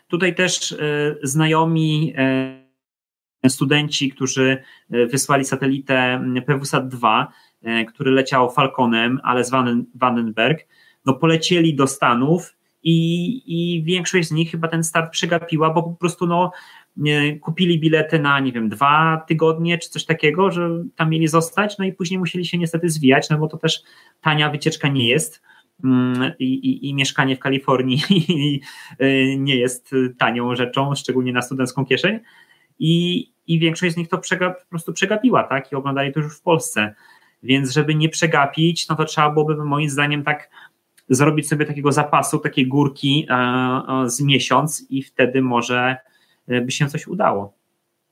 tutaj też e, znajomi e, studenci, którzy wysłali satelitę PWSAT-2, e, który leciał Falconem, ale z Vandenberg, no polecieli do Stanów i, i większość z nich chyba ten start przegapiła, bo po prostu no, kupili bilety na, nie wiem, dwa tygodnie czy coś takiego, że tam mieli zostać, no i później musieli się niestety zwijać, no bo to też tania wycieczka nie jest. Mm, I, i, i mieszkanie w Kalifornii nie jest tanią rzeczą, szczególnie na studencką kieszeń. I, i większość z nich to przegap, po prostu przegapiła, tak? I oglądali to już w Polsce. Więc żeby nie przegapić, no to trzeba byłoby moim zdaniem tak zrobić sobie takiego zapasu, takiej górki e, e, z miesiąc i wtedy może by się coś udało.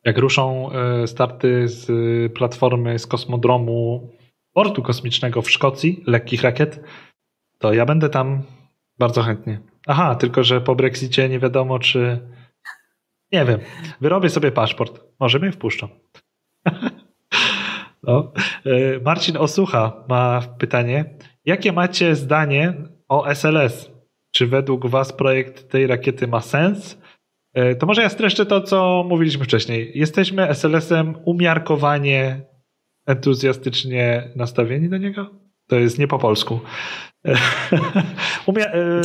Jak ruszą e, starty z platformy z kosmodromu portu kosmicznego w Szkocji, lekkich rakiet, to ja będę tam bardzo chętnie. Aha, tylko że po Brexicie nie wiadomo, czy. Nie wiem. Wyrobię sobie paszport. Może mnie wpuszczą. No. E, Marcin Osucha ma pytanie. Jakie macie zdanie o SLS? Czy według Was projekt tej rakiety ma sens? E, to może ja streszczę to, co mówiliśmy wcześniej. Jesteśmy SLS-em umiarkowanie entuzjastycznie nastawieni do niego? To jest nie po polsku. Umia e,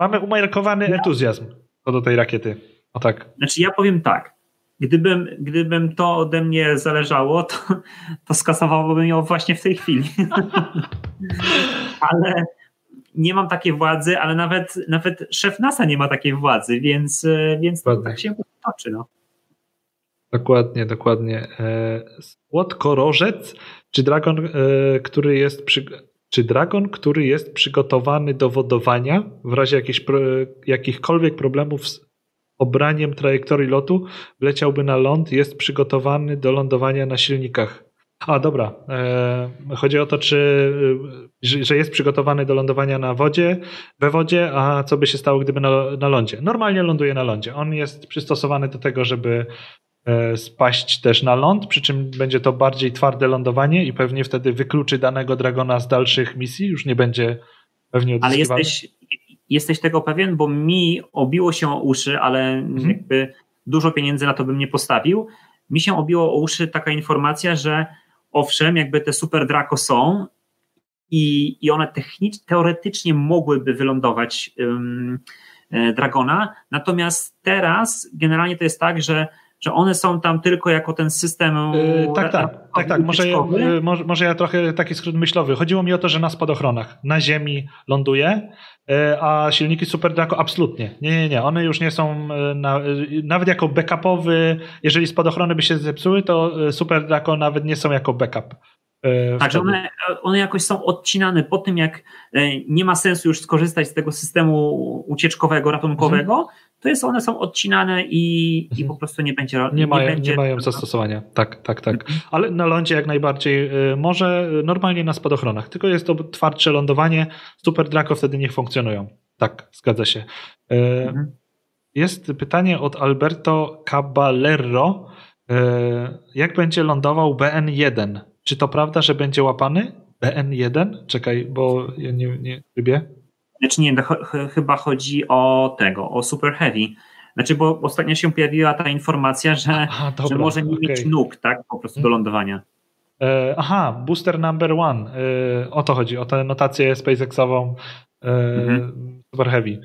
mamy umiarkowany entuzjazm co do tej rakiety. O tak. Znaczy ja powiem tak. Gdybym, gdybym to ode mnie zależało, to, to skasowałbym ją właśnie w tej chwili. Ale nie mam takiej władzy, ale nawet, nawet szef NASA nie ma takiej władzy, więc, e, więc to tak się toczy. No. Dokładnie, dokładnie. E, Słodkorożec, czy dragon, e, który jest przy, czy dragon, który jest przygotowany do wodowania w razie jakichś, jakichkolwiek problemów z obraniem trajektorii lotu, leciałby na ląd, jest przygotowany do lądowania na silnikach a dobra. E, chodzi o to, czy, że jest przygotowany do lądowania na wodzie, we wodzie, a co by się stało, gdyby na, na lądzie? Normalnie ląduje na lądzie. On jest przystosowany do tego, żeby e, spaść też na ląd, przy czym będzie to bardziej twarde lądowanie i pewnie wtedy wykluczy danego Dragona z dalszych misji, już nie będzie pewnie odzyskiwany. Ale jesteś, jesteś tego pewien, bo mi obiło się o uszy, ale mhm. jakby dużo pieniędzy na to bym nie postawił. Mi się obiło o uszy taka informacja, że owszem, jakby te super Draco są i, i one technicznie, teoretycznie mogłyby wylądować um, Dragona, natomiast teraz generalnie to jest tak, że że one są tam tylko jako ten system. Yy, tak, tak, tak, tak. Może, ja, może, może ja trochę taki skrót myślowy. Chodziło mi o to, że na spadochronach na ziemi ląduje, a silniki Super Draco absolutnie. Nie, nie, nie. One już nie są na, nawet jako backupowy, jeżeli spadochrony by się zepsuły, to Super Draco nawet nie są jako backup. Tak, one, one jakoś są odcinane po tym, jak nie ma sensu już skorzystać z tego systemu ucieczkowego, ratunkowego, mhm to jest one są odcinane i, i mhm. po prostu nie będzie. Nie, mają, będzie... nie mają zastosowania. Tak, tak, tak. Mhm. Ale na lądzie jak najbardziej y, może normalnie na spadochronach. Tylko jest to twardsze lądowanie. Super Draco wtedy nie funkcjonują. Tak, zgadza się. Y, mhm. Jest pytanie od Alberto Caballero. Y, jak będzie lądował BN1? Czy to prawda, że będzie łapany? BN1? Czekaj, bo ja nie, nie. Znaczy nie, ch chyba chodzi o tego, o Super Heavy. Znaczy, bo ostatnio się pojawiła ta informacja, że, Aha, dobra, że może nie okay. mieć nóg, tak? Po prostu do lądowania. E, aha, booster number one. E, o to chodzi, o tę notację SpaceXową e, mhm. Super Heavy.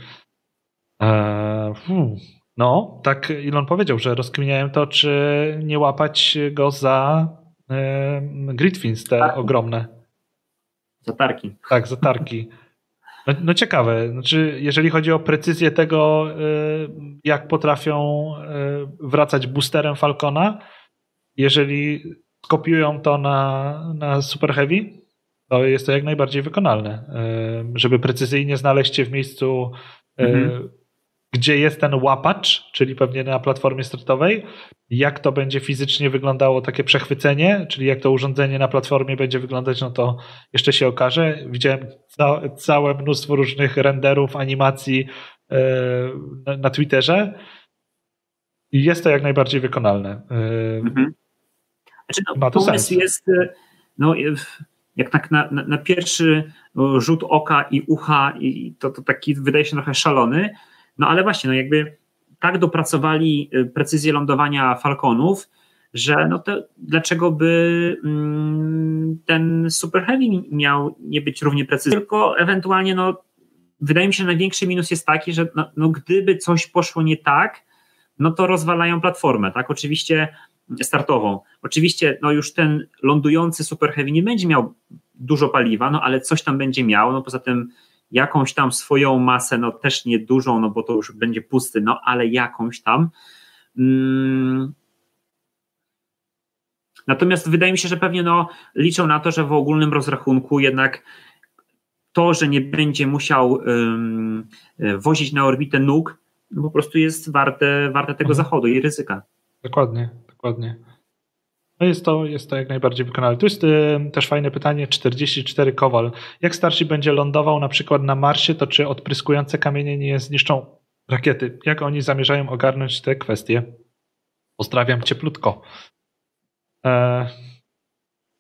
Hmm. No, tak Elon powiedział, że rozkminiałem to, czy nie łapać go za e, gridfins te tak. ogromne. Zatarki. Tak, zatarki. No, no, ciekawe, znaczy, jeżeli chodzi o precyzję tego, y, jak potrafią y, wracać boosterem Falcona, jeżeli skopiują to na, na Super Heavy, to jest to jak najbardziej wykonalne. Y, żeby precyzyjnie znaleźć się w miejscu, mhm gdzie jest ten łapacz, czyli pewnie na platformie startowej, jak to będzie fizycznie wyglądało takie przechwycenie, czyli jak to urządzenie na platformie będzie wyglądać, no to jeszcze się okaże. Widziałem ca całe mnóstwo różnych renderów, animacji yy, na, na, Twitterze i jest to jak najbardziej wykonalne. Yy, mhm. znaczy, no, Ma to pomysł sens. jest e, no, jak tak na, na, na, pierwszy rzut oka i ucha i to, to taki wydaje się trochę szalony, no ale właśnie, no jakby tak dopracowali y, precyzję lądowania Falconów, że no to dlaczego by mm, ten Super Heavy miał nie być równie precyzyjny, tylko ewentualnie no wydaje mi się, że największy minus jest taki, że no, no gdyby coś poszło nie tak, no to rozwalają platformę, tak, oczywiście startową. Oczywiście no już ten lądujący Super Heavy nie będzie miał dużo paliwa, no ale coś tam będzie miał, no poza tym jakąś tam swoją masę, no też nie dużą, no bo to już będzie pusty, no ale jakąś tam. Mm. Natomiast wydaje mi się, że pewnie no, liczą na to, że w ogólnym rozrachunku jednak to, że nie będzie musiał um, wozić na orbitę nóg, no po prostu jest warte, warte tego mhm. zachodu i ryzyka. Dokładnie, dokładnie. No jest to, jest to jak najbardziej wykonalne. Tu jest y, też fajne pytanie, 44 Kowal. Jak Starship będzie lądował na przykład na Marsie, to czy odpryskujące kamienie nie zniszczą rakiety? Jak oni zamierzają ogarnąć te kwestie? Pozdrawiam cieplutko. E,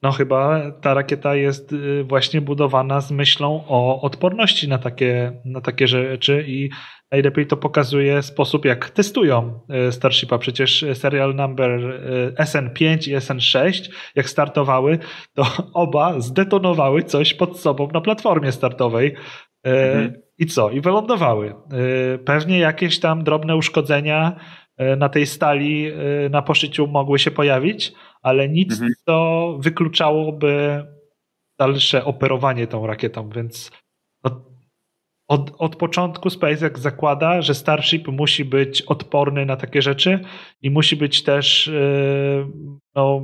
no chyba ta rakieta jest y, właśnie budowana z myślą o odporności na takie, na takie rzeczy i najlepiej to pokazuje sposób, jak testują y, Starshipa. Przecież serial number y, SN5 i SN6, jak startowały, to oba zdetonowały coś pod sobą na platformie startowej. Mhm. I co? I wylądowały. Pewnie jakieś tam drobne uszkodzenia na tej stali na poszyciu mogły się pojawić, ale nic, mhm. co wykluczałoby dalsze operowanie tą rakietą, więc od, od początku SpaceX zakłada, że Starship musi być odporny na takie rzeczy i musi być też yy, no,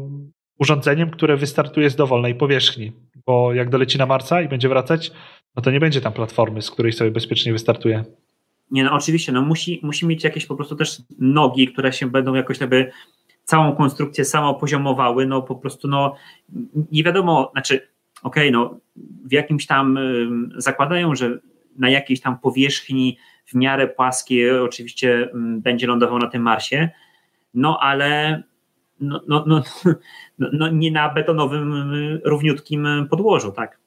urządzeniem, które wystartuje z dowolnej powierzchni, bo jak doleci na Marsa i będzie wracać, no to nie będzie tam platformy, z której sobie bezpiecznie wystartuje. Nie, no oczywiście, no musi, musi mieć jakieś po prostu też nogi, które się będą jakoś jakby całą konstrukcję samo poziomowały, no po prostu no nie wiadomo, znaczy okej, okay, no w jakimś tam zakładają, że na jakiejś tam powierzchni w miarę płaskiej oczywiście będzie lądował na tym Marsie, no ale no, no, no, no, no nie na betonowym, równiutkim podłożu, tak.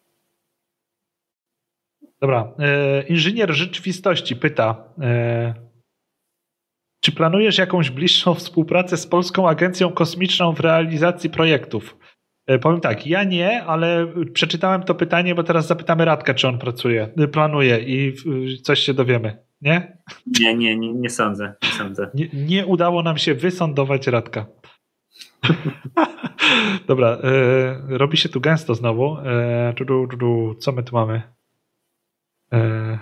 Dobra. E, inżynier rzeczywistości pyta, e, czy planujesz jakąś bliższą współpracę z Polską Agencją Kosmiczną w realizacji projektów? E, powiem tak, ja nie, ale przeczytałem to pytanie, bo teraz zapytamy Radka, czy on pracuje, e, planuje i coś się dowiemy, nie? Nie, nie, nie, nie sądzę. Nie, sądzę. Nie, nie udało nam się wysądować Radka. Dobra, e, robi się tu gęsto znowu. E, co my tu mamy? E...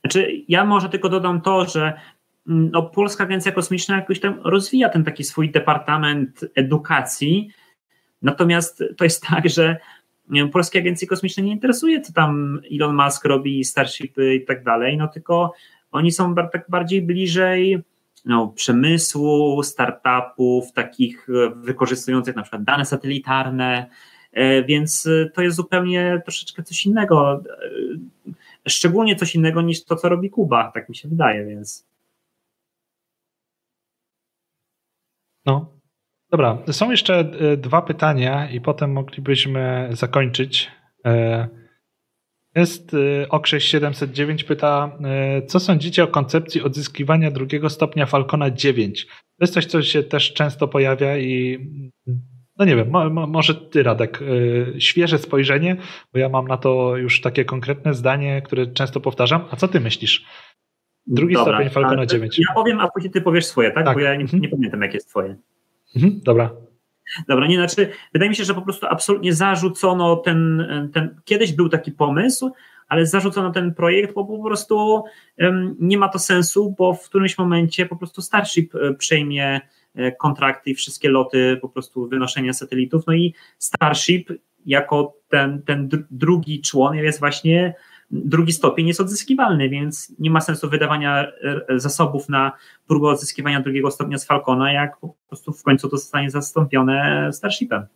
Znaczy, ja może tylko dodam to, że no, Polska Agencja Kosmiczna jakoś tam rozwija ten taki swój departament edukacji, natomiast to jest tak, że Polskiej Agencji Kosmicznej nie interesuje, co tam Elon Musk robi, Starshipy i tak dalej, no tylko oni są tak bardziej bliżej no, przemysłu, startupów, takich e, wykorzystujących na przykład dane satelitarne, e, więc to jest zupełnie troszeczkę coś innego, e, szczególnie coś innego niż to, co robi Kuba, tak mi się wydaje, więc. No, dobra. Są jeszcze dwa pytania i potem moglibyśmy zakończyć. Jest y, Okrześ 709 pyta, co sądzicie o koncepcji odzyskiwania drugiego stopnia Falcona 9? To jest coś, co się też często pojawia i no nie wiem, mo, może ty Radek, świeże spojrzenie, bo ja mam na to już takie konkretne zdanie, które często powtarzam. A co ty myślisz? Drugi Dobra, stopień Falcona 9. Ja powiem, a później ty powiesz swoje, tak? tak. Bo ja nie, mhm. nie pamiętam, jak jest twoje. Mhm, dobra. Dobra, nie, znaczy, wydaje mi się, że po prostu absolutnie zarzucono ten, ten kiedyś był taki pomysł, ale zarzucono ten projekt, bo po prostu um, nie ma to sensu, bo w którymś momencie po prostu Starship e, przejmie e, kontrakty i wszystkie loty po prostu wynoszenia satelitów, no i Starship jako ten, ten drugi człon jest właśnie drugi stopień jest odzyskiwalny, więc nie ma sensu wydawania e, zasobów na próbę odzyskiwania drugiego stopnia z Falcona, jak po prostu w końcu to zostanie zastąpione Starshipem.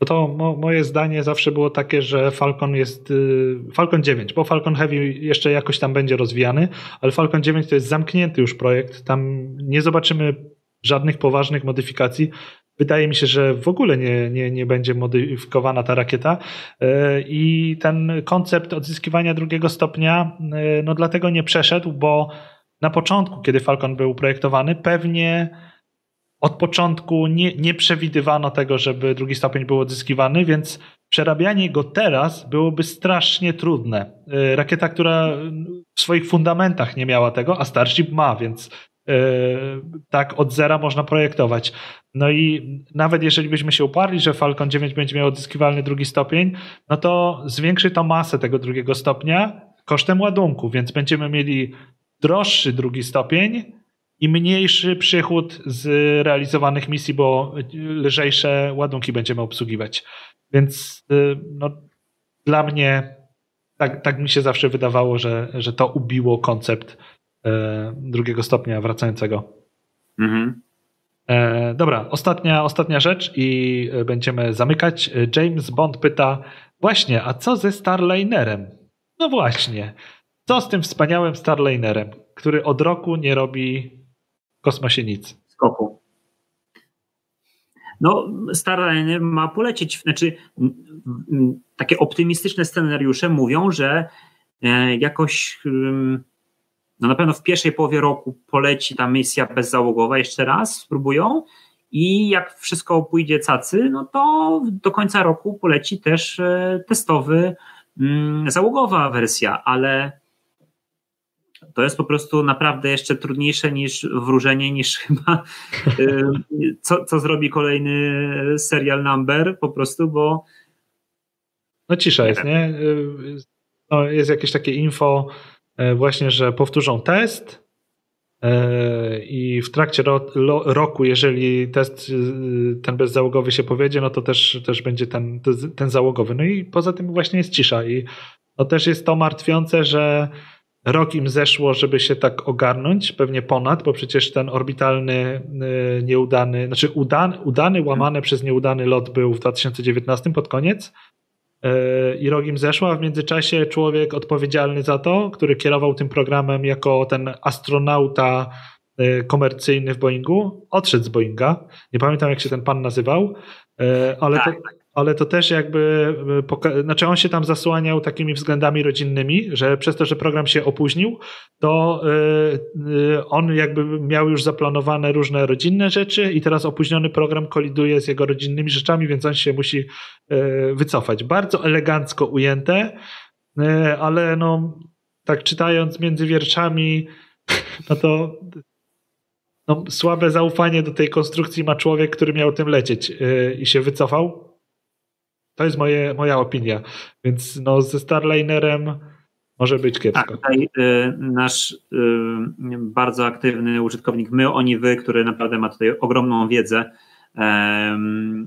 No to mo moje zdanie zawsze było takie, że Falcon jest y, Falcon 9, bo Falcon Heavy jeszcze jakoś tam będzie rozwijany, ale Falcon 9 to jest zamknięty już projekt. Tam nie zobaczymy żadnych poważnych modyfikacji. Wydaje mi się, że w ogóle nie, nie, nie będzie modyfikowana ta rakieta e, i ten koncept odzyskiwania drugiego stopnia e, no dlatego nie przeszedł, bo na początku, kiedy Falcon był projektowany, pewnie od początku nie, nie przewidywano tego, żeby drugi stopień był odzyskiwany, więc przerabianie go teraz byłoby strasznie trudne. E, rakieta, która w swoich fundamentach nie miała tego, a Starship ma, więc tak od zera można projektować. No i nawet jeżeli byśmy się uparli, że Falcon 9 będzie miał odzyskiwalny drugi stopień, no to zwiększy to masę tego drugiego stopnia kosztem ładunku, więc będziemy mieli droższy drugi stopień i mniejszy przychód z realizowanych misji, bo lżejsze ładunki będziemy obsługiwać. Więc y, no, dla mnie tak, tak mi się zawsze wydawało, że, że to ubiło koncept drugiego stopnia wracającego. Mhm. E, dobra, ostatnia, ostatnia rzecz i e, będziemy zamykać. E, James Bond pyta, właśnie, a co ze Starlinerem? No właśnie, co z tym wspaniałym Starlinerem, który od roku nie robi w kosmosie nic? Skoku. No, Starliner ma polecieć, znaczy takie optymistyczne scenariusze mówią, że jakoś no na pewno w pierwszej połowie roku poleci ta misja bezzałogowa jeszcze raz, spróbują i jak wszystko pójdzie cacy, no to do końca roku poleci też e, testowy, mm, załogowa wersja, ale to jest po prostu naprawdę jeszcze trudniejsze niż wróżenie, niż chyba e, co, co zrobi kolejny serial number po prostu, bo no cisza jest, nie? E, no, jest jakieś takie info właśnie, że powtórzą test e, i w trakcie roku, jeżeli test e, ten bezzałogowy się powiedzie, no to też, też będzie ten, ten załogowy. No i poza tym właśnie jest cisza i no też jest to martwiące, że rok im zeszło, żeby się tak ogarnąć, pewnie ponad, bo przecież ten orbitalny nieudany, znaczy udany, udany łamany przez nieudany lot był w 2019 pod koniec, i rogim zeszła, w międzyczasie człowiek odpowiedzialny za to, który kierował tym programem jako ten astronauta e, komercyjny w Boeingu, odszedł z Boeinga. Nie pamiętam, jak się ten pan nazywał, e, ale, tak. to, ale to też jakby, znaczy on się tam zasłaniał takimi względami rodzinnymi, że przez to, że program się opóźnił, to on jakby miał już zaplanowane różne rodzinne rzeczy i teraz opóźniony program koliduje z jego rodzinnymi rzeczami, więc on się musi wycofać. Bardzo elegancko ujęte, ale no tak czytając między wierszami, no to no, słabe zaufanie do tej konstrukcji ma człowiek, który miał tym lecieć i się wycofał. To jest moje, moja opinia. Więc no, ze Starlinerem może być kiepsko. Tak, tutaj y, nasz y, bardzo aktywny użytkownik My, Oni, Wy, który naprawdę ma tutaj ogromną wiedzę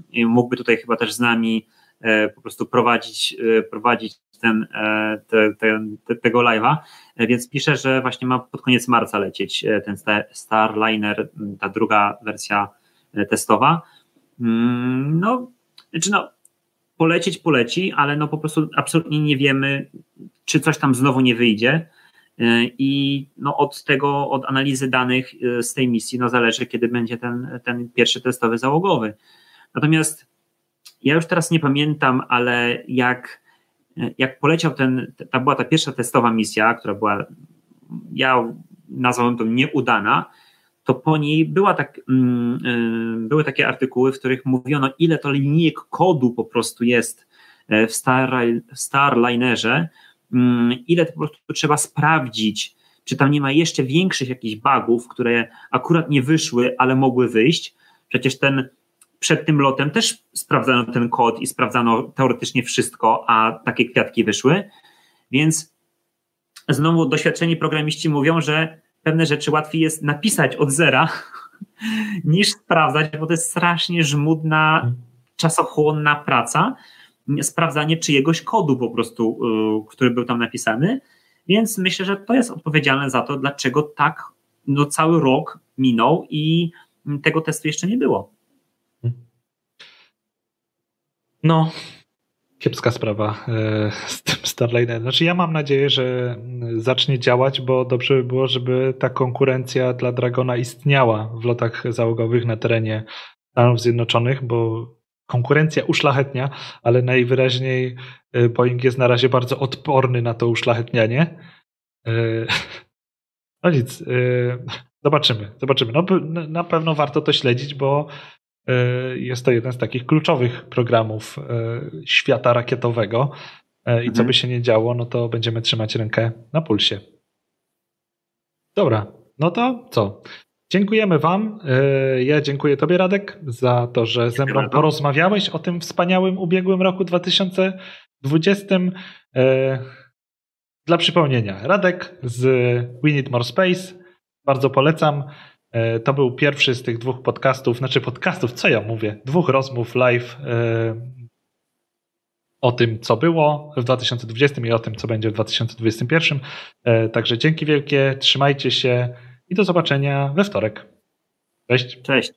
i mógłby tutaj chyba też z nami e, po prostu prowadzić, e, prowadzić ten, e, te, te, tego live'a, więc pisze, że właśnie ma pod koniec marca lecieć ten Starliner, ta druga wersja testowa. Mm, no, znaczy no, polecieć poleci, ale no po prostu absolutnie nie wiemy, czy coś tam znowu nie wyjdzie. I no od tego, od analizy danych z tej misji, no zależy, kiedy będzie ten, ten pierwszy testowy załogowy. Natomiast ja już teraz nie pamiętam, ale jak jak poleciał ten, ta była ta pierwsza testowa misja, która była, ja nazwałem to nieudana, to po niej była tak, mm, y, były takie artykuły, w których mówiono, ile to linijek kodu po prostu jest e, w, Star, w Starlinerze, mm, ile to po prostu trzeba sprawdzić, czy tam nie ma jeszcze większych jakichś bugów, które akurat nie wyszły, ale mogły wyjść. Przecież ten przed tym lotem też sprawdzano ten kod i sprawdzano teoretycznie wszystko, a takie kwiatki wyszły. Więc znowu doświadczeni programiści mówią, że pewne rzeczy łatwiej jest napisać od zera niż sprawdzać, bo to jest strasznie żmudna, czasochłonna praca. Sprawdzanie czyjegoś kodu po prostu, y, który był tam napisany. Więc myślę, że to jest odpowiedzialne za to, dlaczego tak no, cały rok minął i tego testu jeszcze nie było. No, kiepska sprawa e, z tym Starlinerem. Znaczy ja mam nadzieję, że zacznie działać, bo dobrze by było, żeby ta konkurencja dla Dragona istniała w lotach załogowych na terenie Stanów Zjednoczonych, bo konkurencja uszlachetnia, ale najwyraźniej e, Boeing jest na razie bardzo odporny na to uszlachetnianie. E, no nic, zobaczymy, zobaczymy. No, na pewno warto to śledzić, bo jest to jeden z takich kluczowych programów e, świata rakietowego. E, I co mhm. by się nie działo, no to będziemy trzymać rękę na pulsie. Dobra, no to co? Dziękujemy Wam. Ja dziękuję Tobie, Radek, za to, że ze mną porozmawiałeś o tym wspaniałym ubiegłym roku 2020. Dla przypomnienia, Radek z We Need More Space. Bardzo polecam. E, to był pierwszy z tych dwóch podcastów, znaczy podcastów, co ja mówię, dwóch rozmów live e, o tym, co było w 2020 i o tym, co będzie w 2021. E, także dzięki wielkie, trzymajcie się i do zobaczenia we wtorek. Cześć. Cześć.